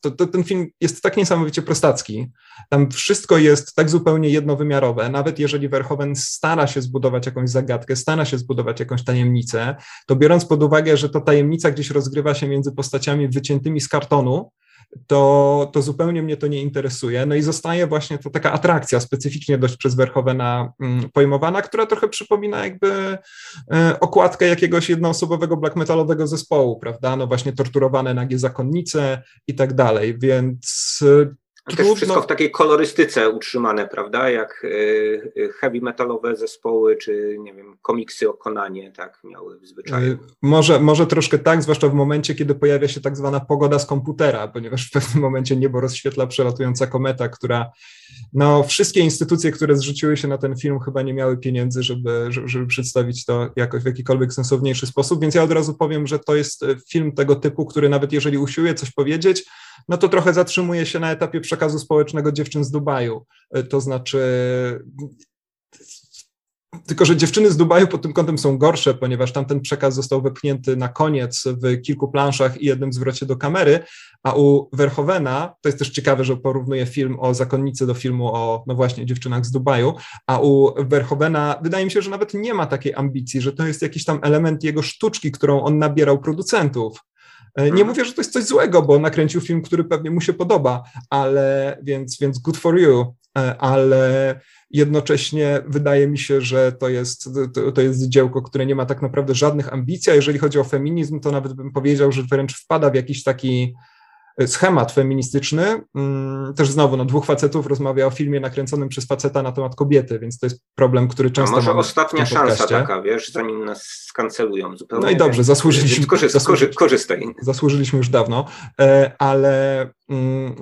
to, to, ten film jest tak niesamowicie prostacki. Tam wszystko jest tak zupełnie jednowymiarowe. Nawet jeżeli Verhoeven stara się zbudować jakąś zagadkę, stara się zbudować jakąś tajemnicę, to biorąc pod uwagę, że ta tajemnica gdzieś rozgrywa się między postaciami wyciętymi z kartonu, to, to zupełnie mnie to nie interesuje. No i zostaje właśnie to taka atrakcja specyficznie dość przez Verhoevena mm, pojmowana, która trochę przypomina jakby e, okładkę jakiegoś jednoosobowego black metalowego zespołu, prawda? No właśnie torturowane nagie zakonnice i tak dalej, więc Trudno. Też wszystko w takiej kolorystyce utrzymane, prawda? Jak y, y, heavy metalowe zespoły, czy nie wiem, komiksy o Konanie, tak miały w zwyczaju. Y, może, może troszkę tak, zwłaszcza w momencie, kiedy pojawia się tak zwana pogoda z komputera, ponieważ w pewnym momencie niebo rozświetla przelatująca kometa, która, no, wszystkie instytucje, które zrzuciły się na ten film, chyba nie miały pieniędzy, żeby, żeby przedstawić to jakoś w jakikolwiek sensowniejszy sposób. Więc ja od razu powiem, że to jest film tego typu, który nawet jeżeli usiłuje coś powiedzieć, no to trochę zatrzymuje się na etapie przekazu społecznego dziewczyn z Dubaju. E, to znaczy, tylko, że dziewczyny z Dubaju pod tym kątem są gorsze, ponieważ tamten przekaz został wepchnięty na koniec w kilku planszach i jednym zwrocie do kamery, a u Verhovena, to jest też ciekawe, że porównuje film o zakonnicy do filmu o, no właśnie, dziewczynach z Dubaju, a u Verhovena wydaje mi się, że nawet nie ma takiej ambicji, że to jest jakiś tam element jego sztuczki, którą on nabierał producentów. E, nie mhm. mówię, że to jest coś złego, bo nakręcił film, który pewnie mu się podoba, ale więc, więc good for you, e, ale jednocześnie wydaje mi się, że to jest, to, to, jest dziełko, które nie ma tak naprawdę żadnych ambicji, a jeżeli chodzi o feminizm, to nawet bym powiedział, że wręcz wpada w jakiś taki schemat feministyczny. Mm, też znowu, no, dwóch facetów rozmawia o filmie nakręconym przez faceta na temat kobiety, więc to jest problem, który często. A może ostatnia szansa taka, wiesz, zanim nas skancelują zupełnie. No i dobrze, zasłużyliśmy. Korzy korzy korzystaj. Zasłużyliśmy już dawno, e, ale mm,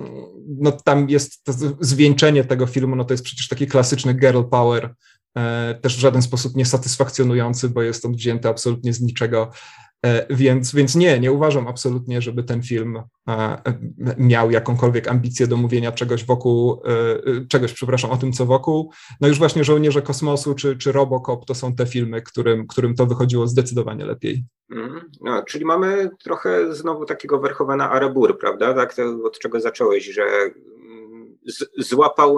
no, tam jest to zwieńczenie tego filmu, no to jest przecież taki klasyczny girl power, e, też w żaden sposób niesatysfakcjonujący, bo jest on wzięty absolutnie z niczego. Więc, więc nie, nie uważam absolutnie, żeby ten film miał jakąkolwiek ambicję do mówienia czegoś wokół, czegoś, przepraszam, o tym, co wokół. No już właśnie Żołnierze Kosmosu czy, czy Robocop to są te filmy, którym, którym to wychodziło zdecydowanie lepiej. Mm, no, czyli mamy trochę znowu takiego Verhovena Arabur, prawda? Tak, od czego zacząłeś, że mm, złapał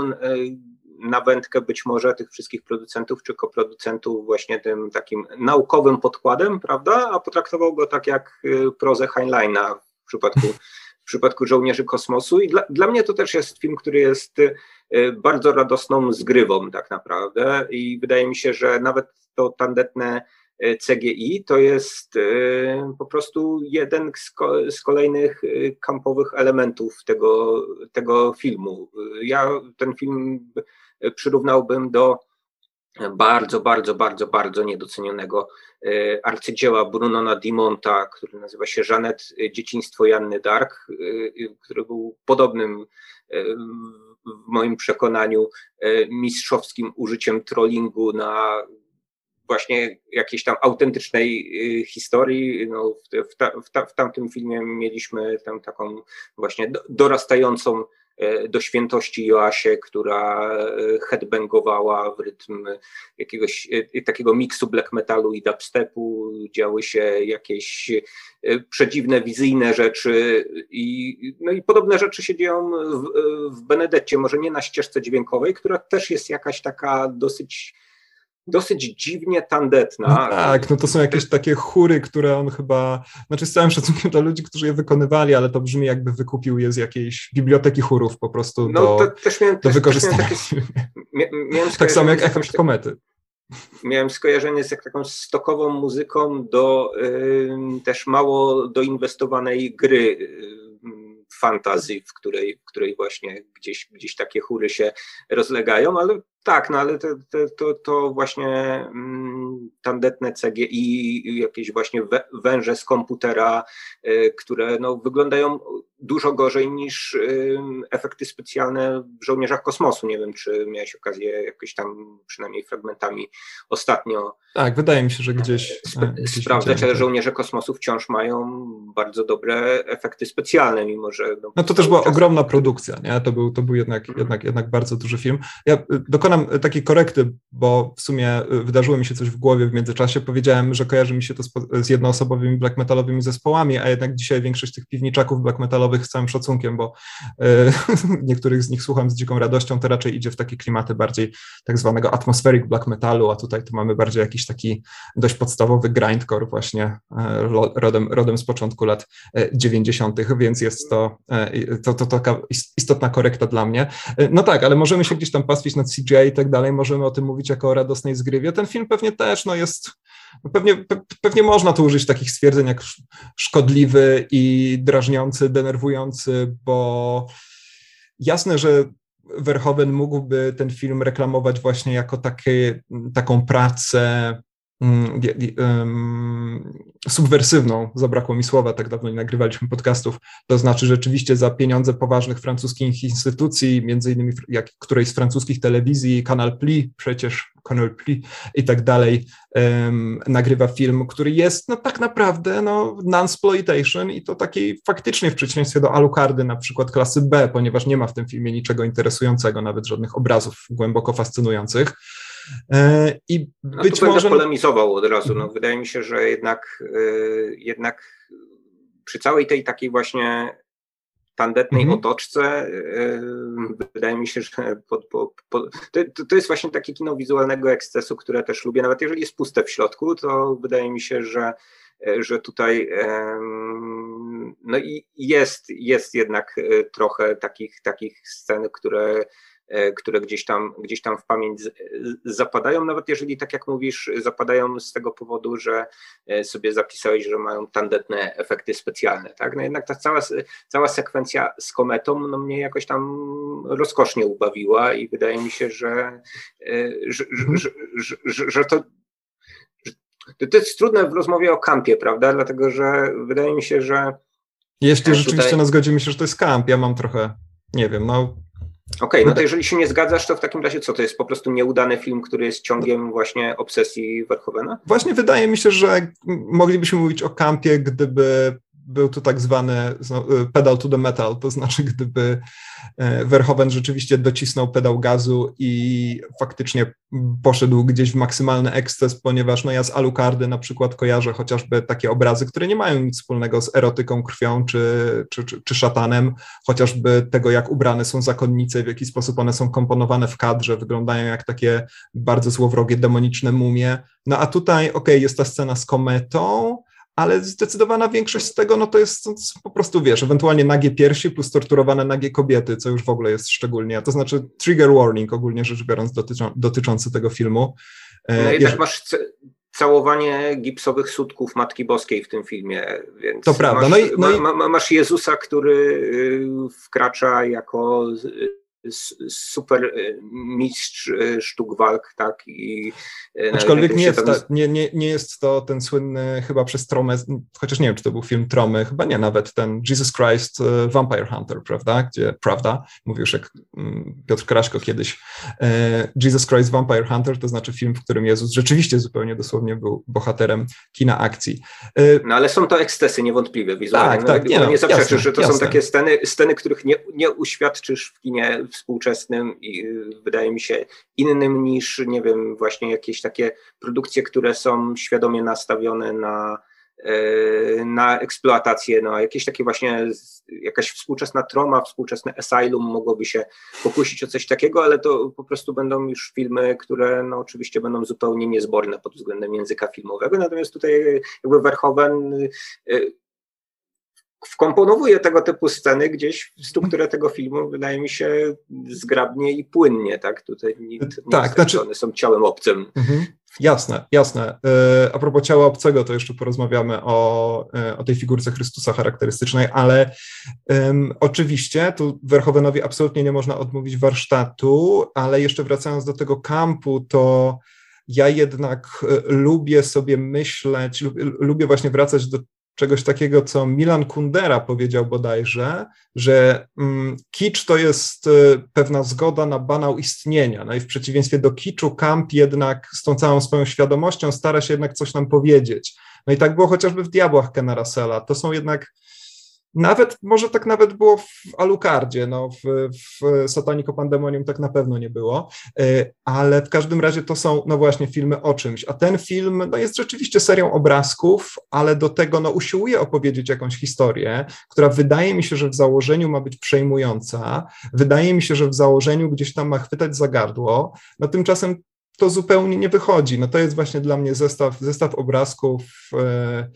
na wędkę być może tych wszystkich producentów czy koproducentów właśnie tym takim naukowym podkładem, prawda? A potraktował go tak jak y, prozę Heinleina w przypadku, w przypadku Żołnierzy Kosmosu. I dla, dla mnie to też jest film, który jest y, bardzo radosną zgrywą tak naprawdę i wydaje mi się, że nawet to tandetne y, CGI to jest po prostu jeden z, kolejnych kampowych elementów tego, tego filmu. Ja ten film przyrównałbym do bardzo, bardzo, bardzo, bardzo niedocenionego e, arcydzieła Brunona Dimonta, który nazywa się Żanet Dzieciństwo Janny Dark, e, który był podobnym e, w moim przekonaniu mistrzowskim użyciem trollingu na właśnie jakiejś tam autentycznej historii. No, w, ta, w, ta, w tamtym filmie mieliśmy tam taką właśnie dorastającą E, do świętości Joasie, która e, headbangowała w rytm jakiegoś e, takiego miksu black metalu i dubstepu, działy się jakieś przedziwne, wizyjne rzeczy i, no i podobne rzeczy się dzieją w, w może nie na ścieżce dźwiękowej, która też jest jakaś taka dosyć dosyć dziwnie tandetna. No tak, no to są jakieś takie chóry, które on chyba, znaczy z całym szacunkiem dla ludzi, którzy je wykonywali, ale to brzmi jakby wykupił je z jakiejś biblioteki chórów po prostu no, do, to też miałem, do też, wykorzystania. Też miałem takie, tak samo jak efekt komety. Miałem skojarzenie z taką stokową muzyką do y, też mało doinwestowanej gry fantazji, w której, w której właśnie gdzieś, gdzieś takie chóry się rozlegają, ale tak, no ale to, to, to, właśnie mm, tandetne CGI, jakieś właśnie węże z komputera, y, które no, wyglądają dużo gorzej niż y, efekty specjalne w Żołnierzach Kosmosu. Nie wiem, czy miałeś okazję jakoś tam przynajmniej fragmentami ostatnio. Tak, wydaje mi się, że gdzieś. Sp e, gdzieś sprawdzać, ale Żołnierze Kosmosu wciąż mają bardzo dobre efekty specjalne, mimo że. No, no to też była ogromna produkcja, nie? To był, to był jednak, hmm. jednak, jednak bardzo duży film. Ja y, dokonam takiej korekty, bo w sumie y, wydarzyło mi się coś w głowie w międzyczasie. Powiedziałem, że kojarzy mi się to z, z jednoosobowymi black metalowymi zespołami, a jednak dzisiaj większość tych piwniczaków black metalowych z całym szacunkiem, bo e, niektórych z nich słucham z dziką radością, to raczej idzie w takie klimaty bardziej tak zwanego atmospheric black metalu, a tutaj to mamy bardziej jakiś taki dość podstawowy grindcore właśnie e, rodem, rodem z początku lat 90., e, więc jest to, to, to taka istotna korekta dla mnie. No tak, ale możemy się gdzieś tam pastwić nad CGI i tak dalej, możemy o tym mówić jako o radosnej zgrywie. Ten film pewnie też no jest Pewnie, pewnie można tu użyć takich stwierdzeń jak szkodliwy i drażniący, denerwujący, bo jasne, że Verhoeven mógłby ten film reklamować właśnie jako takie, taką pracę subwersywną, zabrakło mi słowa, tak dawno nie nagrywaliśmy podcastów, to znaczy rzeczywiście za pieniądze poważnych francuskich instytucji, między innymi jak którejś z francuskich telewizji, Canal Pli, przecież Canal Pli i tak dalej, um, nagrywa film, który jest no tak naprawdę no non-sploitation i to taki faktycznie w przeciwieństwie do Alucardy na przykład klasy B, ponieważ nie ma w tym filmie niczego interesującego, nawet żadnych obrazów głęboko fascynujących, I no być no może. polemizował od razu. No, wydaje mi się, że jednak, e, jednak przy całej tej takiej właśnie tandetnej mhm. otoczce, e, wydaje mi się, że pod, pod, pod, to, to, jest właśnie takie kino wizualnego ekscesu, które też lubię. Nawet jeżeli jest puste w środku, to wydaje mi się, że, że tutaj no i jest, jest jednak trochę takich, takich scen, które E, które gdzieś tam, gdzieś tam w pamięć zapadają, nawet jeżeli, tak jak mówisz, zapadają z tego powodu, że e, sobie zapisałeś, że mają tandetne efekty specjalne. Tak? No jednak ta cała, cała sekwencja z kometą no mnie jakoś tam rozkosznie ubawiła i wydaje mi się, że, e, że, że, że, że to to jest trudne w rozmowie o kampie, prawda? Dlatego, że wydaje mi się, że. Jeśli rzeczywiście tutaj... no, zgodzimy się, że to jest kamp, ja mam trochę, nie wiem, no okay, no to jeżeli się nie zgadzasz, to w takim razie co, to jest po prostu nieudany film, który jest ciągiem właśnie obsesji Verhovena? Właśnie wydaje mi się, że moglibyśmy mówić o kampie, gdyby był to tak zwany y, pedal to the metal, to znaczy gdyby e, Verhoeven rzeczywiście docisnął pedał gazu i faktycznie poszedł gdzieś w maksymalny eksces, ponieważ no ja z Alucardy na przykład kojarzę chociażby takie obrazy, które nie mają nic wspólnego z erotyką, krwią czy, czy, czy, czy szatanem, chociażby tego jak ubrane są zakonnice, w jaki sposób one są komponowane w kadrze, wyglądają jak takie bardzo złowrogie, demoniczne mumie. No a tutaj, okej, okay, jest ta scena z kometą, ale zdecydowana większość z tego, no to jest, to po prostu, wiesz, ewentualnie nagie piersi plus torturowane nagie kobiety, co już w ogóle jest szczególnie, to znaczy trigger warning ogólnie rzecz biorąc dotyczą, dotyczący tego filmu. E, no i tak masz całowanie gipsowych sutków Matki Boskiej w tym filmie, więc to prawda. Masz, no i, no i... Ma, masz Jezusa, który y, wkracza jako super y, mistrz y, sztuk walk, tak? I, y, Aczkolwiek nie jest, ta, nie, nie, nie jest to ten słynny chyba przez Tromę, chociaż nie wiem, czy to był film Tromy, chyba nie nawet ten Jesus Christ Vampire Hunter, prawda? Gdzie, prawda? Mówił już jak mm, Piotr Kraśko kiedyś. Jesus Christ Vampire Hunter to znaczy film, w którym Jezus rzeczywiście zupełnie dosłownie był bohaterem kina akcji. No ale są to ekstesy niewątpliwie wizualnie. Tak, no, tak. Nie, no, nie zaprzeczysz, że to jasne. są takie sceny, sceny, których nie, nie uświadczysz w kinie współczesnym i y, wydaje mi się innym niż, nie wiem, właśnie jakieś takie produkcje, które są świadomie nastawione na, e, na eksploatację, no jakieś takie właśnie, jakaś współczesna troma, współczesne asylum mogłoby się pokusić o coś takiego, ale to po prostu będą już filmy, które no oczywiście będą zupełnie niezborne pod względem języka filmowego, natomiast tutaj jakby Verhoeven y, wkomponowuje tego typu sceny gdzieś w strukturę tego filmu, wydaje mi się, zgrabnie i płynnie, tak? Tutaj nie tak, znaczy... one są ciałem obcym. Mhm. Jasne, jasne. E, a propos ciała obcego, to jeszcze porozmawiamy o, e, o tej figurce Chrystusa charakterystycznej, ale um, oczywiście tu Verhovenowi absolutnie nie można odmówić warsztatu, ale jeszcze wracając do tego kampu, to ja jednak e, lubię sobie myśleć, lubię właśnie wracać do czegoś takiego, co Milan Kundera powiedział bodajże, że mm, kicz to jest y, pewna zgoda na banał istnienia. No i w przeciwieństwie do kiczu, Camp jednak z tą całą swoją świadomością stara się jednak coś nam powiedzieć. No i tak było chociażby w Diabłach Kena Russella. To są jednak nawet, może tak nawet było w Alucardzie, no w, w Pandemonium tak na pewno nie było, e, ale w każdym razie to są, no właśnie, filmy o czymś, a ten film, no jest rzeczywiście serią obrazków, ale do tego, no usiłuje opowiedzieć jakąś historię, która wydaje mi się, że w założeniu ma być przejmująca, wydaje mi się, że w założeniu gdzieś tam ma chwytać za gardło, no tymczasem to zupełnie nie wychodzi. No to jest właśnie dla mnie zestaw, zestaw obrazków, e,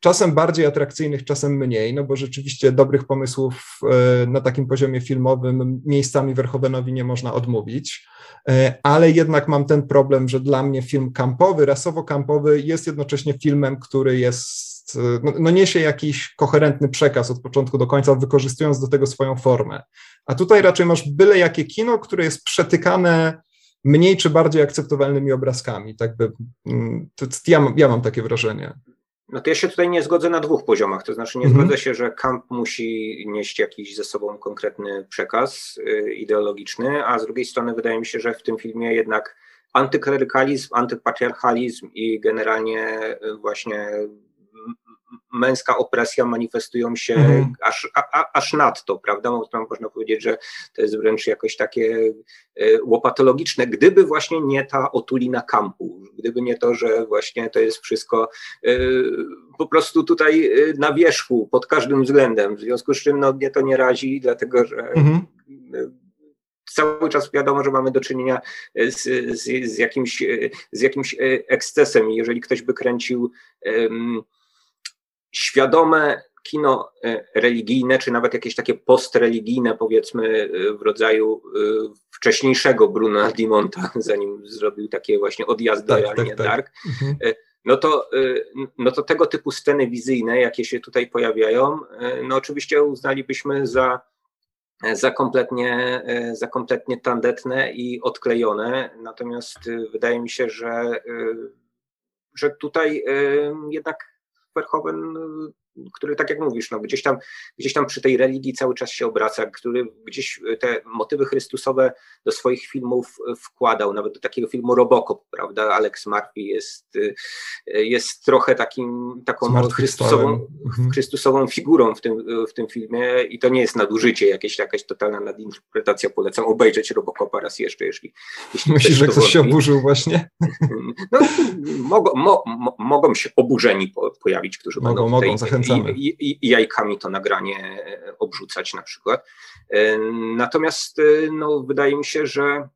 czasem bardziej atrakcyjnych, czasem mniej, no bo rzeczywiście dobrych pomysłów e, na takim poziomie filmowym miejscami Verhovenowi nie można odmówić, e, ale jednak mam ten problem, że dla mnie film kampowy, rasowo-kampowy jest jednocześnie filmem, który jest e, no, no, niesie jakiś koherentny przekaz od początku do końca, wykorzystując do tego swoją formę. A tutaj raczej masz byle jakie kino, które jest przetykane mniej czy bardziej akceptowalnymi obrazkami. Tak by, mm, to, ja, ja mam takie wrażenie. No to ja się tutaj nie zgodzę na dwóch poziomach. To znaczy, nie mhm. zgodzę się, że kamp musi nieść jakiś ze sobą konkretny przekaz y, ideologiczny, a z drugiej strony wydaje mi się, że w tym filmie jednak antyklerykalizm, antypatriarchalizm i generalnie y, właśnie męska opresja manifestują się mm. aż, a, aż nadto, prawda? Można powiedzieć, że to jest wręcz jakoś takie e, łopatologiczne, gdyby właśnie nie ta otulina kampu, gdyby nie to, że właśnie to jest wszystko e, po prostu tutaj e, na wierzchu pod każdym względem, w związku z czym no, mnie to nie razi, dlatego że mm cały czas wiadomo, że mamy do czynienia z, z, z, jakimś, z jakimś ekscesem. Jeżeli ktoś by kręcił um, świadome kino e, religijne, czy nawet jakieś takie postreligijne, powiedzmy, e, w rodzaju e, wcześniejszego Bruna Dimonta, zanim zrobił takie właśnie odjazdy tak, realnie tak, tak. dark, mhm. no, to, no to tego typu sceny wizyjne, jakie się tutaj pojawiają, no oczywiście uznalibyśmy za, za, kompletnie, za kompletnie tandetne i odklejone, natomiast wydaje mi się, że, że tutaj jednak Verhoeven który tak jak mówisz, no, gdzieś, tam, gdzieś tam przy tej religii cały czas się obraca, który gdzieś te motywy chrystusowe do swoich filmów wkładał, nawet do takiego filmu Robocop, prawda? Alex Murphy jest, jest trochę takim, taką chrystusową, mhm. chrystusową figurą w tym, w tym filmie i to nie jest nadużycie, jakieś, jakaś totalna nadinterpretacja. Polecam obejrzeć Robocopa raz jeszcze, jeśli, jeśli Myślisz, że ktoś się oburzył właśnie? No, mogą, mo, mogą się oburzeni pojawić, którzy mogą, będą mogą, zachęcamy. I, jajkami to nagranie obrzucać na przykład. Natomiast no, wydaje mi się, że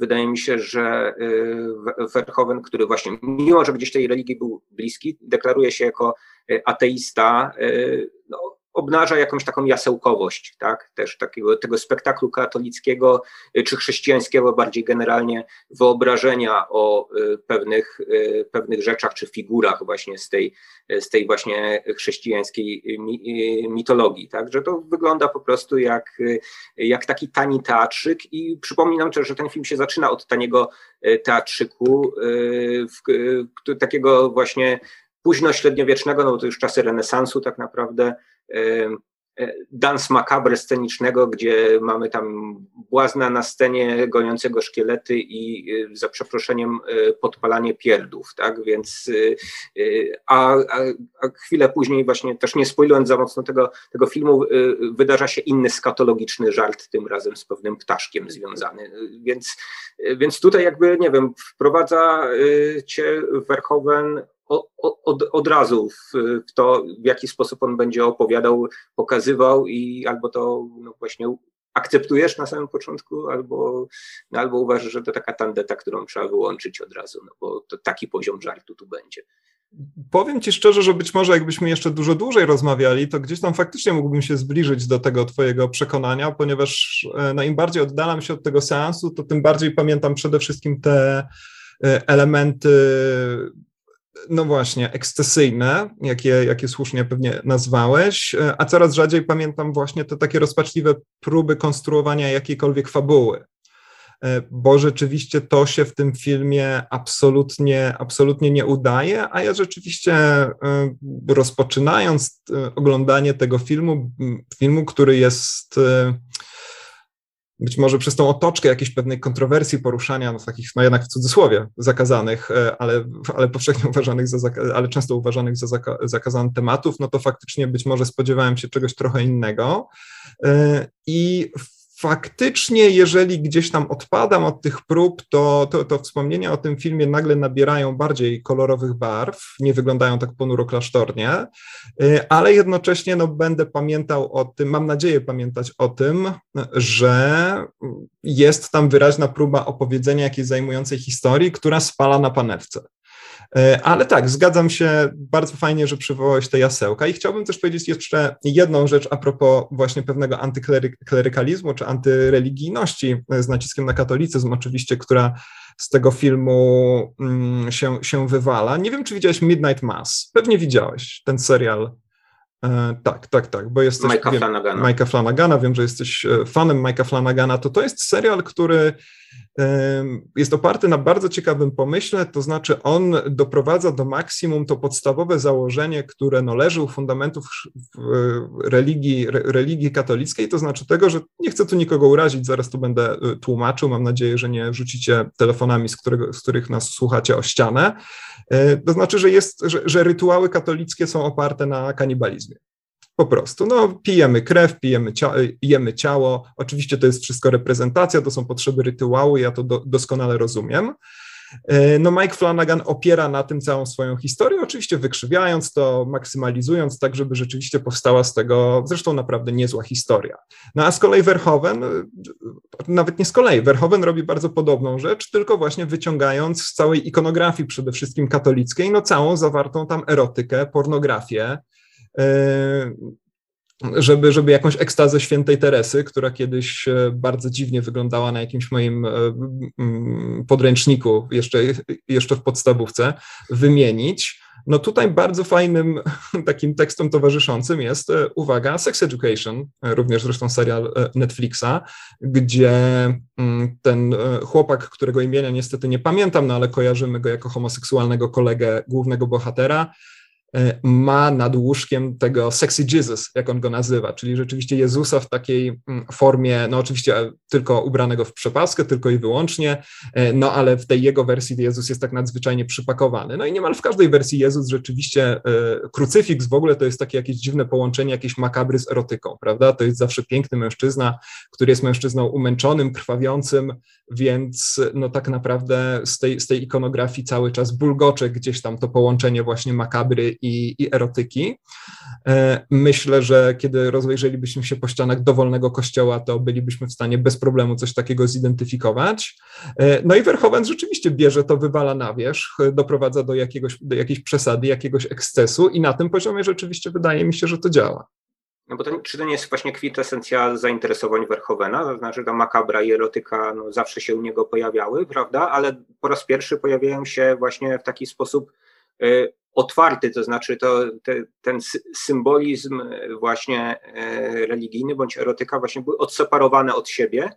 Wydaje mi się, że Verhoeven, który właśnie, mimo że gdzieś tej religii był bliski, deklaruje się jako ateista, no, obnaża jakąś taką jasełkowość, tak? Też takiego tego spektaklu katolickiego y, czy chrześcijańskiego bardziej generalnie wyobrażenia o y, pewnych, y, pewnych rzeczach czy figurach właśnie z tej, z tej właśnie chrześcijańskiej mitologii, tak? Że to wygląda po prostu jak, jak taki tani teatrzyk i przypominam też, że ten film się zaczyna od taniego teatrzyku, takiego właśnie późno średniowiecznego, no to już czasy renesansu tak naprawdę, dans macabre scenicznego, gdzie mamy tam błazna na scenie goniącego szkielety i e, za przeproszeniem e, podpalanie pierdów, tak, więc a, a, a chwilę później właśnie też nie spoilując za mocno tego, tego filmu wydarza się inny skatologiczny żart, tym razem z pewnym ptaszkiem związany, więc, więc tutaj jakby, nie wiem, wprowadza cię Verhoeven od, od razu w, w, to, w jaki sposób on będzie opowiadał, pokazywał i albo to no właśnie akceptujesz na samym początku, albo, no albo uważasz, że to taka tandeta, którą trzeba wyłączyć od razu, no bo to taki poziom żartu tu będzie. Powiem Ci szczerze, że być może jakbyśmy jeszcze dużo dłużej rozmawiali, to gdzieś tam faktycznie mógłbym się zbliżyć do tego Twojego przekonania, ponieważ e, no, im bardziej oddalam się od tego seansu, to tym bardziej pamiętam przede wszystkim te e, elementy no właśnie, ekscesyjne, jakie, jakie słusznie pewnie nazwałeś, e, a coraz rzadziej pamiętam właśnie te takie rozpaczliwe próby konstruowania jakiejkolwiek fabuły. E, bo rzeczywiście to się w tym filmie absolutnie, absolutnie nie udaje, a ja rzeczywiście e, rozpoczynając oglądanie tego filmu, filmu, który jest być może przez tą otoczkę jakiejś pewnej kontrowersji poruszania, no takich, no jednak w cudzysłowie, zakazanych, e, ale, ale powszechnie uważanych za, ale często uważanych za zaka, zakazanych tematów, no to faktycznie być może spodziewałem się czegoś trochę innego. E, I faktycznie, jeżeli gdzieś tam odpadam od tych prób, to, to, to, wspomnienia o tym filmie nagle nabierają bardziej kolorowych barw, nie wyglądają tak ponuro klasztornie, y, ale jednocześnie no, będę pamiętał o tym, mam nadzieję pamiętać o tym, że jest tam wyraźna próba opowiedzenia jakiejś zajmującej historii, która spala na panewce. E, ale tak, zgadzam się, bardzo fajnie, że przywołałeś te jasełka i chciałbym też powiedzieć jeszcze jedną rzecz a propos właśnie pewnego antyklerykalizmu czy antyreligijności z naciskiem na katolicyzm oczywiście, która z tego filmu mm, się, się wywala. Nie wiem, czy widziałeś Midnight Mass. Pewnie widziałeś ten serial. E, tak, tak, tak, bo jesteś... Mike'a Flanagana. Mike'a Flanagana, wiem, że jesteś e, fanem Mike'a Flanagana, to to jest serial, który jest oparty na bardzo ciekawym pomyśle, to znaczy on doprowadza do maksimum to podstawowe założenie, które no leży u fundamentów religii, religii katolickiej, to znaczy tego, że nie chcę tu nikogo urazić, zaraz tu będę y, tłumaczył, mam nadzieję, że nie rzucicie telefonami, z, którego, z których nas słuchacie o ścianę, e, to znaczy, że, jest, że, że rytuały katolickie są oparte na kanibalizmie. Po prostu, no, pijemy krew, pijemy jemy ciało. Oczywiście to jest wszystko reprezentacja, to są potrzeby rytuału, ja to do, doskonale rozumiem. E, no, Mike Flanagan opiera na tym całą swoją historię, oczywiście wykrzywiając to, maksymalizując tak, żeby rzeczywiście powstała z tego zresztą naprawdę niezła historia. No a z kolei Verhoeven, nawet nie z kolei, Verhoeven robi bardzo podobną rzecz, tylko właśnie wyciągając z całej ikonografii przede wszystkim katolickiej, no całą zawartą tam erotykę, pornografię, żeby, żeby jakąś ekstazę świętej Teresy, która kiedyś e, bardzo dziwnie wyglądała na jakimś moim e, podręczniku, jeszcze, jeszcze w podstawówce, wymienić. No tutaj bardzo fajnym takim tekstem towarzyszącym jest, uwaga, Sex Education, również zresztą serial Netflixa, gdzie ten chłopak, którego imienia niestety nie pamiętam, no ale kojarzymy go jako homoseksualnego kolegę głównego bohatera, e, ma nad łóżkiem tego sexy Jesus, jak on go nazywa, czyli rzeczywiście Jezusa w takiej mm, formie, no oczywiście tylko ubranego w przepaskę, tylko i wyłącznie, e, no ale w tej jego wersji Jezus jest tak nadzwyczajnie przypakowany. No i niemal w każdej wersji Jezus rzeczywiście, krucyfiks w ogóle to jest takie jakieś dziwne połączenie, jakieś makabry z erotyką, prawda? To jest zawsze piękny mężczyzna, który jest mężczyzną umęczonym, krwawiącym, więc no tak naprawdę z tej, z tej ikonografii cały czas bulgocze gdzieś tam to połączenie właśnie makabry i, i erotyki. E, myślę, że kiedy rozejrzelibyśmy się po ścianach dowolnego kościoła, to bylibyśmy w stanie bez problemu coś takiego zidentyfikować. E, no i Verhoeven rzeczywiście bierze to, wywala na wierzch, doprowadza do, jakiegoś, do jakiejś przesady, jakiegoś ekscesu i na tym poziomie rzeczywiście wydaje mi się, że to działa. No bo to, czy to nie jest właśnie kwintesencja zainteresowań Verhoevena? To znaczy ta makabra i erotyka no, zawsze się u niego pojawiały, prawda? Ale po raz pierwszy pojawiają się właśnie w taki sposób y, otwarty, to znaczy to, te, ten symbolizm właśnie y, religijny bądź erotyka właśnie były odseparowane od siebie.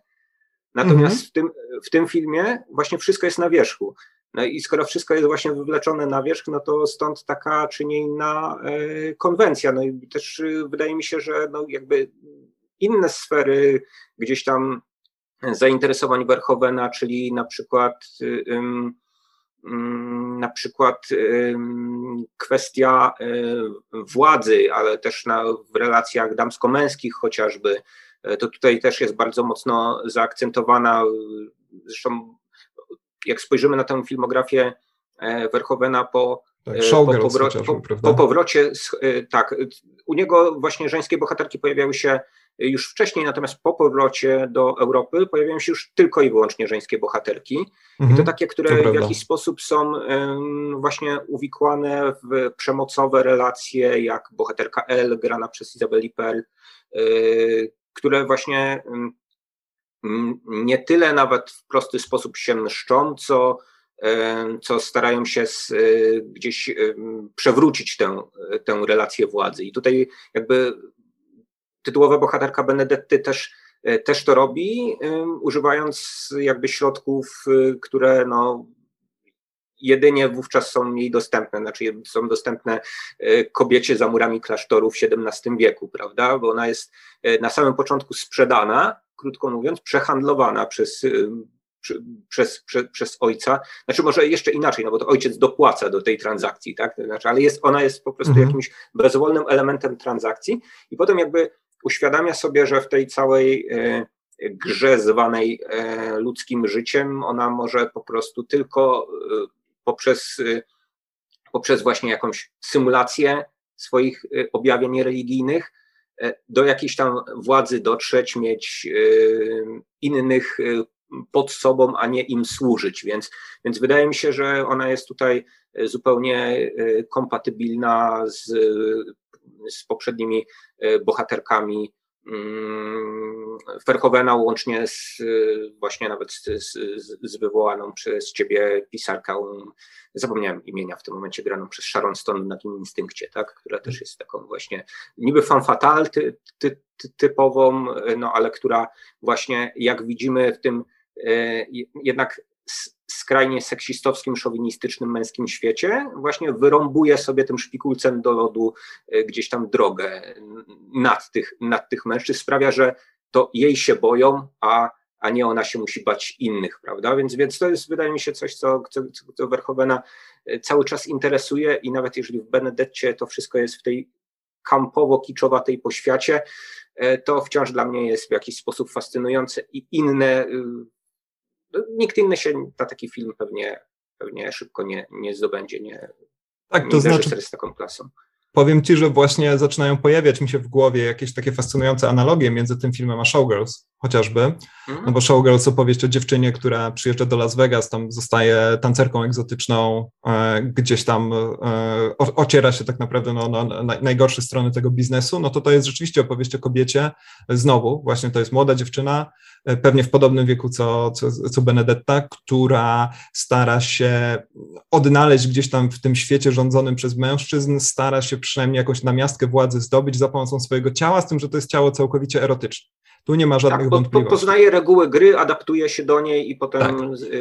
Natomiast mhm. w, tym, w tym filmie właśnie wszystko jest na wierzchu. No i skoro wszystko jest właśnie wywleczone na wierzch, no to stąd taka czy nie inna e, konwencja. No i też e, wydaje mi się, że no jakby inne sfery gdzieś tam zainteresowań Verhoevena, czyli na przykład um, na przykład kwestia e, władzy, ale też na, w relacjach damsko-męskich chociażby, to tutaj też jest bardzo mocno zaakcentowana. Zresztą jak spojrzymy na tę filmografię e, Verhoevena po, tak, e, po, powro po, po, powrocie, e, tak, u niego właśnie żeńskie bohaterki pojawiały się już wcześniej, natomiast po powrocie do Europy pojawiają się już tylko i wyłącznie żeńskie bohaterki. Mhm, I to mhm. takie, które to w jakiś sposób są właśnie uwikłane w przemocowe relacje, jak bohaterka L, grana przez Izabeli Pell, y, które właśnie nie tyle nawet w prosty sposób się mszczą, co, co starają się z, e, gdzieś przewrócić tę, tę relację władzy. I tutaj jakby tytułowa bohaterka Benedetty też, e, też to robi, używając jakby środków, e, które no, jedynie wówczas są jej dostępne, znaczy są dostępne kobiecie za murami klasztoru w XVII wieku, prawda? Bo ona jest na samym początku sprzedana, krótko mówiąc, przehandlowana przez, przez, przez, przez ojca. Znaczy może jeszcze inaczej, no bo to ojciec dopłaca do tej transakcji, tak? Znaczy, ale jest, ona jest po prostu mhm. jakimś bezwolnym elementem transakcji i potem jakby uświadamia sobie, że w tej całej e, grze zwanej e, ludzkim życiem, ona może po prostu tylko e, poprzez, poprzez właśnie jakąś symulację swoich objawień religijnych do jakiejś tam władzy dotrzeć, mieć innych pod sobą, a nie im służyć. Więc, więc wydaje mi się, że ona jest tutaj zupełnie kompatybilna z, z poprzednimi bohaterkami Mm, Verhoevena łącznie z, właśnie nawet z, z, z, wywołaną przez ciebie pisarką, zapomniałem imienia w tym momencie, graną przez Sharon Stone na tym instynkcie, tak, która też jest taką właśnie niby fan ty, ty, ty, typową, no ale która właśnie jak widzimy w tym e, jednak skrajnie seksistowskim, szowinistycznym męskim świecie, właśnie wyrąbuje sobie tym szpikulcem do lodu e, gdzieś tam drogę nad tych, nad tych mężczyzn, sprawia, że to jej się boją, a, a nie ona się musi bać innych, prawda? Więc, więc to jest, wydaje mi się, coś, co, co, co Verhoevena e, cały czas interesuje i nawet jeżeli w Benedetcie to wszystko jest w tej kampowo-kiczowatej poświacie, e, to wciąż dla mnie jest w jakiś sposób fascynujące i inne y, nikt inny się na taki film pewnie, pewnie szybko nie, nie zdobędzie, nie, tak, to nie znaczy, z taką klasą. Powiem ci, że właśnie zaczynają pojawiać mi się w głowie jakieś takie fascynujące analogie między tym filmem a Showgirls chociażby, mhm. no bo Showgirls opowieść o dziewczynie, która przyjeżdża do Las Vegas, tam zostaje tancerką egzotyczną, e, gdzieś tam e, ociera się tak naprawdę no, no, na najgorsze strony tego biznesu, no to to jest rzeczywiście opowieść o kobiecie, znowu właśnie to jest młoda dziewczyna, e, pewnie w podobnym wieku co, co, co Benedetta, która stara się odnaleźć gdzieś tam w tym świecie rządzonym przez mężczyzn, stara się przynajmniej jakąś namiastkę władzy zdobyć za pomocą swojego ciała, z tym, że to jest ciało całkowicie erotyczne. Tu nie ma żadnych żadnych po, wątpliwości. Poznaje reguły gry, adaptuje się do niej i potem Tak.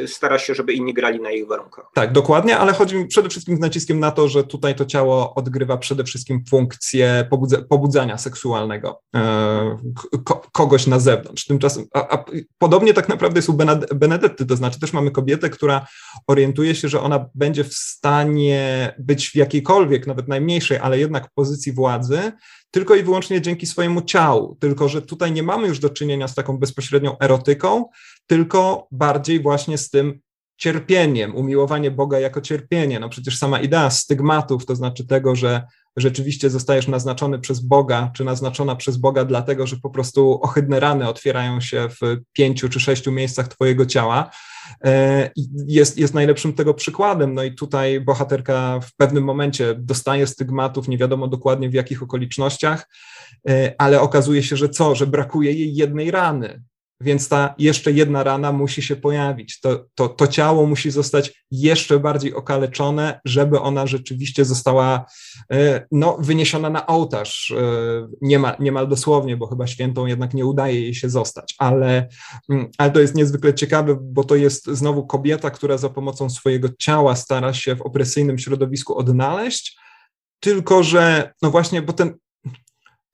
stara się, żeby inni grali na ich warunkach. Tak, dokładnie, ale chodzi mi przede wszystkim z naciskiem na to, że tutaj to ciało odgrywa przede wszystkim funkcję pobudza, pobudzania seksualnego e, ko, kogoś na zewnątrz. Tymczasem, a, a, podobnie tak naprawdę jest u Bened- Benedetty, to znaczy też mamy kobietę, która orientuje się, że ona będzie w stanie być w jakiejkolwiek, nawet najmniejszej, ale jednak pozycji władzy, tylko i wyłącznie dzięki swojemu ciału. Tylko, że tutaj nie mamy już do czynienia z taką bezpośrednią erotyką, tylko bardziej właśnie z tym cierpieniem, umiłowanie Boga jako cierpienie. No przecież sama idea stygmatów, to znaczy tego, że rzeczywiście zostajesz naznaczony przez Boga, czy naznaczona przez Boga, dlatego że po prostu ohydne rany otwierają się w pięciu czy sześciu miejscach Twojego ciała, e, jest, jest najlepszym tego przykładem. No i tutaj bohaterka w pewnym momencie dostaje stygmatów, nie wiadomo dokładnie w jakich okolicznościach, e, ale okazuje się, że co, że brakuje jej jednej rany. Więc ta jeszcze jedna rana musi się pojawić. To, to, to ciało musi zostać jeszcze bardziej okaleczone, żeby ona rzeczywiście została no, wyniesiona na ołtarz. Niemal, niemal dosłownie, bo chyba świętą jednak nie udaje jej się zostać. Ale, ale to jest niezwykle ciekawe, bo to jest znowu kobieta, która za pomocą swojego ciała stara się w opresyjnym środowisku odnaleźć. Tylko, że no właśnie, bo ten,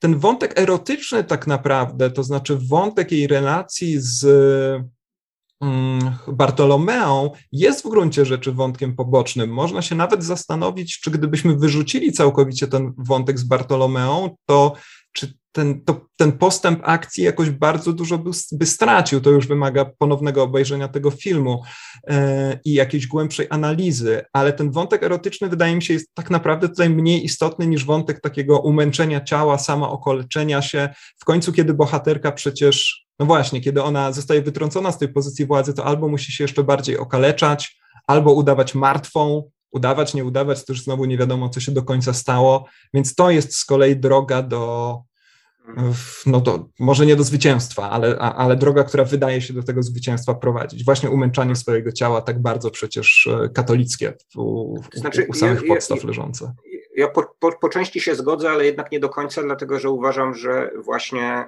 ten wątek erotyczny tak naprawdę, to znaczy wątek jej relacji z Bartolomeą jest w gruncie rzeczy wątkiem pobocznym. Można się nawet zastanowić, czy gdybyśmy wyrzucili całkowicie ten wątek z Bartolomeą, to ten, to, ten postęp akcji jakoś bardzo dużo by, by, stracił. To już wymaga ponownego obejrzenia tego filmu e, i jakiejś głębszej analizy, ale ten wątek erotyczny wydaje mi się jest tak naprawdę tutaj mniej istotny niż wątek takiego umęczenia ciała, samookoleczenia się. W końcu, kiedy bohaterka przecież, no właśnie, kiedy ona zostaje wytrącona z tej pozycji władzy, to albo musi się jeszcze bardziej okaleczać, albo udawać martwą, udawać, nie udawać, to już znowu nie wiadomo, co się do końca stało, więc to jest z kolei droga do, no to może nie do zwycięstwa, ale, ale droga, która wydaje się do tego zwycięstwa prowadzić. Właśnie umęczanie swojego ciała, tak bardzo przecież katolickie u, znaczy, u samych ja, podstaw ja, leżące. Ja po, po, po, części się zgodzę, ale jednak nie do końca, dlatego że uważam, że właśnie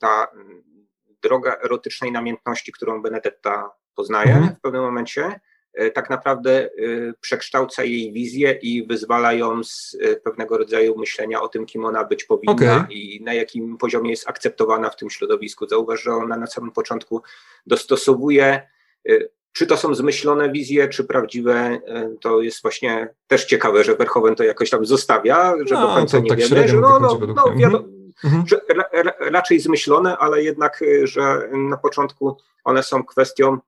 ta droga erotycznej namiętności, którą Benedetta poznaje mhm. w pewnym momencie, tak naprawdę przekształca jej wizję i wyzwala ją z pewnego rodzaju myślenia o tym, kim ona być powinna okay. i na jakim poziomie jest akceptowana w tym środowisku. Zauważ, że ona na samym początku dostosowuje, czy to są zmyślone wizje, czy prawdziwe, to jest właśnie też ciekawe, że Verhoeven to jakoś tam zostawia, że no, do końca nie tak wiemy, że no, no, no, wiadomo, mhm. że ra, raczej zmyślone, ale jednak, że na początku one są kwestią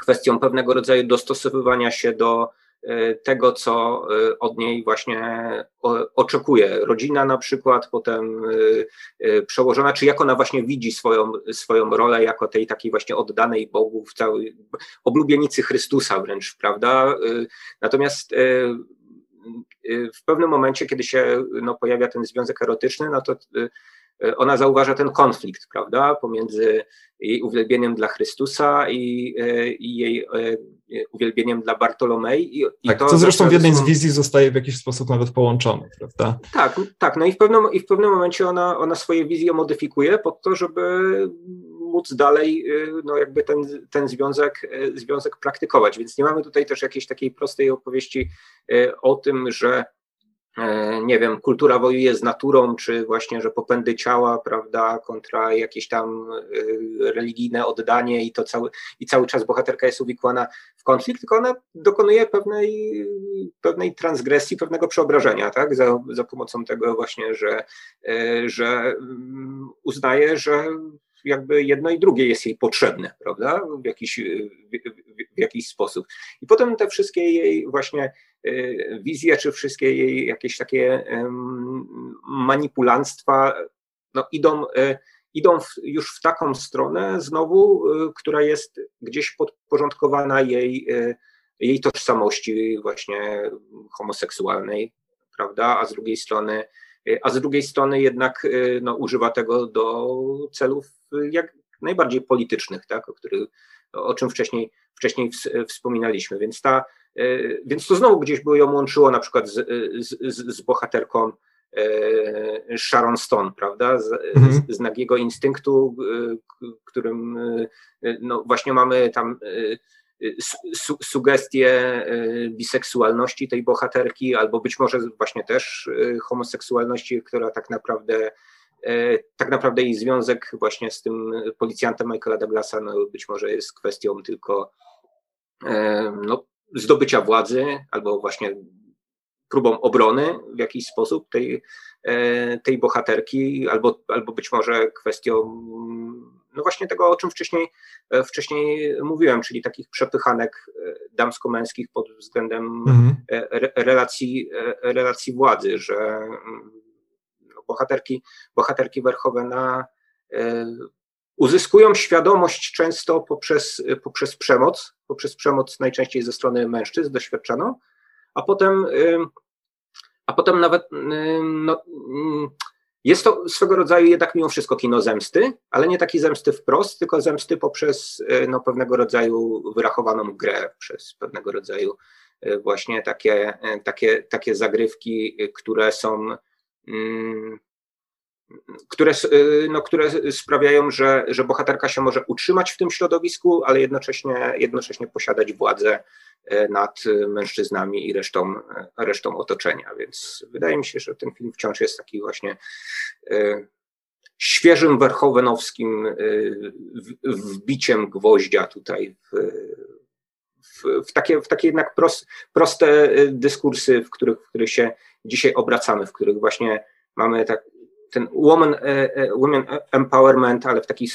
kwestią pewnego rodzaju dostosowywania się do tego, co od niej właśnie oczekuje. Rodzina na przykład, potem przełożona, czy jak ona właśnie widzi swoją, swoją rolę jako tej takiej właśnie oddanej Bogu, w całej oblubienicy Chrystusa wręcz, prawda? Natomiast w pewnym momencie, kiedy się no, pojawia ten związek erotyczny, no to ona zauważa ten konflikt, prawda, pomiędzy jej uwielbieniem dla Chrystusa i, i jej uwielbieniem dla Bartolomei. I, tak, to co zresztą w jednej z wizji zostaje w jakiś sposób nawet połączone, prawda? Tak, tak, no i w pewnym, i w pewnym momencie ona, ona swoje wizje modyfikuje po to, żeby móc dalej no jakby ten, ten związek, związek praktykować, więc nie mamy tutaj też jakiejś takiej prostej opowieści o tym, że nie wiem, kultura wojuje z naturą, czy właśnie, że popędy ciała, prawda, kontra jakieś tam religijne oddanie i to cały, i cały czas bohaterka jest uwikłana w konflikt, tylko ona dokonuje pewnej, pewnej transgresji, pewnego przeobrażenia, tak, za, za pomocą tego właśnie, że, że uznaje, że jakby jedno i drugie jest jej potrzebne, prawda, w jakiś, w, w jakiś sposób. I potem te wszystkie jej właśnie wizje, czy wszystkie jej jakieś takie manipulanstwa no, idą, idą w, już w taką stronę znowu, która jest gdzieś podporządkowana jej, jej tożsamości właśnie homoseksualnej, prawda, a z drugiej strony a z drugiej strony jednak no, używa tego do celów jak najbardziej politycznych, tak, o, których, o czym wcześniej, wcześniej wspominaliśmy. Więc, ta, więc to znowu gdzieś by ją łączyło na przykład z, z, z bohaterką Sharon Stone, prawda? Z, mhm. z nagiego instynktu, którym no właśnie mamy tam su sugestie biseksualności tej bohaterki, albo być może właśnie też homoseksualności, która tak naprawdę tak naprawdę jej związek właśnie z tym policjantem Michaela Douglasa no być może jest kwestią tylko no, zdobycia władzy albo właśnie próbą obrony w jakiś sposób tej, tej bohaterki, albo, albo być może kwestią no właśnie tego, o czym wcześniej, wcześniej mówiłem, czyli takich przepychanek damsko-męskich pod względem mhm. relacji, relacji władzy, że no bohaterki, bohaterki Verhovena uzyskują świadomość często poprzez, poprzez przemoc, poprzez przemoc najczęściej ze strony mężczyzn doświadczoną, a potem, a potem nawet no, jest to swego rodzaju jednak mimo wszystko kino zemsty, ale nie taki zemsty wprost, tylko zemsty poprzez no, pewnego rodzaju wyrachowaną grę, przez pewnego rodzaju właśnie takie, takie, takie zagrywki, które są które, y, no, które sprawiają, że, że bohaterka się może utrzymać w tym środowisku, ale jednocześnie, jednocześnie posiadać władzę y, nad mężczyznami i resztą, resztą otoczenia. Więc wydaje mi się, że ten film wciąż jest taki właśnie y, świeżym werchowenowskim wbiciem gwoździa tutaj w, w, w, takie, w takie jednak prost, proste dyskursy, w których, w których się dzisiaj obracamy, w których właśnie mamy tak, ten woman, e, e, women empowerment, ale w taki,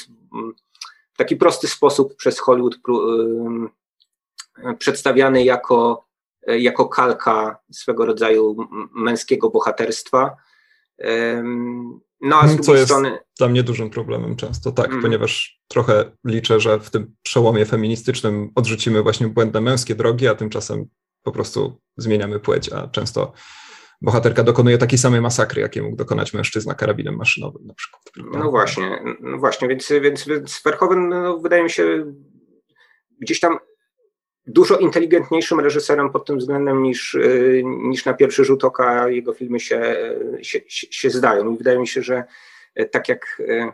w taki prosty sposób przez Hollywood przedstawiany jako, e, jako kalka swego rodzaju męskiego bohaterstwa. No, a z Co jest strony... dla mnie dużym problemem często, tak, mm. ponieważ trochę liczę, że w tym przełomie feministycznym odrzucimy właśnie błędne męskie drogi, a tymczasem po prostu zmieniamy płeć, a często bohaterka dokonuje takiej samej masakry, jakiej mógł dokonać mężczyzna karabinem maszynowym na przykład. No właśnie, no właśnie, więc, więc, więc Verhoeven no, wydaje mi się gdzieś tam dużo inteligentniejszym reżyserem pod tym względem niż, y, niż na pierwszy rzut oka jego filmy się, się, się zdają. I wydaje mi się, że y, tak jak y,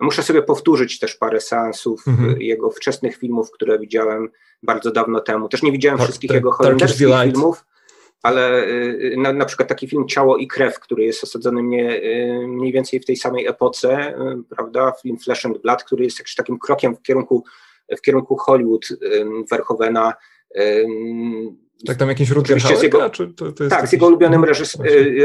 muszę sobie powtórzyć też parę seansów mhm. jego wczesnych filmów, które widziałem bardzo dawno temu. Też nie widziałem wszystkich jego holenderskich filmów ale y, na, na, przykład taki film Ciało i Krew, który jest osadzony mnie, y, mniej więcej w tej samej epoce, y, prawda, film Flesh and Blood, który jest jakimś takim krokiem w kierunku, w kierunku Hollywood Verhovena. Tak, tam jakiś Rutger Hauer? Jego, to, to tak, z jego ulubionym reżys,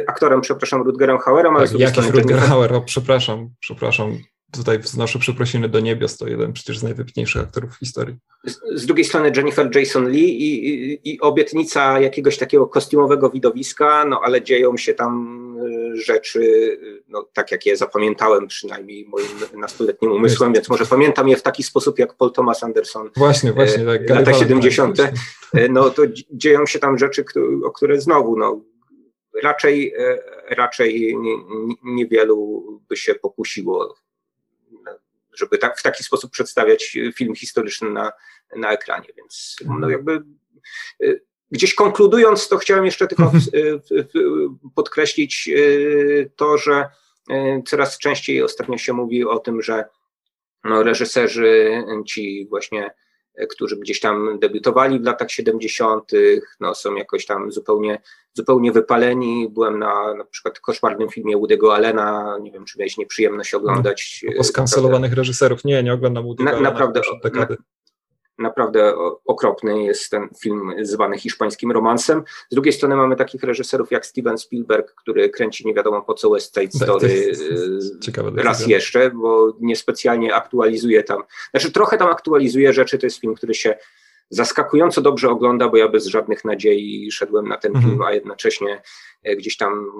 aktorem, przepraszam, Rutgerem Hauerem. Ale tak, jakiś Rutger Hauer, o, przepraszam, przepraszam tutaj wznoszę przeprosiny do niebios, to jeden przecież z najwybitniejszych aktorów w historii. Z, z drugiej strony Jennifer Jason Lee i, i, i, obietnica jakiegoś takiego kostiumowego widowiska, no ale dzieją się tam y, rzeczy, no, tak jak je zapamiętałem przynajmniej moim nastoletnim umysłem, więc może pamiętam je w taki sposób jak Paul Thomas Anderson. Właśnie, właśnie. Tak, lata 70. Tak, no to dzieją się tam rzeczy, o które znowu, no raczej, raczej niewielu by się pokusiło żeby tak, w taki sposób przedstawiać film historyczny na, na ekranie. Więc no mhm. jakby y, gdzieś konkludując, to chciałem jeszcze tylko mhm. podkreślić to, że coraz częściej ostatnio się mówi o tym, że no, reżyserzy ci właśnie którzy gdzieś tam debiutowali w latach 70., no, są jakoś tam zupełnie, zupełnie wypaleni. Byłem na na przykład koszmarnym filmie Woody'ego Allena, nie wiem, czy miałeś nieprzyjemność oglądać. No, o skancelowanych reżyserów, nie, nie oglądam Woody'ego na, Allena. Naprawdę, na, naprawdę okropny jest ten film zwany hiszpańskim romansem. Z drugiej strony mamy takich reżyserów jak Steven Spielberg, który kręci nie wiadomo po co West Side tak, Story e, raz jeszcze, bo niespecjalnie aktualizuje tam, znaczy trochę tam aktualizuje rzeczy, to jest film, który się zaskakująco dobrze ogląda, bo ja bez żadnych nadziei szedłem na ten mhm. film, a jednocześnie e, gdzieś tam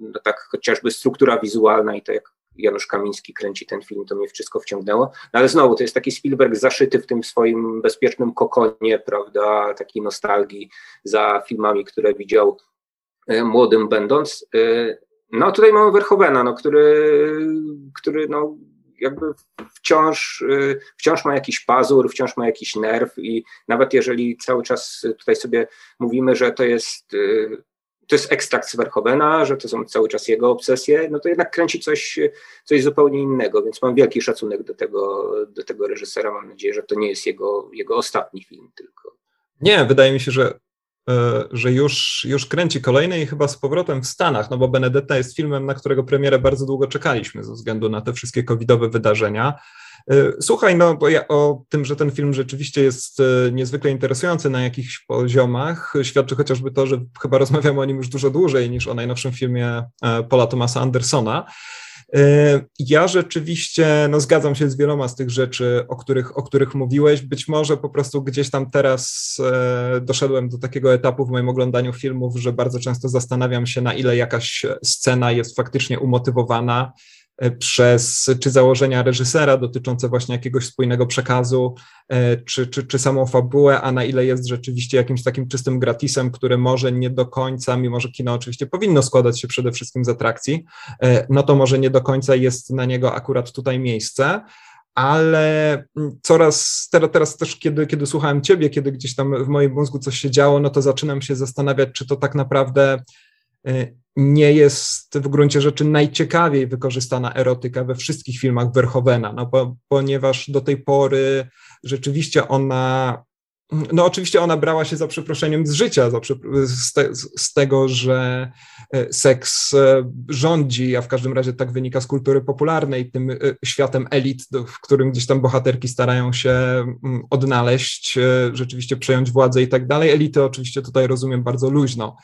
no tak chociażby struktura wizualna i to jak Janusz Kamiński kręci ten film, to mnie wszystko wciągnęło. No ale znowu, to jest taki Spielberg zaszyty w tym swoim bezpiecznym kokonie, prawda, takiej nostalgii za filmami, które widział e, młodym będąc. E, no tutaj mamy Verhovena, no, który, który no, jakby wciąż, e, wciąż ma jakiś pazur, wciąż ma jakiś nerw i nawet jeżeli cały czas tutaj sobie mówimy, że to jest to jest ekstrakt z że to są cały czas jego obsesje, no to jednak kręci coś, coś zupełnie innego, więc mam wielki szacunek do tego, do tego reżysera. Mam nadzieję, że to nie jest jego, jego ostatni film tylko. Nie, wydaje mi się, że, e, że już, już kręci kolejny i chyba z powrotem w Stanach, no bo Benedetta jest filmem, na którego premierę bardzo długo czekaliśmy ze względu na te wszystkie covidowe wydarzenia. E, słuchaj, no bo ja o tym, że ten film rzeczywiście jest e, niezwykle interesujący na jakichś poziomach, świadczy chociażby to, że chyba rozmawiamy o nim już dużo dłużej niż o najnowszym filmie Paula Thomasa Andersona. Ja rzeczywiście no, zgadzam się z wieloma z tych rzeczy, o których, o których mówiłeś. Być może po prostu gdzieś tam teraz doszedłem do takiego etapu w moim oglądaniu filmów, że bardzo często zastanawiam się, na ile jakaś scena jest faktycznie umotywowana E, przez czy założenia reżysera dotyczące właśnie jakiegoś spójnego przekazu, e, czy, czy, czy samą fabułę, a na ile jest rzeczywiście jakimś takim czystym gratisem, który może nie do końca, mimo że kino oczywiście powinno składać się przede wszystkim z atrakcji, e, no to może nie do końca jest na niego akurat tutaj miejsce. Ale mm, coraz teraz, teraz też, kiedy, kiedy słuchałem Ciebie, kiedy gdzieś tam w moim mózgu coś się działo, no to zaczynam się zastanawiać, czy to tak naprawdę nie jest w gruncie rzeczy najciekawiej wykorzystana erotyka we wszystkich filmach Verhovena, no bo, ponieważ do tej pory rzeczywiście ona, no oczywiście ona brała się za przeproszeniem z życia, za, z, te, z tego, że e, seks e, rządzi, a w każdym razie tak wynika z kultury popularnej, tym e, światem elit, w którym gdzieś tam bohaterki starają się mm, odnaleźć, rzeczywiście przejąć władzę i tak dalej. Elity oczywiście tutaj rozumiem bardzo luźno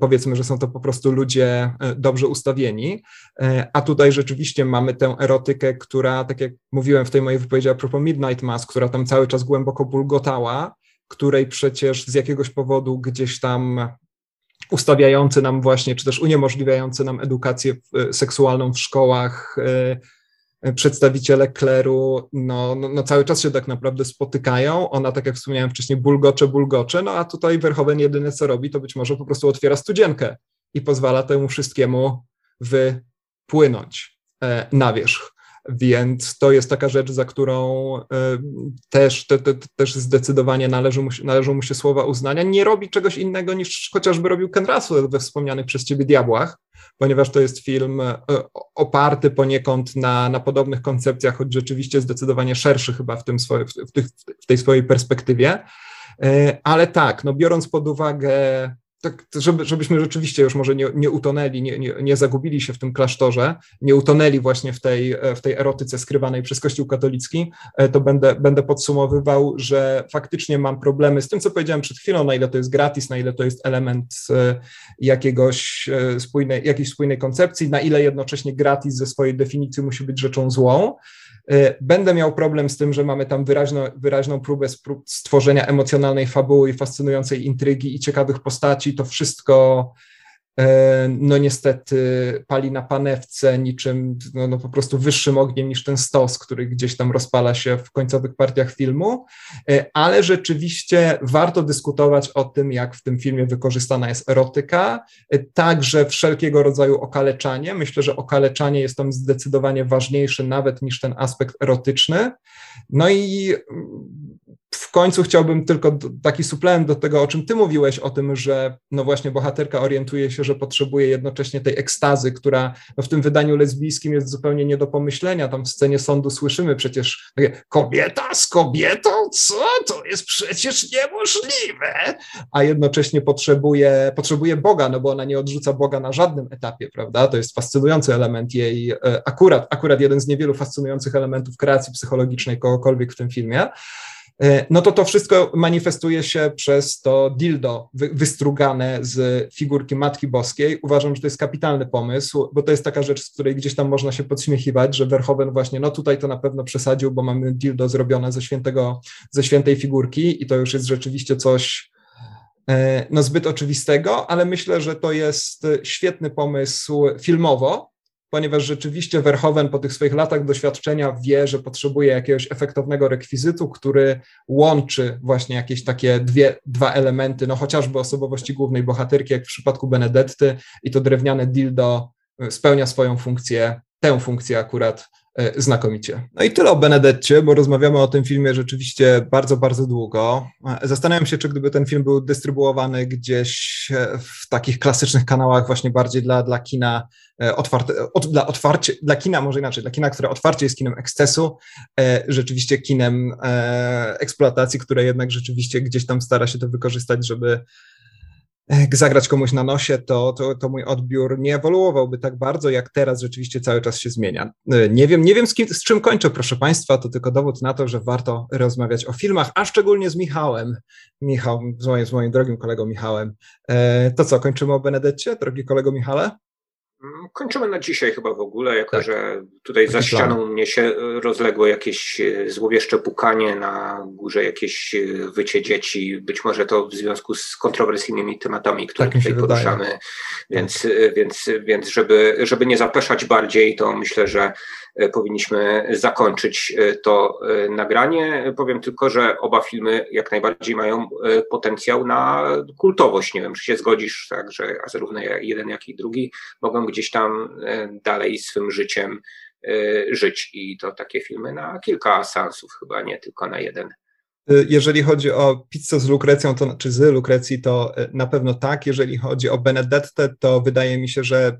powiedzmy, że są to po prostu ludzie e, dobrze ustawieni, e, a tutaj rzeczywiście mamy tę erotykę, która, tak jak mówiłem w tej mojej wypowiedzi a propos Midnight Mass, która tam cały czas głęboko bulgotała, której przecież z jakiegoś powodu gdzieś tam ustawiający nam właśnie, czy też uniemożliwiający nam edukację seksualną w szkołach, przedstawiciele kleru no, no, no, cały czas się tak naprawdę spotykają. Ona, tak jak wspomniałem wcześniej, bulgocze, bulgocze, no a tutaj Verhoeven jedyne co robi, to być może po prostu otwiera studzienkę i pozwala temu wszystkiemu wypłynąć e, na wierzch. Więc to jest taka rzecz, za którą e, też, te, te, też zdecydowanie należy mu, należą mu się słowa uznania. Nie robi czegoś innego niż chociażby robił Ken Russell we wspomnianych przez ciebie Diabłach, ponieważ to jest film e, oparty poniekąd na, na podobnych koncepcjach, choć rzeczywiście zdecydowanie szerszy chyba w, tym swoje, w, tych, w tej swojej perspektywie. E, ale tak, no biorąc pod uwagę tak, żeby, żebyśmy rzeczywiście już może nie, nie utonęli, nie, nie, nie, zagubili się w tym klasztorze, nie utonęli właśnie w tej, w tej erotyce skrywanej przez Kościół katolicki, e, to będę, będę podsumowywał, że faktycznie mam problemy z tym, co powiedziałem przed chwilą, na ile to jest gratis, na ile to jest element e, jakiegoś e, spójnej, jakiejś spójnej koncepcji, na ile jednocześnie gratis ze swojej definicji musi być rzeczą złą. E, będę miał problem z tym, że mamy tam wyraźno, wyraźną próbę stworzenia emocjonalnej fabuły i fascynującej intrygi i ciekawych postaci. To wszystko no niestety pali na panewce niczym no, no, po prostu wyższym ogniem niż ten stos, który gdzieś tam rozpala się w końcowych partiach filmu, e, ale rzeczywiście warto dyskutować o tym, jak w tym filmie wykorzystana jest erotyka, e, także wszelkiego rodzaju okaleczanie. Myślę, że okaleczanie jest tam zdecydowanie ważniejsze nawet niż ten aspekt erotyczny. No i w końcu chciałbym tylko taki suplement do tego, o czym ty mówiłeś, o tym, że no właśnie bohaterka orientuje się, że potrzebuje jednocześnie tej ekstazy, która no w tym wydaniu lesbijskim jest zupełnie nie do pomyślenia. Tam w scenie sądu słyszymy przecież takie, kobieta z kobietą? Co? To jest przecież niemożliwe! A jednocześnie potrzebuje, potrzebuje Boga, no bo ona nie odrzuca Boga na żadnym etapie, prawda? To jest fascynujący element jej, e, akurat, akurat jeden z niewielu fascynujących elementów kreacji psychologicznej kogokolwiek w tym filmie. E, no to to wszystko manifestuje się przez to dildo wystrugane z figurki Matki Boskiej. Uważam, że to jest kapitalny pomysł, bo to jest taka rzecz, z której gdzieś tam można się podśmiechiwać, że Verhoeven właśnie, no tutaj to na pewno przesadził, bo mamy dildo zrobione ze, świętego, ze świętej figurki i to już jest rzeczywiście coś e, no zbyt oczywistego, ale myślę, że to jest świetny pomysł filmowo, ponieważ rzeczywiście Verhoeven po tych swoich latach doświadczenia wie, że potrzebuje jakiegoś efektownego rekwizytu, który łączy właśnie jakieś takie dwie, dwa elementy, no chociażby osobowości głównej bohaterki, jak w przypadku Benedetty i to drewniane dildo e, spełnia swoją funkcję, tę funkcję akurat Znakomicie. No i tyle o Benedetcie, bo rozmawiamy o tym filmie rzeczywiście bardzo, bardzo długo. E, Zastanawiam się, czy gdyby ten film był dystrybuowany gdzieś e, w takich klasycznych kanałach, właśnie bardziej dla, dla kina e, otwarte, od, dla otwarcie, dla kina, może inaczej, dla kina, które otwarcie jest kinem ekscesu, e, rzeczywiście kinem e, eksploatacji, które jednak rzeczywiście gdzieś tam stara się to wykorzystać, żeby e, zagrać komuś na nosie, to, to, to mój odbiór nie ewoluowałby tak bardzo, jak teraz rzeczywiście cały czas się zmienia. E, Nie wiem, nie wiem z, kim, z czym kończę, proszę Państwa, to tylko dowód na to, że warto rozmawiać o filmach, a szczególnie z Michałem. Michał, z moim, z moim drogim kolegą Michałem. E, To co, kończymy o Benedetcie, drogi kolego Michale? Kończymy na dzisiaj chyba w ogóle, jako Tak. że tutaj za ścianą mnie się rozległo jakieś e, złowieszcze pukanie, na górze jakieś e, wycie dzieci, być może to w związku z kontrowersyjnymi tematami, które Tak tutaj wydaje. poruszamy, więc, e, więc, więc żeby, żeby nie zapeszać bardziej, to myślę, że powinniśmy zakończyć to nagranie. Powiem tylko, że oba filmy jak najbardziej mają potencjał na kultowość. Nie wiem, czy się zgodzisz, tak, że zarówno jeden, jak i drugi mogą gdzieś tam e, dalej swym życiem e, żyć. I to takie filmy na kilka seansów, chyba nie tylko na jeden. Y, Jeżeli chodzi o pizzę z Lukrecją, to, czy z Lukrecji, to na pewno tak. Jeżeli chodzi o Benedettę, to wydaje mi się, że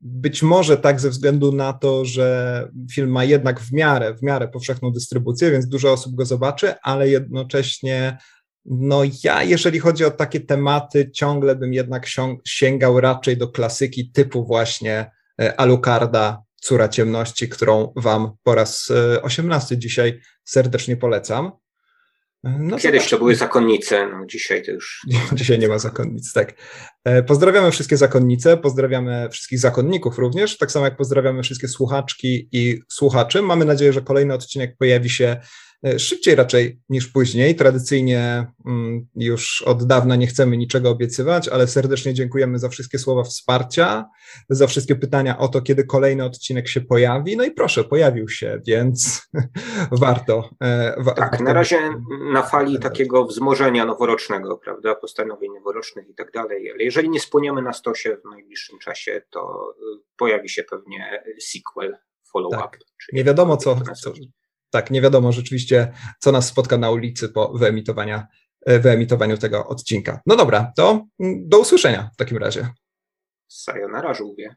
być może tak ze względu na to, że film ma jednak w miarę, w miarę powszechną dystrybucję, więc dużo osób go zobaczy, ale jednocześnie no ja, jeżeli chodzi o takie tematy, ciągle bym jednak sięgał raczej do klasyki typu właśnie e, Alucarda, Córa Ciemności, którą wam po raz e, 18 dzisiaj serdecznie polecam. No Kiedyś to były zakonnice, no dzisiaj to już. Dzisiaj nie ma zakonnic, tak. E, Pozdrawiamy wszystkie zakonnice, pozdrawiamy wszystkich zakonników również, tak samo jak pozdrawiamy wszystkie słuchaczki i słuchaczy. Mamy nadzieję, że kolejny odcinek pojawi się e, szybciej raczej niż później. Tradycyjnie mm, już od dawna nie chcemy niczego obiecywać, ale serdecznie dziękujemy za wszystkie słowa wsparcia, za wszystkie pytania o to, kiedy kolejny odcinek się pojawi. No i proszę, pojawił się, więc warto. e, wa- Tak, na razie na fali takiego wzmożenia noworocznego, prawda, postanowień noworocznych i tak dalej, ale jeżeli nie spłoniemy na stosie w najbliższym czasie, to y, pojawi się pewnie sequel, follow-up. Tak. czyli Nie wiadomo, co, co. Tak, nie wiadomo rzeczywiście, co nas spotka na ulicy po wyemitowania, e, wyemitowaniu tego odcinka. No dobra, to mm, do usłyszenia w takim razie. Sayonara, żółwie.